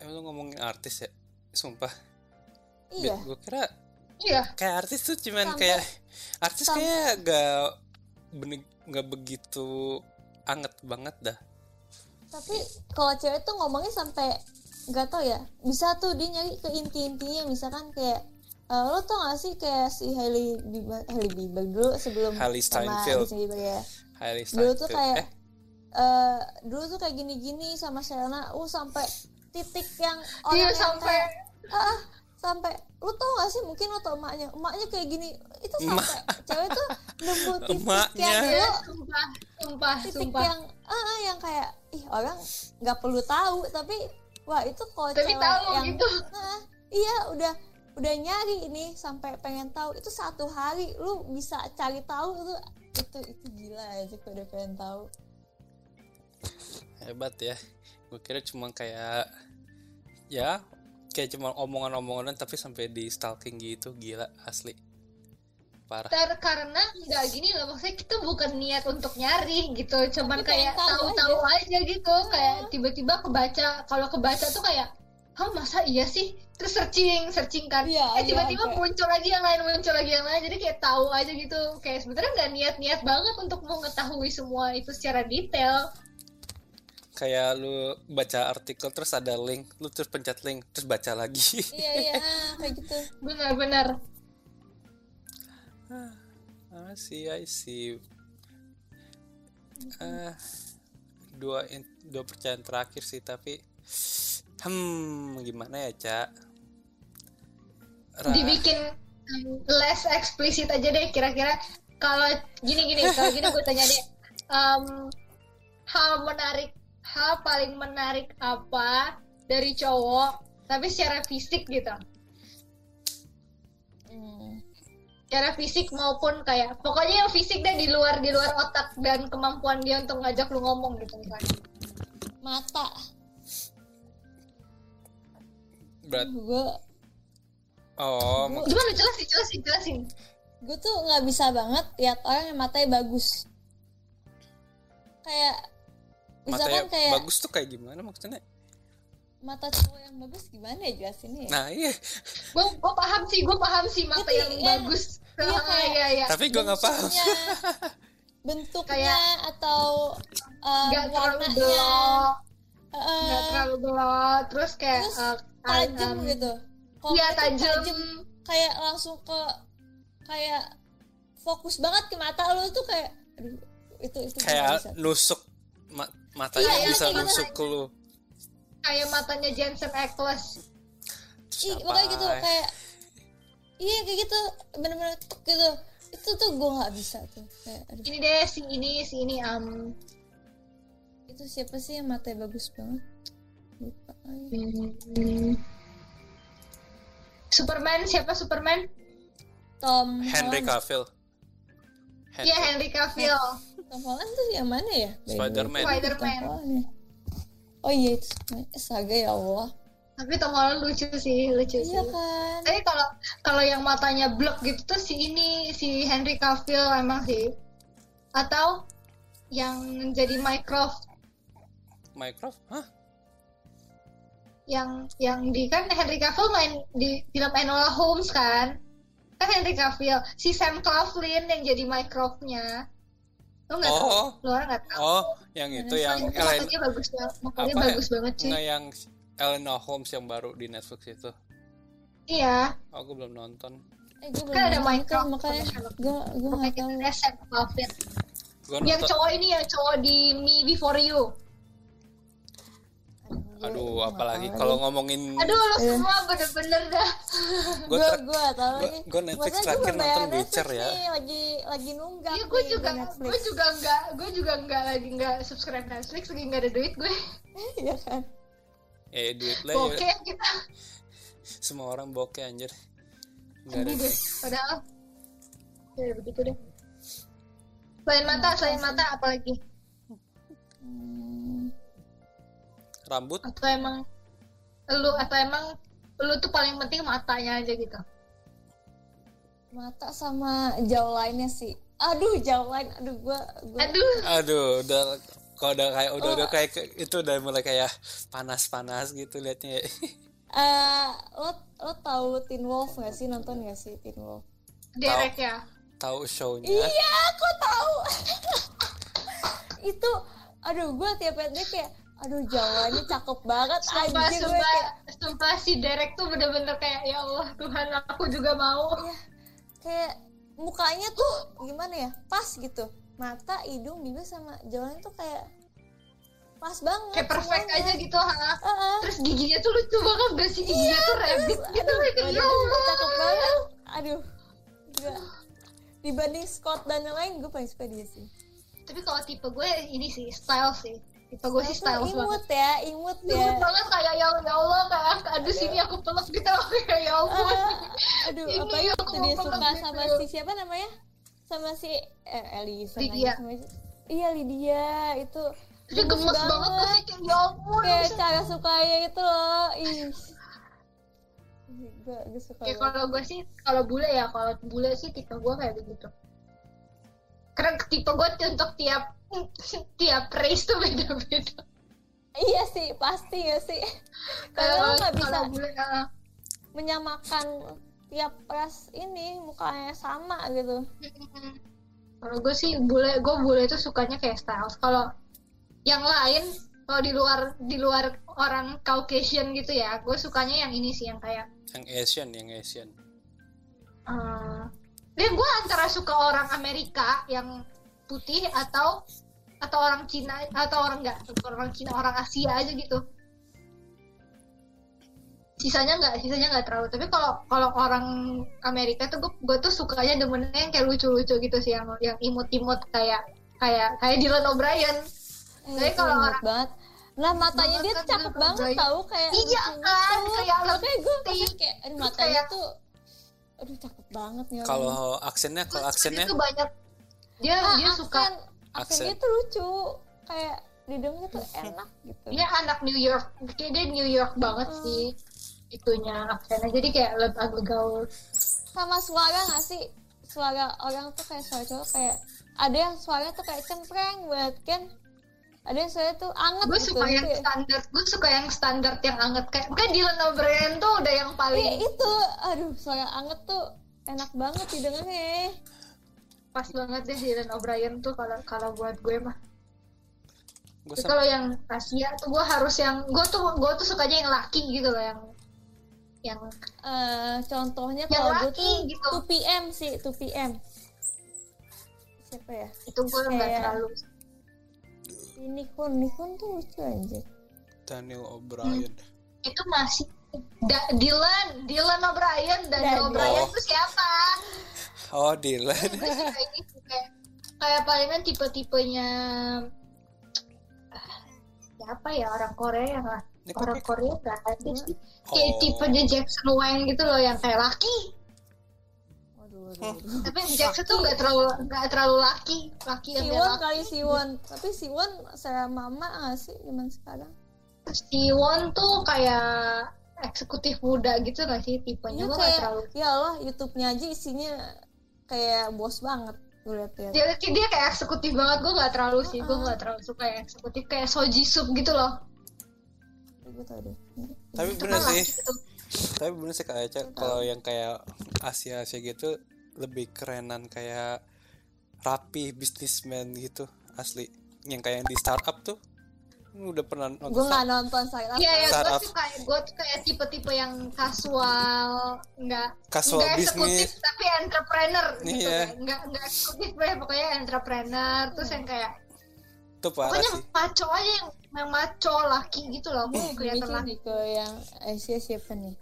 Eh lu ngomongin artis ya? Sumpah. Iya. gue kira iya. kayak artis tuh cuman Sampai- kayak artis sampai- kayak gak bener nggak begitu anget banget dah tapi kalau cewek tuh ngomongnya sampai nggak tau ya. Bisa tuh dia nyari ke inti-intinya. Misalkan kayak eh, lo tau gak sih kayak si Hailey Bieber, Hailey Bieber dulu sebelum Hailey sama Steinfeld. Justin Bieber ya? Hailey dulu tuh Steinfeld. kayak eh? eh, dulu tuh kayak gini-gini sama Selena uh sampai titik yang orang Iya, yang sampai- kayak, ah, sampai lu tau gak sih mungkin lo tau emaknya emaknya kayak gini. Itu sampai cewek tuh nemu titik Emaknya. yang Iya, lo sumpah sumpah titik sumpah. yang ah ah, yang kayak ih orang nggak perlu tahu tapi wah itu kalau Tapi tahu yang gitu. ah, iya udah udah nyari ini sampai pengen tahu itu satu hari lu bisa cari tahu itu itu itu gila ya sih kalau udah pengen tahu. Hebat ya. Gue kira cuma kayak ya kayak cuma omongan-omongan tapi sampai di stalking gitu gila asli parah. Ter karena nggak gini loh maksudnya kita bukan niat untuk nyari gitu cuman Tapi kayak tahu-tahu aja. gitu kayak tiba-tiba kebaca kalau kebaca tuh kayak hah masa iya sih? Terus searching searching kan. Iya, eh iya, tiba-tiba kayak- muncul lagi yang lain muncul lagi yang lain jadi kayak tahu aja gitu. Kayak sebenarnya nggak niat-niat banget untuk mengetahui semua itu secara detail. Kayak lu baca artikel terus ada link lu terus pencet link terus baca lagi. Iya iya ah, kayak gitu. Benar-benar I see I see. Ah dua in- dua percayaan terakhir sih tapi hmm gimana ya cak? Ra- dibikin less eksplisit aja deh kira-kira. Kalau gini gini kalau gini gue tanya deh. Um, hal menarik hal paling menarik apa dari cowok tapi secara fisik gitu secara fisik maupun kayak pokoknya yang fisik deh di luar di luar otak dan kemampuan dia untuk ngajak lu ngomong gitu misalnya mata. Berat. Gue oh mak- gimana jelasin jelasin jelasin. Gue tuh nggak bisa banget lihat orang yang matanya bagus. Kayak misalkan matanya kayak bagus tuh kayak gimana maksudnya mata cowok yang bagus gimana ya jelasinnya ya? nah iya. Gue gue paham sih gue paham sih mata Tapi, yang iya, bagus. iya, kayak- iya iya. Tapi gue nggak paham. bentuknya [laughs] Kayak- atau um, nggak terlalu warnanya. gelap. Eh, nggak terlalu gelap. Terus kayak terus eh, tajam um, gitu. Iya tajam. tajam kayak langsung ke kayak fokus banget ke mata lu tuh kayak aduh itu itu kayak bisa. nusuk ma- matanya Iya, bisa kayak gitu. nusuk ke lu kayak matanya Jensen Ackles Ih, makanya gitu kayak iya kayak gitu bener-bener gitu. Itu tuh gue nggak bisa tuh kayak aduh. Ini deh si ini si ini um. Itu siapa sih yang matanya bagus banget? Lupa hmm, Superman siapa Superman? Tom Henry Cavill. Iya Henry. Cavill. Tom Holland tuh yang mana ya? Spider-Man. Spider-Man. Oh iya itu Saga ya Allah. Tapi Holland lucu sih lucu sih. iya kan? Tapi kalau kalau yang matanya blok gitu tuh si ini si Henry Cavill emang sih. Atau yang jadi Mycroft. Minecraft hah? Yang yang di kan Henry Cavill main di film Enola Holmes kan? Kan Henry Cavill si Sam Claflin yang jadi Mycroftnya lu nggak tahu Oh. lu orang nggak tahu. Oh yang itu yang Itu Ellen makanya bagus banget makanya apa bagus banget sih. Nggak yang Elena Holmes yang baru di Netflix itu. Iya. Oh, aku belum nonton. Eh gue belum Kan ada Minecraft, makanya gue gue nggak tahu. Yang cowok ini yang cowok di Me Before You aduh apalagi kalau ngomongin aduh lu Iya. semua bener-bener dah gue gue gue gua- nih gua Netflix terakhir nonton Witcher ya. lagi lagi nunggak Iya, gue juga, gue juga nggak, gue juga nggak lagi nggak subscribe Netflix, lagi nggak ada duit gue. [laughs] Iya kan eh duit lah ya. Bokeh kita, semua orang bokeh anjir nggak ada deh. Padahal, ya begitu deh. Selain mata, selain mata, apalagi? Rambut. Atau emang lu, atau emang lu tuh paling penting matanya aja gitu. mata sama jauh lainnya sih. Aduh jauh lain aduh gue gue Aduh, aduh udah kalau udah kayak udah Oh. udah kayak itu udah mulai kayak panas-panas gitu liatnya. [laughs] Eh, lo lo tahu Teen Wolf gak sih? Nonton gak sih Teen Wolf? Derek ya. tahu shownya? Iya aku tahu. [laughs] Itu aduh gue tiap liat dia kayak aduh jawabannya cakep banget Sumpah, anjir sumpah, kayak sumpah si Derek tuh bener-bener kayak, ya Allah Tuhan aku juga mau. kayak mukanya tuh gimana ya pas gitu mata hidung bibir sama jawabannya tuh kayak pas banget Kayak perfect semuanya. aja gitu, ha. Heeh. Terus giginya tuh lucu banget gak sih? Giginya tuh rabbit gitu, aduh, kayak ya Allah. cakep banget aduh gila. dibanding Scott dan yang lain gue paling suka dia sih Tapi kalau tipe gue ini sih, style sih. Tipe gue sih style banget. imut ya imut ya Imut banget kayak ya, ya Allah kayak aduh sini aku peluk gitu [laughs] kayak ya ampun. Ah, aduh Ini apa aku itu mau dia suka gitu. sama si siapa namanya sama si eh, Elisa Lydia. sama si- iya Lydia itu Dia gemes banget tuh sih kayak ya ampun. kayak cara sukanya itu loh ih gue gue suka banget. kalau gue sih kalau bule ya kalau bule sih tipe gue kayak begitu. Karena tipe gue tuh untuk tiap tiap race tuh beda-beda. iya sih pasti gak sih. [laughs] Karena lo nggak bisa kalau bule uh, menyamakan tiap ras ini mukanya sama gitu. Kalau gue sih bule gue bule itu sukanya kayak styles. Kalau yang lain kalau di luar di luar orang Caucasian gitu ya gue sukanya yang ini sih yang kayak yang Asian yang Asian. Eh ya gue antara suka orang Amerika yang putih atau atau orang Cina atau orang enggak orang Cina orang Asia aja gitu. Sisanya nggak sisanya nggak terlalu. Tapi kalau kalau orang Amerika tuh gue gue tuh sukanya demennya yang kayak lucu-lucu gitu sih yang yang imut-imut kayak kayak kayak Dylan O'Brien. Eh, Tapi kalau orang- banget. Nah matanya dia cakep banget tau kayak Iya kan, kayak gue kayak aduh Terus matanya kayak- tuh aduh cakep banget nih kalau aksennya kalau aksennya? dia tuh banyak. Dia ah, dia aksen, suka aksen. Aksen. dia tuh lucu. Kayak didengar tuh enak gitu. Dia anak New York. Kayak dia New York banget Hmm. sih itunya aksennya. Jadi kayak lebih agak gaul. Sama suara gak sih? Suara orang tuh kayak suara cowok kayak ada yang suaranya tuh kayak cempreng banget kan ada yang suaranya tuh anget gue gitu suka yang gitu ya. standar gue suka yang standar yang anget. Kayak kan Dylan O'Brien tuh udah yang paling itu. Aduh suara anget tuh enak banget didengarnya. Pas banget deh Dylan O'Brien tuh kalau kalau buat gue mah. Kalau yang Asia tuh gue harus yang gue tuh gue tuh sukanya yang laki gitu loh yang yang Eh, contohnya Yang kalau gue laki tuh gitu. 2 PM sih 2 PM. Siapa ya? Itu gue nggak terlalu si Nikon Nikon tuh lucu aja Daniel O'Brien. Itu masih Da- Dylan Dylan O'Brien dan Dan- O'Brien Oh. itu siapa? Oh Dylan. Kayak gitu kayak kayak palingan tipe-tipenya ah, siapa ya orang Korea lah. Ini orang Korea ada sih? Kayak Oh. tipenya Jackson Wang gitu loh yang kayak laki waduh, waduh, waduh. tapi Jackson tuh nggak terlalu nggak terlalu laki laki yang Siwon laki. kali Siwon. Tapi Siwon saya mama gak sih zaman sekarang? Siwon tuh kayak eksekutif muda gitu gak sih tipenya? Iya gue nggak kayak terlalu ya Allah YouTube-nya aja isinya kayak bos banget gue liat ya dia dia kayak eksekutif banget gue nggak terlalu sih gue nggak terlalu suka yang eksekutif kayak Soji Sup gitu loh. Gue tau deh. Tapi bener sih. gitu. tapi bener sih kayak Ca, kalau yang kayak Asia Asia gitu lebih kerenan kayak rapi bisnismen gitu asli yang kayak di startup tuh udah pernah nonton gue nggak nonton startup Iya ya gue Startup. suka gue tuh kayak tipe-tipe yang kasual nggak Casual nggak eksekutif bisnis. tapi entrepreneur gitu Iya. kayak nggak nggak eksekutif deh pokoknya entrepreneur terus yang kayak tuh parah pokoknya sih maco aja yang yang maco laki gitu loh gue gue kelihatan laki nih ke yang Asia siapa nih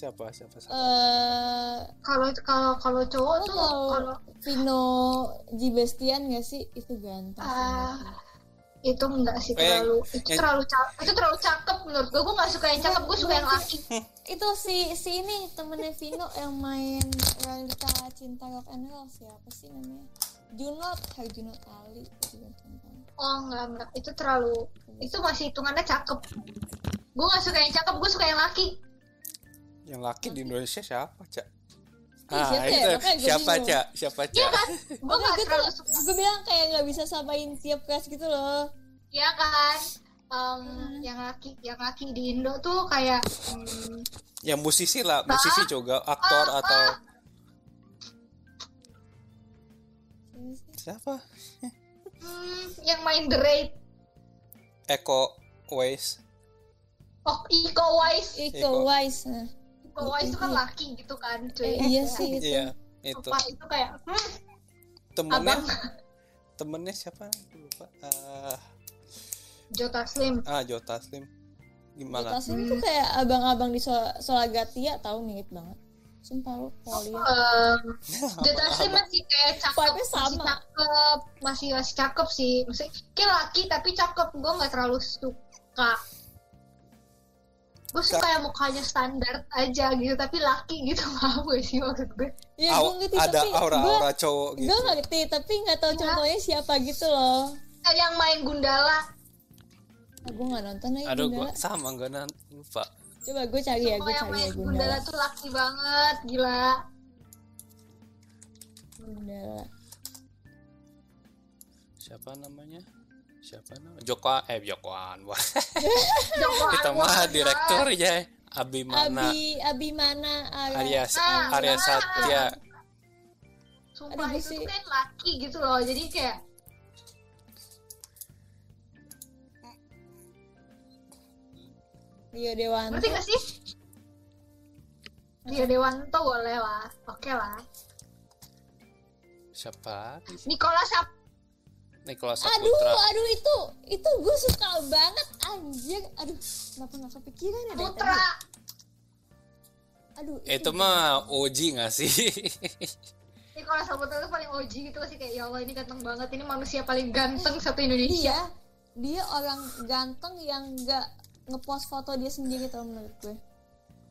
siapa? Siapa siapa? Eh kalau kalau kalau cowok tuh kalau Vino Gibestian gak sih? Itu ganteng Ah, banget. itu enggak sih Eh, terlalu itu yang- terlalu cakep itu terlalu cakep menurut gue gue nggak suka yang cakep gue suka yang laki. itu si si ini temennya Vino yang main realita cinta rock and roll. Siapa sih namanya? Junot. Ali. Itu ganteng. Banget. oh enggak enggak itu terlalu itu masih hitungannya cakep. Gue nggak suka yang cakep gue suka yang laki yang laki di Indonesia siapa cak? Ih, ah siapa ya? itu siapa cak? Siapa Iya cak? Kan gue nggak terlalu tuh suka. gue bilang kayak nggak bisa samain tiap kelas gitu loh. Ya kan? Em, yang laki yang laki di Indo tuh kayak em, yang musisi lah. Musisi juga aktor Ah, atau ah. siapa? Hmm, yang main The Raid. Eko Ways oh Iko Uwais Iko Iko. Wise Uwais itu kan laki gitu kan cuy. Eh, iya sih itu iya itu Sumpah, itu kayak hmm, temennya abang. temennya siapa? Lupa. Ah, Jota Slim. ah Jota Slim. Gimana? Taslim tuh kayak abang-abang di Sol- Solagatia tahu mirip banget. Sumpah lu kalau lihat Em, [laughs] Jota Slim masih kayak cakep masih sama. cakep masih masih cakep sih. Maksudnya kayak laki tapi cakep. Gue nggak terlalu suka gue suka yang mukanya standar aja gitu tapi laki gitu [laughs] mau gue sih maksud gue. Ya Au- gue ngerti ada tapi aura-aura cowok gue gitu. gue ngerti tapi nggak tahu Iya. contohnya siapa gitu loh. Yang main Gundala. Ah, gue nggak nonton lagi aduh Gundala. gua sama gue lupa. Coba gue cari ya gue yang cari main ya Gundala. Gundala tuh laki banget gila. Gundala. Siapa namanya siapa? Namanya? Joko eh Joko Anwar. [laughs] Joko kita Anwar, mah ya. direktur ya Abi mana Abi Abi mana Ara- Arya Ah, Arya. Satya. Sumpah Aduh, itu sih. kan laki gitu loh. Jadi kayak Rio Dewanto. Ngerti gak sih? Rio Dewanto boleh lah. Oke lah. Siapa? Nicola Sap Nicholas aduh Saputra. Aduh itu itu gue suka banget anjir aduh kenapa nggak kepikiran ya Putra tadi? aduh. Itu mah Oji gak sih? [laughs] Nicola Saputra tuh paling OG gitu sih? Kayak ya Allah ini ganteng banget. Ini manusia paling ganteng satu Indonesia. Dia dia orang ganteng yang nggak ngepost foto dia sendiri tau menurut gue.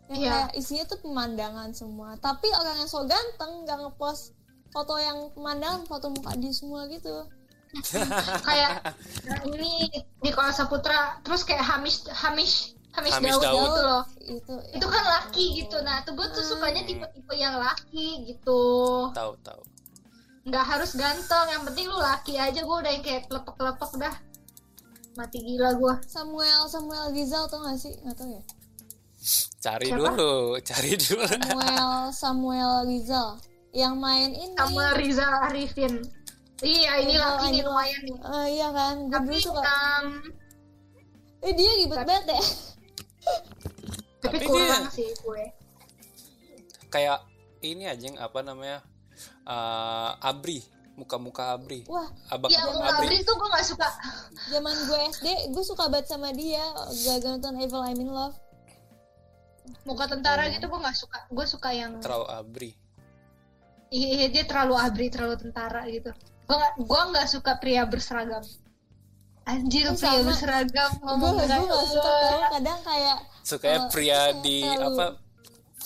Yang Iya. kayak isinya tuh pemandangan semua. Tapi orang yang so ganteng nggak ngepost foto yang pemandangan foto muka dia semua gitu [laughs] kayak nah, ini Nicola Saputra. Terus kayak Hamish Hamish Hamish, Hamish Daud, Daud. gitu loh. Itu itu kan laki gitu. Nah tuh gue tuh sukanya tipe-tipe yang laki gitu. Tahu tahu. Nggak harus ganteng. Yang penting lu laki aja. Gue udah yang kayak lepek-lepek dah. Mati gila gue Samuel Samuel Rizal tau gak sih? Nggak tau ya? Cari Siapa? dulu cari dulu. Samuel Samuel Rizal. Yang main ini. Sama Rizal Arifin iya ini Rizal laki nih lumayan nih. Eh, iya kan? Gue dulu tapi suka. um, eh dia ribet banget ya? Tapi, Tapi kurang dia- sih gue. kayak ini aja yang apa namanya? Eh, abri muka-muka abri. Wah. Abang ya muka abri. Abri tuh gue gak suka. Zaman gue SD gue suka banget sama dia. Gak nonton Evil I'm in Love. Muka tentara gitu gue gak suka. Gue suka yang terlalu abri. Iya dia terlalu abri terlalu tentara gitu gue gak gue nggak suka pria berseragam. Anjir Oh, pria sama. berseragam gue ngomong gue kayak, gak suka kadang kayak sukanya Oh, pria di apa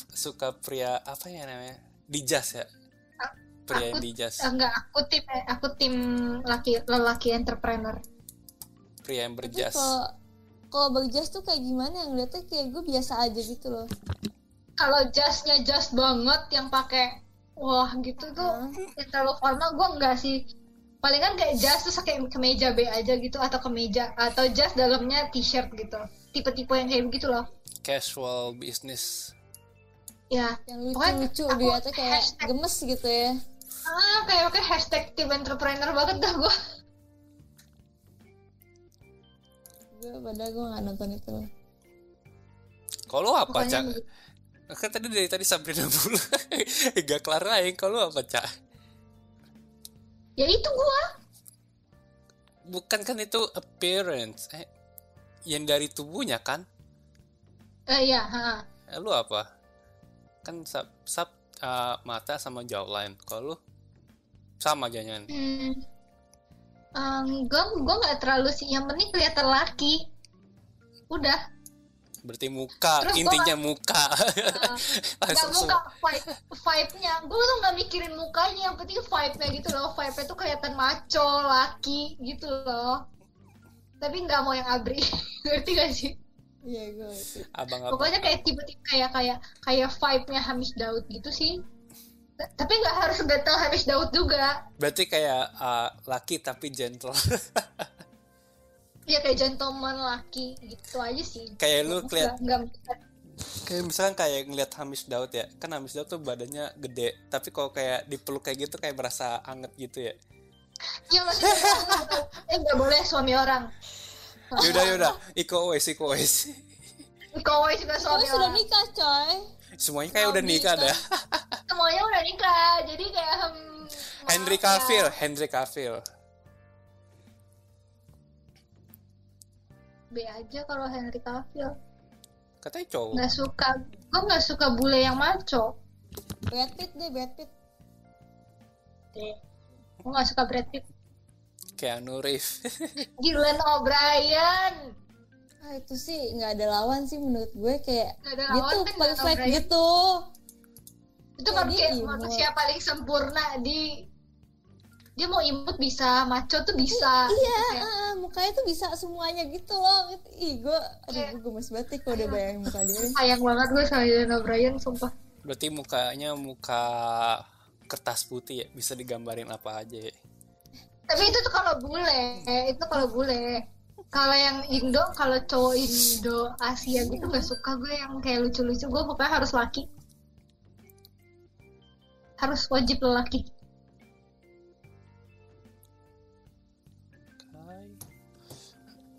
suka pria apa ya namanya? Di jas ya? Pria yang aku- di jas. Eh, enggak aku tim eh, aku tim laki lelaki entrepreneur. Pria yang berjas. kalau berjas tuh kayak gimana? Yang ngeliatnya kayak gue biasa aja gitu loh. Kalau jasnya jas banget yang pakai wah gitu tuh. Yang terlalu formal gue enggak sih. Palingan kayak jas terus kayak kemeja B aja gitu atau kemeja atau jas dalamnya t-shirt gitu. Tipe-tipe yang kayak begitu loh. Casual business. Ya yang lucu-lucu aku dia tuh kayak hashtag- gemes gitu ya. Ah kayak kayak hashtag tim entrepreneur banget dah gue gue padahal gue gak nonton itu. Kalau lu apa cak. Kan tadi dari tadi Sabrina dulu [laughs] gak kelar aja kalau apa cak? Ya itu gue bukan kan itu appearance eh yang dari tubuhnya kan? Eh ya ha. eh, lu apa? Kan sub, sub uh, mata sama jawline. Kalau lu sama jangan hmm. Um, gue gue nggak terlalu sih. Yang penting kelihatan laki. Udah berarti muka Terus gua- intinya muka. Uh, nggak muka [laughs] vibe vibe-nya. Gue tuh nggak mikirin mukanya yang penting vibe-nya gitu loh. Vibe-nya tuh kelihatan maco laki gitu loh. Tapi nggak mau yang abri. [laughs] Ngerti gak sih? Iya gue ngerti. abang-abang. Pokoknya kayak tipe-tipe kayak kayak kayak vibe-nya Hamis Daud gitu sih. Tapi nggak harus gatel Hamis Daud juga. Berarti kayak uh, laki tapi gentle [laughs] ya kayak gentleman laki gitu aja sih. Kayak lu nggak kayak misalkan kayak ngeliat Hamis Daud ya. Kan Hamis Daud tuh badannya gede. Tapi kalau kayak dipeluk kayak gitu kayak berasa anget gitu ya. Ya maksudnya eh nggak boleh suami orang. Yaudah yaudah. Iko wes iko wes Kau juga gue suami sudah orang. nikah coy. Semuanya kayak udah nikah dah. Semuanya udah nikah. Jadi kayak hmm, Henry ya. Cavill Henry Cavill B aja kalau Henry Cavill. Katanya cowok. Nggak suka. Gue nggak suka bule yang maco. Brad Pitt deh Brad Pitt. Gue nggak suka Brad Pitt. Keanu Reeves. [laughs] Dylan O'Brien. Ah itu sih nggak ada lawan sih menurut gue kayak Nggak ada lawan tuh kan gitu. Itu Kayak dia imut. manusia paling sempurna di dia mau imut bisa maco tuh bisa. iya Kayak, ah, mukanya tuh bisa semuanya gitu loh. Ih gue aduh Iya. gue gemes banget nih kalau udah bayangin muka dia. Sayang banget gue sama Dylan O'Brien sumpah. Berarti mukanya muka kertas putih ya? Bisa digambarin apa aja ya? Tapi itu tuh kalau bule itu kalau bule. Kalau yang Indo kalau cowok Indo Asia gitu gak suka gue yang kayak lucu-lucu. Gue pokoknya harus laki. Harus wajib lelaki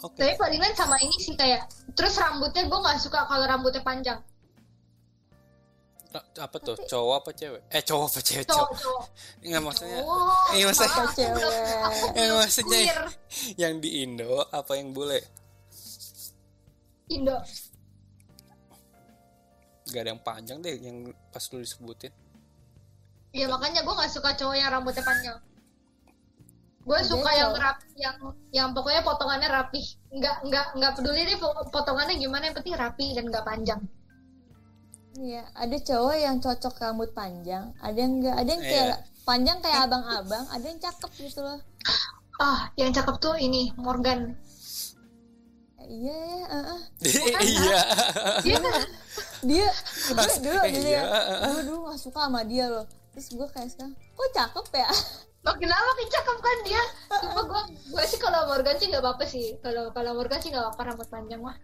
oke. Tapi palingan sama ini sih kayak terus rambutnya gue nggak suka kalau rambutnya panjang. Apa tuh? Cowok apa cewek? Eh cowok apa cewek? Cowok cowok. cowok. [laughs] Nggak maksudnya Oh, Iya, maksudnya- aku Cewek. belum maksudnya queer. [laughs] yang di Indo apa yang bule? Indo. Gak ada yang panjang deh yang pas lu disebutin. Ya makanya gue nggak suka cowok yang rambutnya panjang gue suka yang rap yang yang pokoknya potongannya rapi nggak nggak nggak peduli deh po- potongannya gimana yang penting rapi dan nggak panjang Iya, ada cowok yang cocok rambut panjang, ada yang enggak, ada yang Iya. kayak panjang kayak abang-abang, ada yang cakep gitu loh. ah yang cakep tuh ini Morgan Eh, Iya ya, ah, ah. iya dia kan dia gue dulu Eh, dulu iya, ya, ah, ah. gue dulu gak suka sama dia loh. Terus gue kayak sekarang, kok cakep ya? Makin lama makin cakep kan dia. Cuma gue gue sih kalau Morgan sih nggak apa-apa sih. Kalau kalau Morgan sih nggak apa-apa rambut panjang mah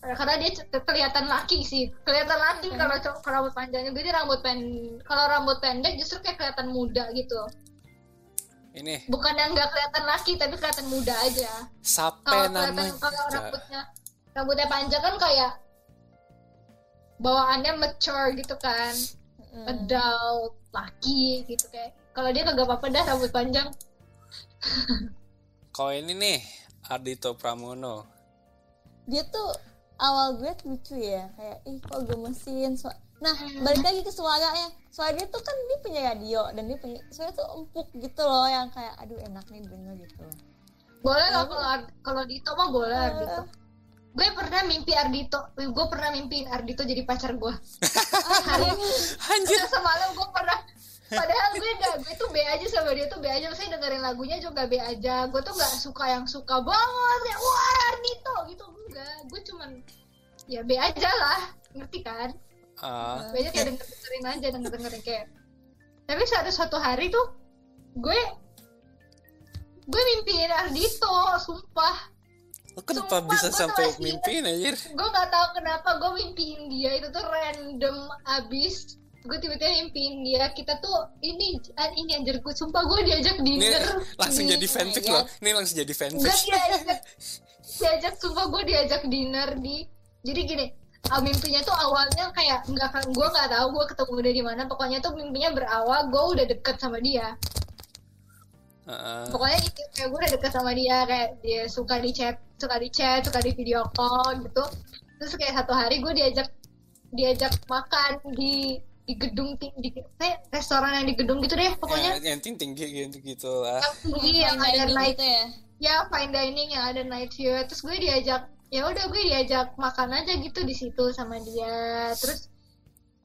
karena dia kelihatan laki sih. Kelihatan laki kalau cowok kalau rambut panjangnya. Jadi rambut pen kalau rambut pendek justru kayak kelihatan muda gitu. Ini. Bukan yang nggak kelihatan laki tapi kelihatan muda aja. Kalau kelihatan kalau rambutnya rambutnya panjang kan kayak bawaannya mature gitu kan. Mm. adult laki gitu kayak kalau dia kagak apa-apa dah rambut panjang. Kalau ini nih Ardito Pramono. dia tuh awal gue tuh lucu ya kayak ih kok gemesin? Su- nah balik lagi ke suaranya. Suara dia tuh kan dia punya radio dan dia punya suara tuh empuk gitu loh yang kayak aduh enak nih denger gitu. Boleh lah kalau kalau Dito mah boleh Eh. Ardito gue pernah mimpi Ardito gue pernah mimpiin Ardito jadi pacar gue. [laughs] Hari Anjir. semalam gue pernah padahal gue gak gue tuh B aja sama dia tuh B aja. Saya dengerin lagunya juga B aja. Gue tuh gak suka yang suka banget. Kayak wah Ardito gitu. Enggak. Gue cuman ya B aja lah. Ngerti kan? Ah, B aja kayak denger dengerin aja denger dengerin kayak. Tapi suatu suatu hari tuh gue gue mimpiin Ardito sumpah. Lo kenapa Sumpah, bisa sampai mimpiin anjir? gue nggak tahu kenapa gue mimpiin dia. Itu tuh random abis gue tiba-tiba mimpiin dia kita tuh ini ini anjir gue sumpah gue diajak Ini dinner langsung di- jadi fanfic my loh. Ini langsung jadi fanfic. diajak diajak sumpah gue diajak dinner di jadi gini ah, mimpinya tuh awalnya kayak nggak gue nggak tahu gue ketemu dia di mana pokoknya tuh mimpinya berawal gue udah deket sama dia Heeh. pokoknya itu kayak gue udah deket sama dia kayak dia suka di chat suka di chat suka di video call gitu terus kayak satu hari gue diajak diajak makan di di gedung ting- di kayak restoran yang di gedung gitu deh pokoknya. Ya, yang tinggi gitu gitu lah. yang tinggi yang ada night gitu ya? Ya fine dining yang ada night view. Terus gue diajak ya udah gue diajak makan aja gitu di situ sama dia. Terus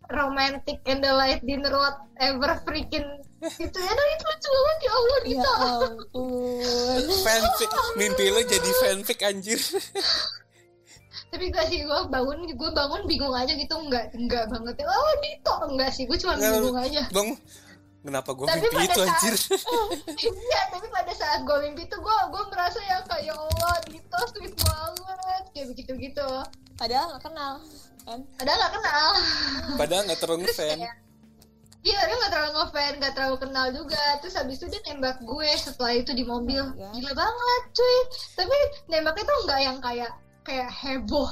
romantic candlelight dinner whatever freaking [laughs] gitu ya. Nah, itu lucu banget ya Allah ya gitu. ampun. Fanfic. Mimpi lo jadi fanfic anjir. [laughs] tapi gak sih gue bangun gue bangun bingung aja gitu enggak enggak banget ya oh Dito enggak sih gue cuma Nggak, bingung aja Bang, kenapa gue Tapi mimpi pada itu saat- anjir? [laughs] iya tapi pada saat gue mimpi tuh gue gue merasa yang kayak ya Allah Dito sweet banget kayak begitu gitu padahal gak kenal kan padahal gak kenal Padahal nggak terlalu Terus fan. kayak, Iya, dia gak terlalu ngefans, gak terlalu kenal juga. Terus habis itu dia nembak gue setelah itu di mobil. Oh God. Gila banget, cuy. Tapi nembaknya tuh nggak yang kayak kayak heboh.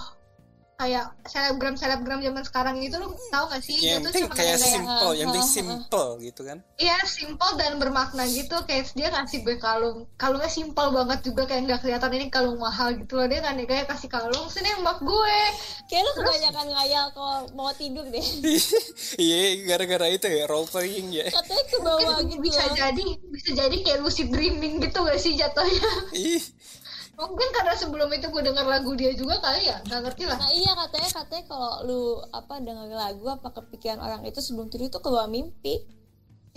Kayak selebgram selebgram zaman sekarang gitu lu tau gak sih? Yang penting cuma kayak kayak- simple, yang penting [laughs] simple gitu kan. Iya, simple dan bermakna gitu. Kayak dia ngasih gue kalung. Kalungnya simple banget juga kayak nggak kelihatan ini kalung mahal gitu loh. Dia kan kayak kasih kalung, sini nembak gue. kayak lu kebanyakan ngayal kalau mau tidur deh [laughs] Iya, gara-gara itu ya role playing ya. katanya ke bawah Mungkin gitu bisa loh. jadi bisa jadi kayak lucid dreaming gitu gak sih jatuhnya? Mungkin karena sebelum itu gue denger lagu dia juga kali ya, nggak ngerti lah. Nah iya katanya katanya kalau lu apa denger lagu apa kepikiran orang itu sebelum tidur itu kebawa mimpi.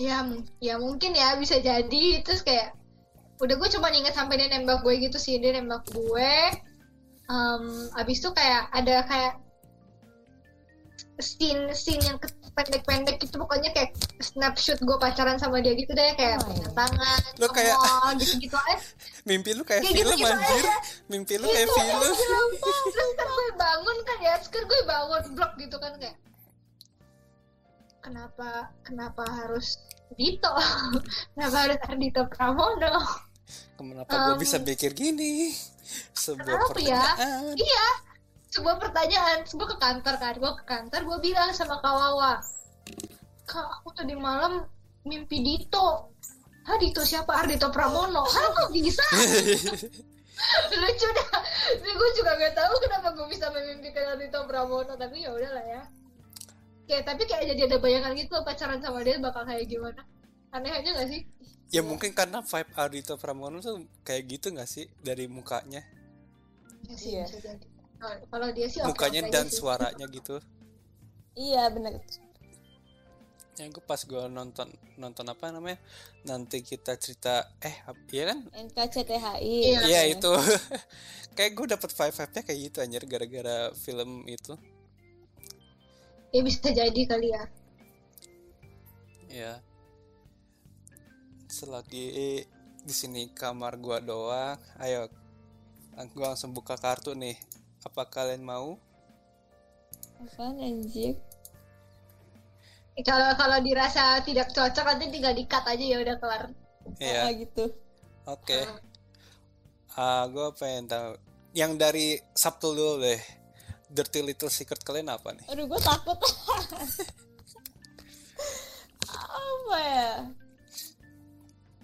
Ya, ya mungkin ya bisa jadi. Terus kayak udah gue cuma inget sampai dia nembak gue gitu sih, dia nembak gue. Em, abis itu kayak ada kayak scene scene yang ke- pendek-pendek gitu pokoknya kayak snapshot gue pacaran sama dia gitu deh kayak Oh, iya. tangan, Lo kayak- gitu-gitu aja. [laughs] mimpi lu kayak Kayak film gitu-gitu anjir. aja. Mimpi lu kayak Iya, film. [laughs] terus kan gue bangun kan ya terus kan gue bangun blok gitu kan kayak kenapa kenapa harus Dito [laughs] kenapa harus Ardito Pramono Kenapa gue Um, bisa pikir gini? Sebuah kenapa ya pertanyaan. iya sebuah pertanyaan gue ke kantor kan gue ke kantor gue bilang sama Kawawa kak aku tadi malam mimpi Dito. Hah Dito siapa? Ardito Pramono. Hah kok bisa? [laughs] Lucu dah. Tapi gue juga gak tahu kenapa gue bisa memimpikan Ardito Pramono tapi ya udahlah ya. Kayak tapi kayak jadi ada bayangan gitu pacaran sama dia bakal kayak gimana? Aneh aja gak sih? Ya mungkin karena vibe Ardito Pramono tuh kayak gitu gak sih dari mukanya? ya sih Iya. Kalau- dia sih Mukanya dan sih. suaranya gitu. Iya benar. Ya gue pas gue nonton nonton apa namanya? Nanti kita cerita eh iya kan? NKCTHI. Iya. Iya itu. [laughs] kayak gue dapet vibe-nya kayak gitu anjir gara-gara film itu. ya bisa jadi kali ya Ya. Selagi di sini kamar gua doang, ayo gua langsung buka kartu nih. Apa kalian mau? Apaan anjir? kalau kalau dirasa tidak cocok nanti tinggal dikat aja ya udah kelar Iya. Ah, gitu. Oke. Ah, gue pengen tahu yang dari Sabtu dulu deh. dirty little secret kalian apa nih aduh gue takut apa ya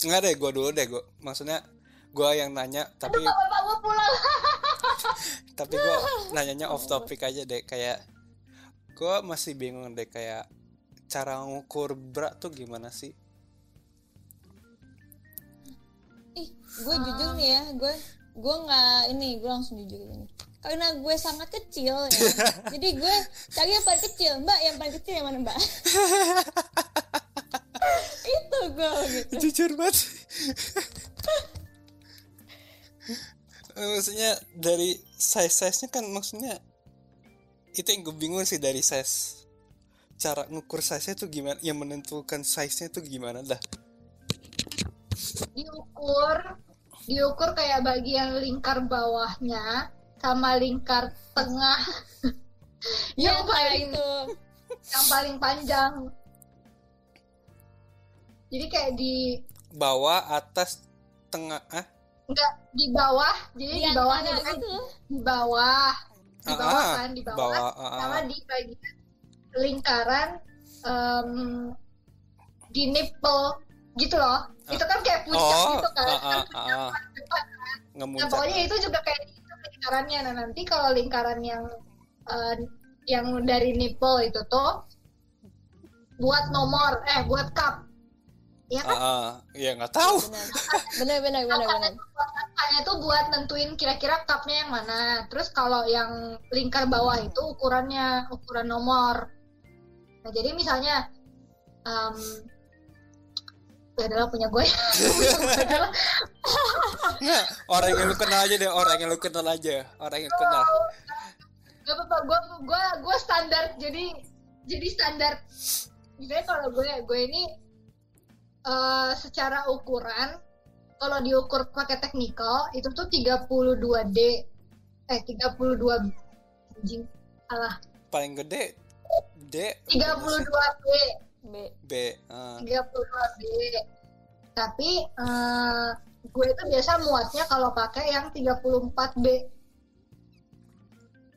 nggak deh gue dulu deh gue maksudnya gue yang nanya tapi bapak gue pulang [laughs] tapi gue nanyanya off topic aja deh kayak gue masih bingung deh kayak cara ngukur berat tuh gimana sih? Ih gue jujur nih ya gue gue nggak ini gue langsung jujur ini karena gue sangat kecil ya [laughs] jadi gue cari yang paling kecil. Mbak yang paling kecil yang mana mbak? [laughs] Itu gue gitu. Jujur banget [laughs] maksudnya dari size size nya kan maksudnya itu yang gue bingung sih dari size. Cara ngukur size nya tuh gimana? Yang menentukan size nya tuh gimana dah? Diukur diukur kayak bagian lingkar bawahnya sama lingkar tengah. Ya [laughs] yang kayak paling itu yang paling panjang. Jadi kayak di bawah atas tengah ah enggak di bawah jadi di, di bawahnya antara kan gitu di bawah di bawah Ah, kan di bawah, bawah, ah, ah. sama di bagian lingkaran em, di nipple gitu loh itu kan kayak puncak oh gitu kan ah, Kan ah, puncak ah, ah. paling depan. Nah, ngemuncak pokoknya itu juga kayak gitu lingkarannya. Nah, nanti kalau lingkaran yang eh, yang dari nipple itu tuh buat nomor, eh buat cup. Ya ah, kan? ah. ya nggak tahu bener bener bener tuh buat nentuin kira-kira cupnya yang mana. Terus kalau yang lingkar bawah itu ukurannya ukuran nomor. Nah, jadi misalnya em ya adalah punya gue. [laughs] Orang yang lu kenal aja deh orang yang lu kenal aja orang yang kenal Gak apa-apa, gue gue gue standar jadi jadi standar. Misalnya kalau gue gue ini eh secara ukuran kalau diukur pakai teknikal itu tuh 32D eh 32 anjing. Salah paling gede D. 32B B. B ah. 32B tapi eh gue itu biasa muatnya kalau pakai yang 34B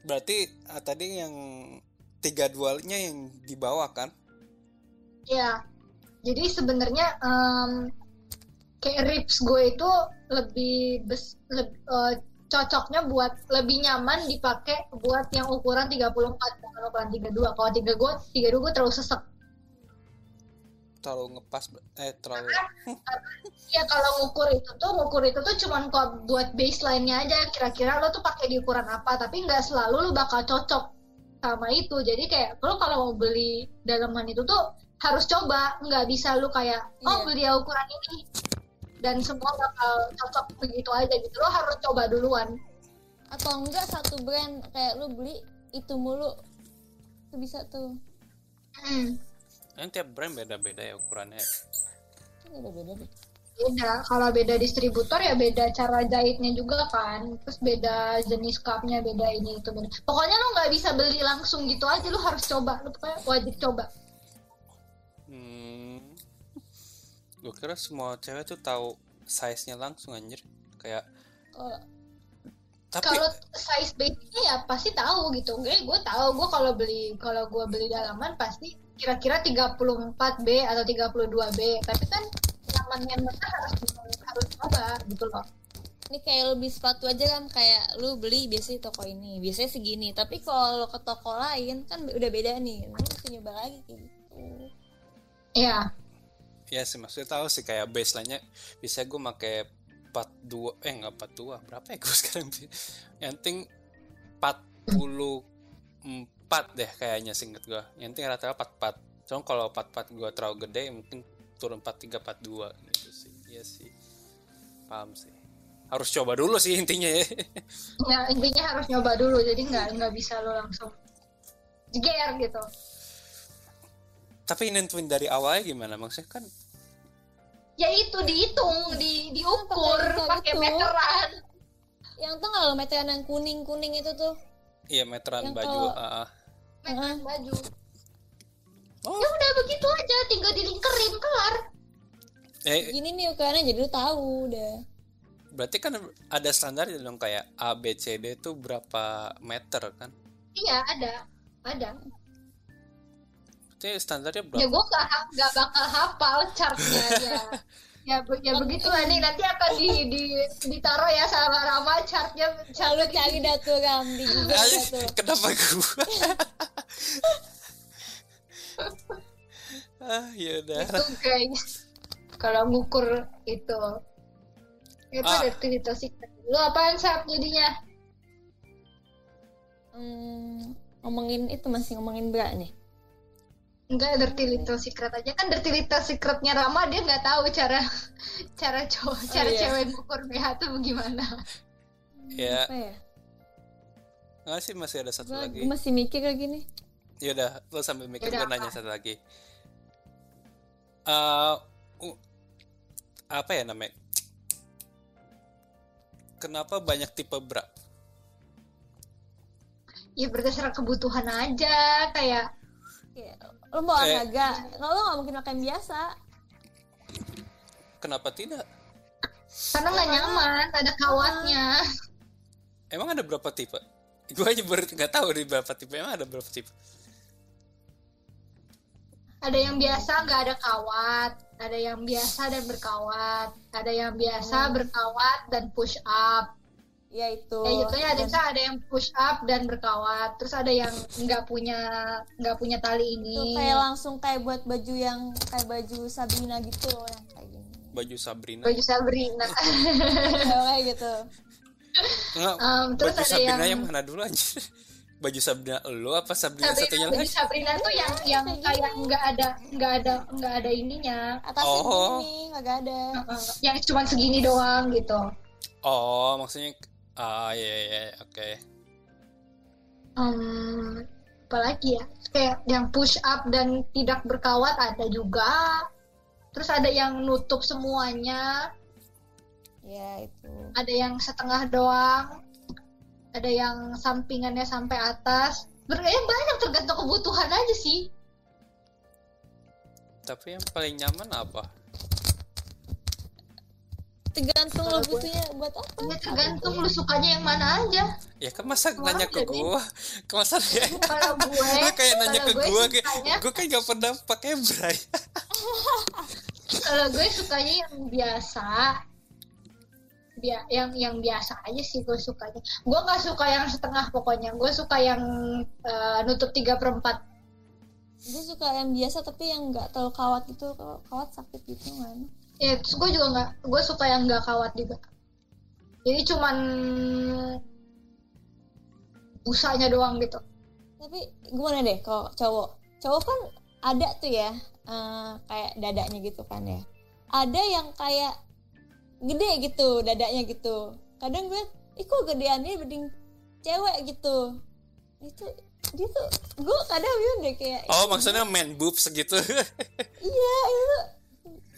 berarti ah, tadi yang tiga dualnya yang di bawah kan? Ya, jadi sebenarnya em, kayak ribs gue itu lebih bes, leb- eh, cocoknya buat lebih nyaman dipakai buat yang ukuran 34 bukan ukuran 32. Kalau 3 gue 32 gue terlalu sesek. terlalu ngepas eh terlalu Ya kalau ngukur itu tuh ngukur itu tuh cuman buat baseline-nya aja kira-kira lo tuh pakai di ukuran apa, tapi nggak selalu lo bakal cocok sama itu. Jadi kayak lo kalau mau beli dalaman itu tuh harus coba, nggak bisa lu kayak oh Iya. beli ya ukuran ini dan semua bakal cocok begitu aja gitu. Lo harus coba duluan. atau enggak satu brand kayak lu beli itu mulu itu bisa tuh Hmm. kan tiap brand beda-beda ya ukurannya beda beda deh Beda. Kalau beda distributor ya beda cara jahitnya juga kan. Terus beda jenis cupnya, beda ini itu beda. Pokoknya lo nggak bisa beli langsung gitu aja. Lo harus coba. Lo pokoknya wajib coba. Gue kira semua cewek tuh tahu size nya langsung anjir. Kayak oh, tapi kalau size basicnya ya pasti tahu gitu. Gue gue tahu. Gue kalau beli kalau gue beli dalaman pasti kira-kira 34B atau 32B tapi kan yang benar harus harus coba gitu loh. Ini kayak beli sepatu aja kan kayak lu beli biasanya di toko ini biasanya segini. Tapi kalau ke toko lain kan udah beda nih. Lu mesti nyoba lagi kayak gitu. Ya ya sih maksudnya tahu sih kayak baseline nya bisa gue make 42 eh enggak 42 berapa ya gue [laughs] sekarang yang penting 44 deh kayaknya singkat gue yang penting rata-rata 44 cuma kalau 44 gue terlalu gede mungkin turun 43 42 gitu sih. Iya sih. Paham sih. Harus coba dulu sih intinya ya. Ya intinya harus nyoba dulu jadi nggak nggak bisa lo langsung jeger gitu tapi nentuin dari awalnya gimana? Maksudnya kan ya itu dihitung di diukur Pakai- meteran. Yang tuh kalau meteran yang kuning kuning itu tuh? Iya meteran Yang baju kalau- ah, ah. meteran baju. Oh. Ya udah begitu aja tinggal dilingkerin kelar. Eh gini nih ukurannya jadi lu tahu udah. Berarti kan ada standar dong kayak A B C D itu berapa meter kan? iya ada ada Berarti standarnya ya berapa? gue gak, gak bakal hafal chartnya ya [laughs] ya, be- ya begitu lah nih nanti akan di, di ditaruh ya sama Rama chartnya Lalu cari dah tuh Ram di Google Ayo, dah tuh. kenapa gua? [laughs] ah, yaudah. itu guys kalau ngukur itu itu Ah. secret lu apaan sap jadinya Hmm, ngomongin itu masih ngomongin berat nih. Enggak dirty little secret aja kan dirty little secretnya Rama dia nggak tahu cara cara cowok cara iya. cewek ngukur BH tuh gimana Ya, Apa ya? nggak sih masih ada satu Gua, lagi. gua masih mikir lagi nih. Yaudah, lo sambil mikir gue nanya satu lagi. Eh, u- apa ya namanya? Kenapa banyak tipe bra? ya berdasarkan kebutuhan aja kayak Kayak, lo mau Eh. olahraga, kalau lo nggak mungkin makan biasa. Kenapa tidak? karena nggak nyaman ada kawatnya Emang ada berapa tipe? Gue aja baru nggak tahu di berapa tipe. Emang ada berapa tipe? ada yang biasa nggak ada kawat ada yang biasa dan berkawat ada yang biasa berkawat dan push up Ya itu. ya gitu ya ada ada yang push up dan berkawat terus ada yang nggak punya nggak punya tali itu ini kayak langsung kayak buat baju yang kayak baju Sabrina gitu loh yang kayak gini. Baju Sabrina. baju Sabrina kayak gitu. Enggak, Um, terus baju ada Sabrina yang- yang mana dulu anjir? [laughs] Baju Sabrina lo apa Sabrina Sabrina, satunya baju lagi? Sabrina tuh yang yang kayak nggak ada nggak ada nggak ada ininya Atasnya Oh. gini, nggak ada. Uh, yang cuma segini doang gitu Oh, maksudnya ah iya iya iya, oke. um, apalagi ya kayak yang push up dan tidak berkawat ada juga terus ada yang nutup semuanya Ya itu. ada yang setengah doang ada yang sampingannya sampai atas Ber eh, banyak tergantung kebutuhan aja sih Tapi yang paling nyaman apa? Tergantung lo butuhnya buat apa. ya tergantung lu sukanya yang mana aja Ya kan masa Wah, nanya ke gua? Ke masa ya? kalau gue Lu kayak nanya ke gue gua kayak gua kan gak pernah pakai bray. kalau gue sukanya yang biasa Bia- yang yang biasa aja sih gue sukanya gue nggak suka yang setengah pokoknya gue suka yang eh, nutup tiga perempat Gue suka yang biasa tapi yang nggak terlalu kawat gitu. Kalau kawat sakit gitu kan. Ya terus gue juga nggak gue suka yang nggak kawat juga jadi cuman busanya doang gitu Tapi gimana deh kalau cowok? Cowok kan ada tuh ya eh, kayak dadanya gitu kan ya. Ada yang kayak gede gitu dadanya gitu. Kadang gue, ih kok gedeannya bening cewek gitu. Itu dia tuh gue kadang bingung deh kayak Oh, maksudnya man boobs gitu. [laughs] iya itu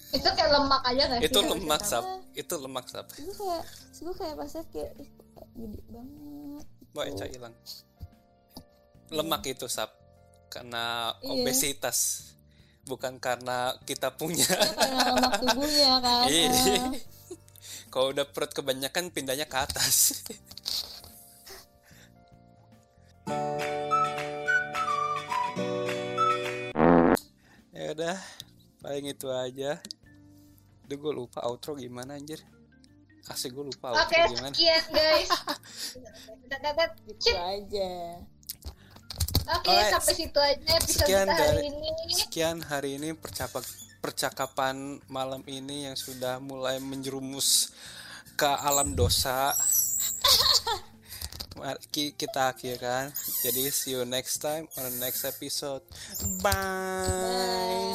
itu kayak lemak aja nggak sih itu kalau lemak sap. Itu lemak sap. gue kayak gue kayak pas kayak ih kayak gede banget Mbak Eca hilang. Lemak itu sap. Karena Iya. obesitas. Bukan karena kita punya. Itu karena lemak tubuhnya kan [laughs] Iya. Eh, Kalau udah perut kebanyakan pindahnya ke atas. [laughs] ya udah, paling itu aja. Duh gue lupa outro gimana anjir. Asik gue lupa outro oke gimana. sekian guys [laughs] gitu cip. aja oke Alright. sampai situ aja episode Sekian kita hari dari- ini Sekian hari ini percapa, percakapan malam ini yang sudah mulai menjerumus ke alam dosa. [laughs] Mari ki- kita akhirkan. Jadi see you next time on the next episode. Bye.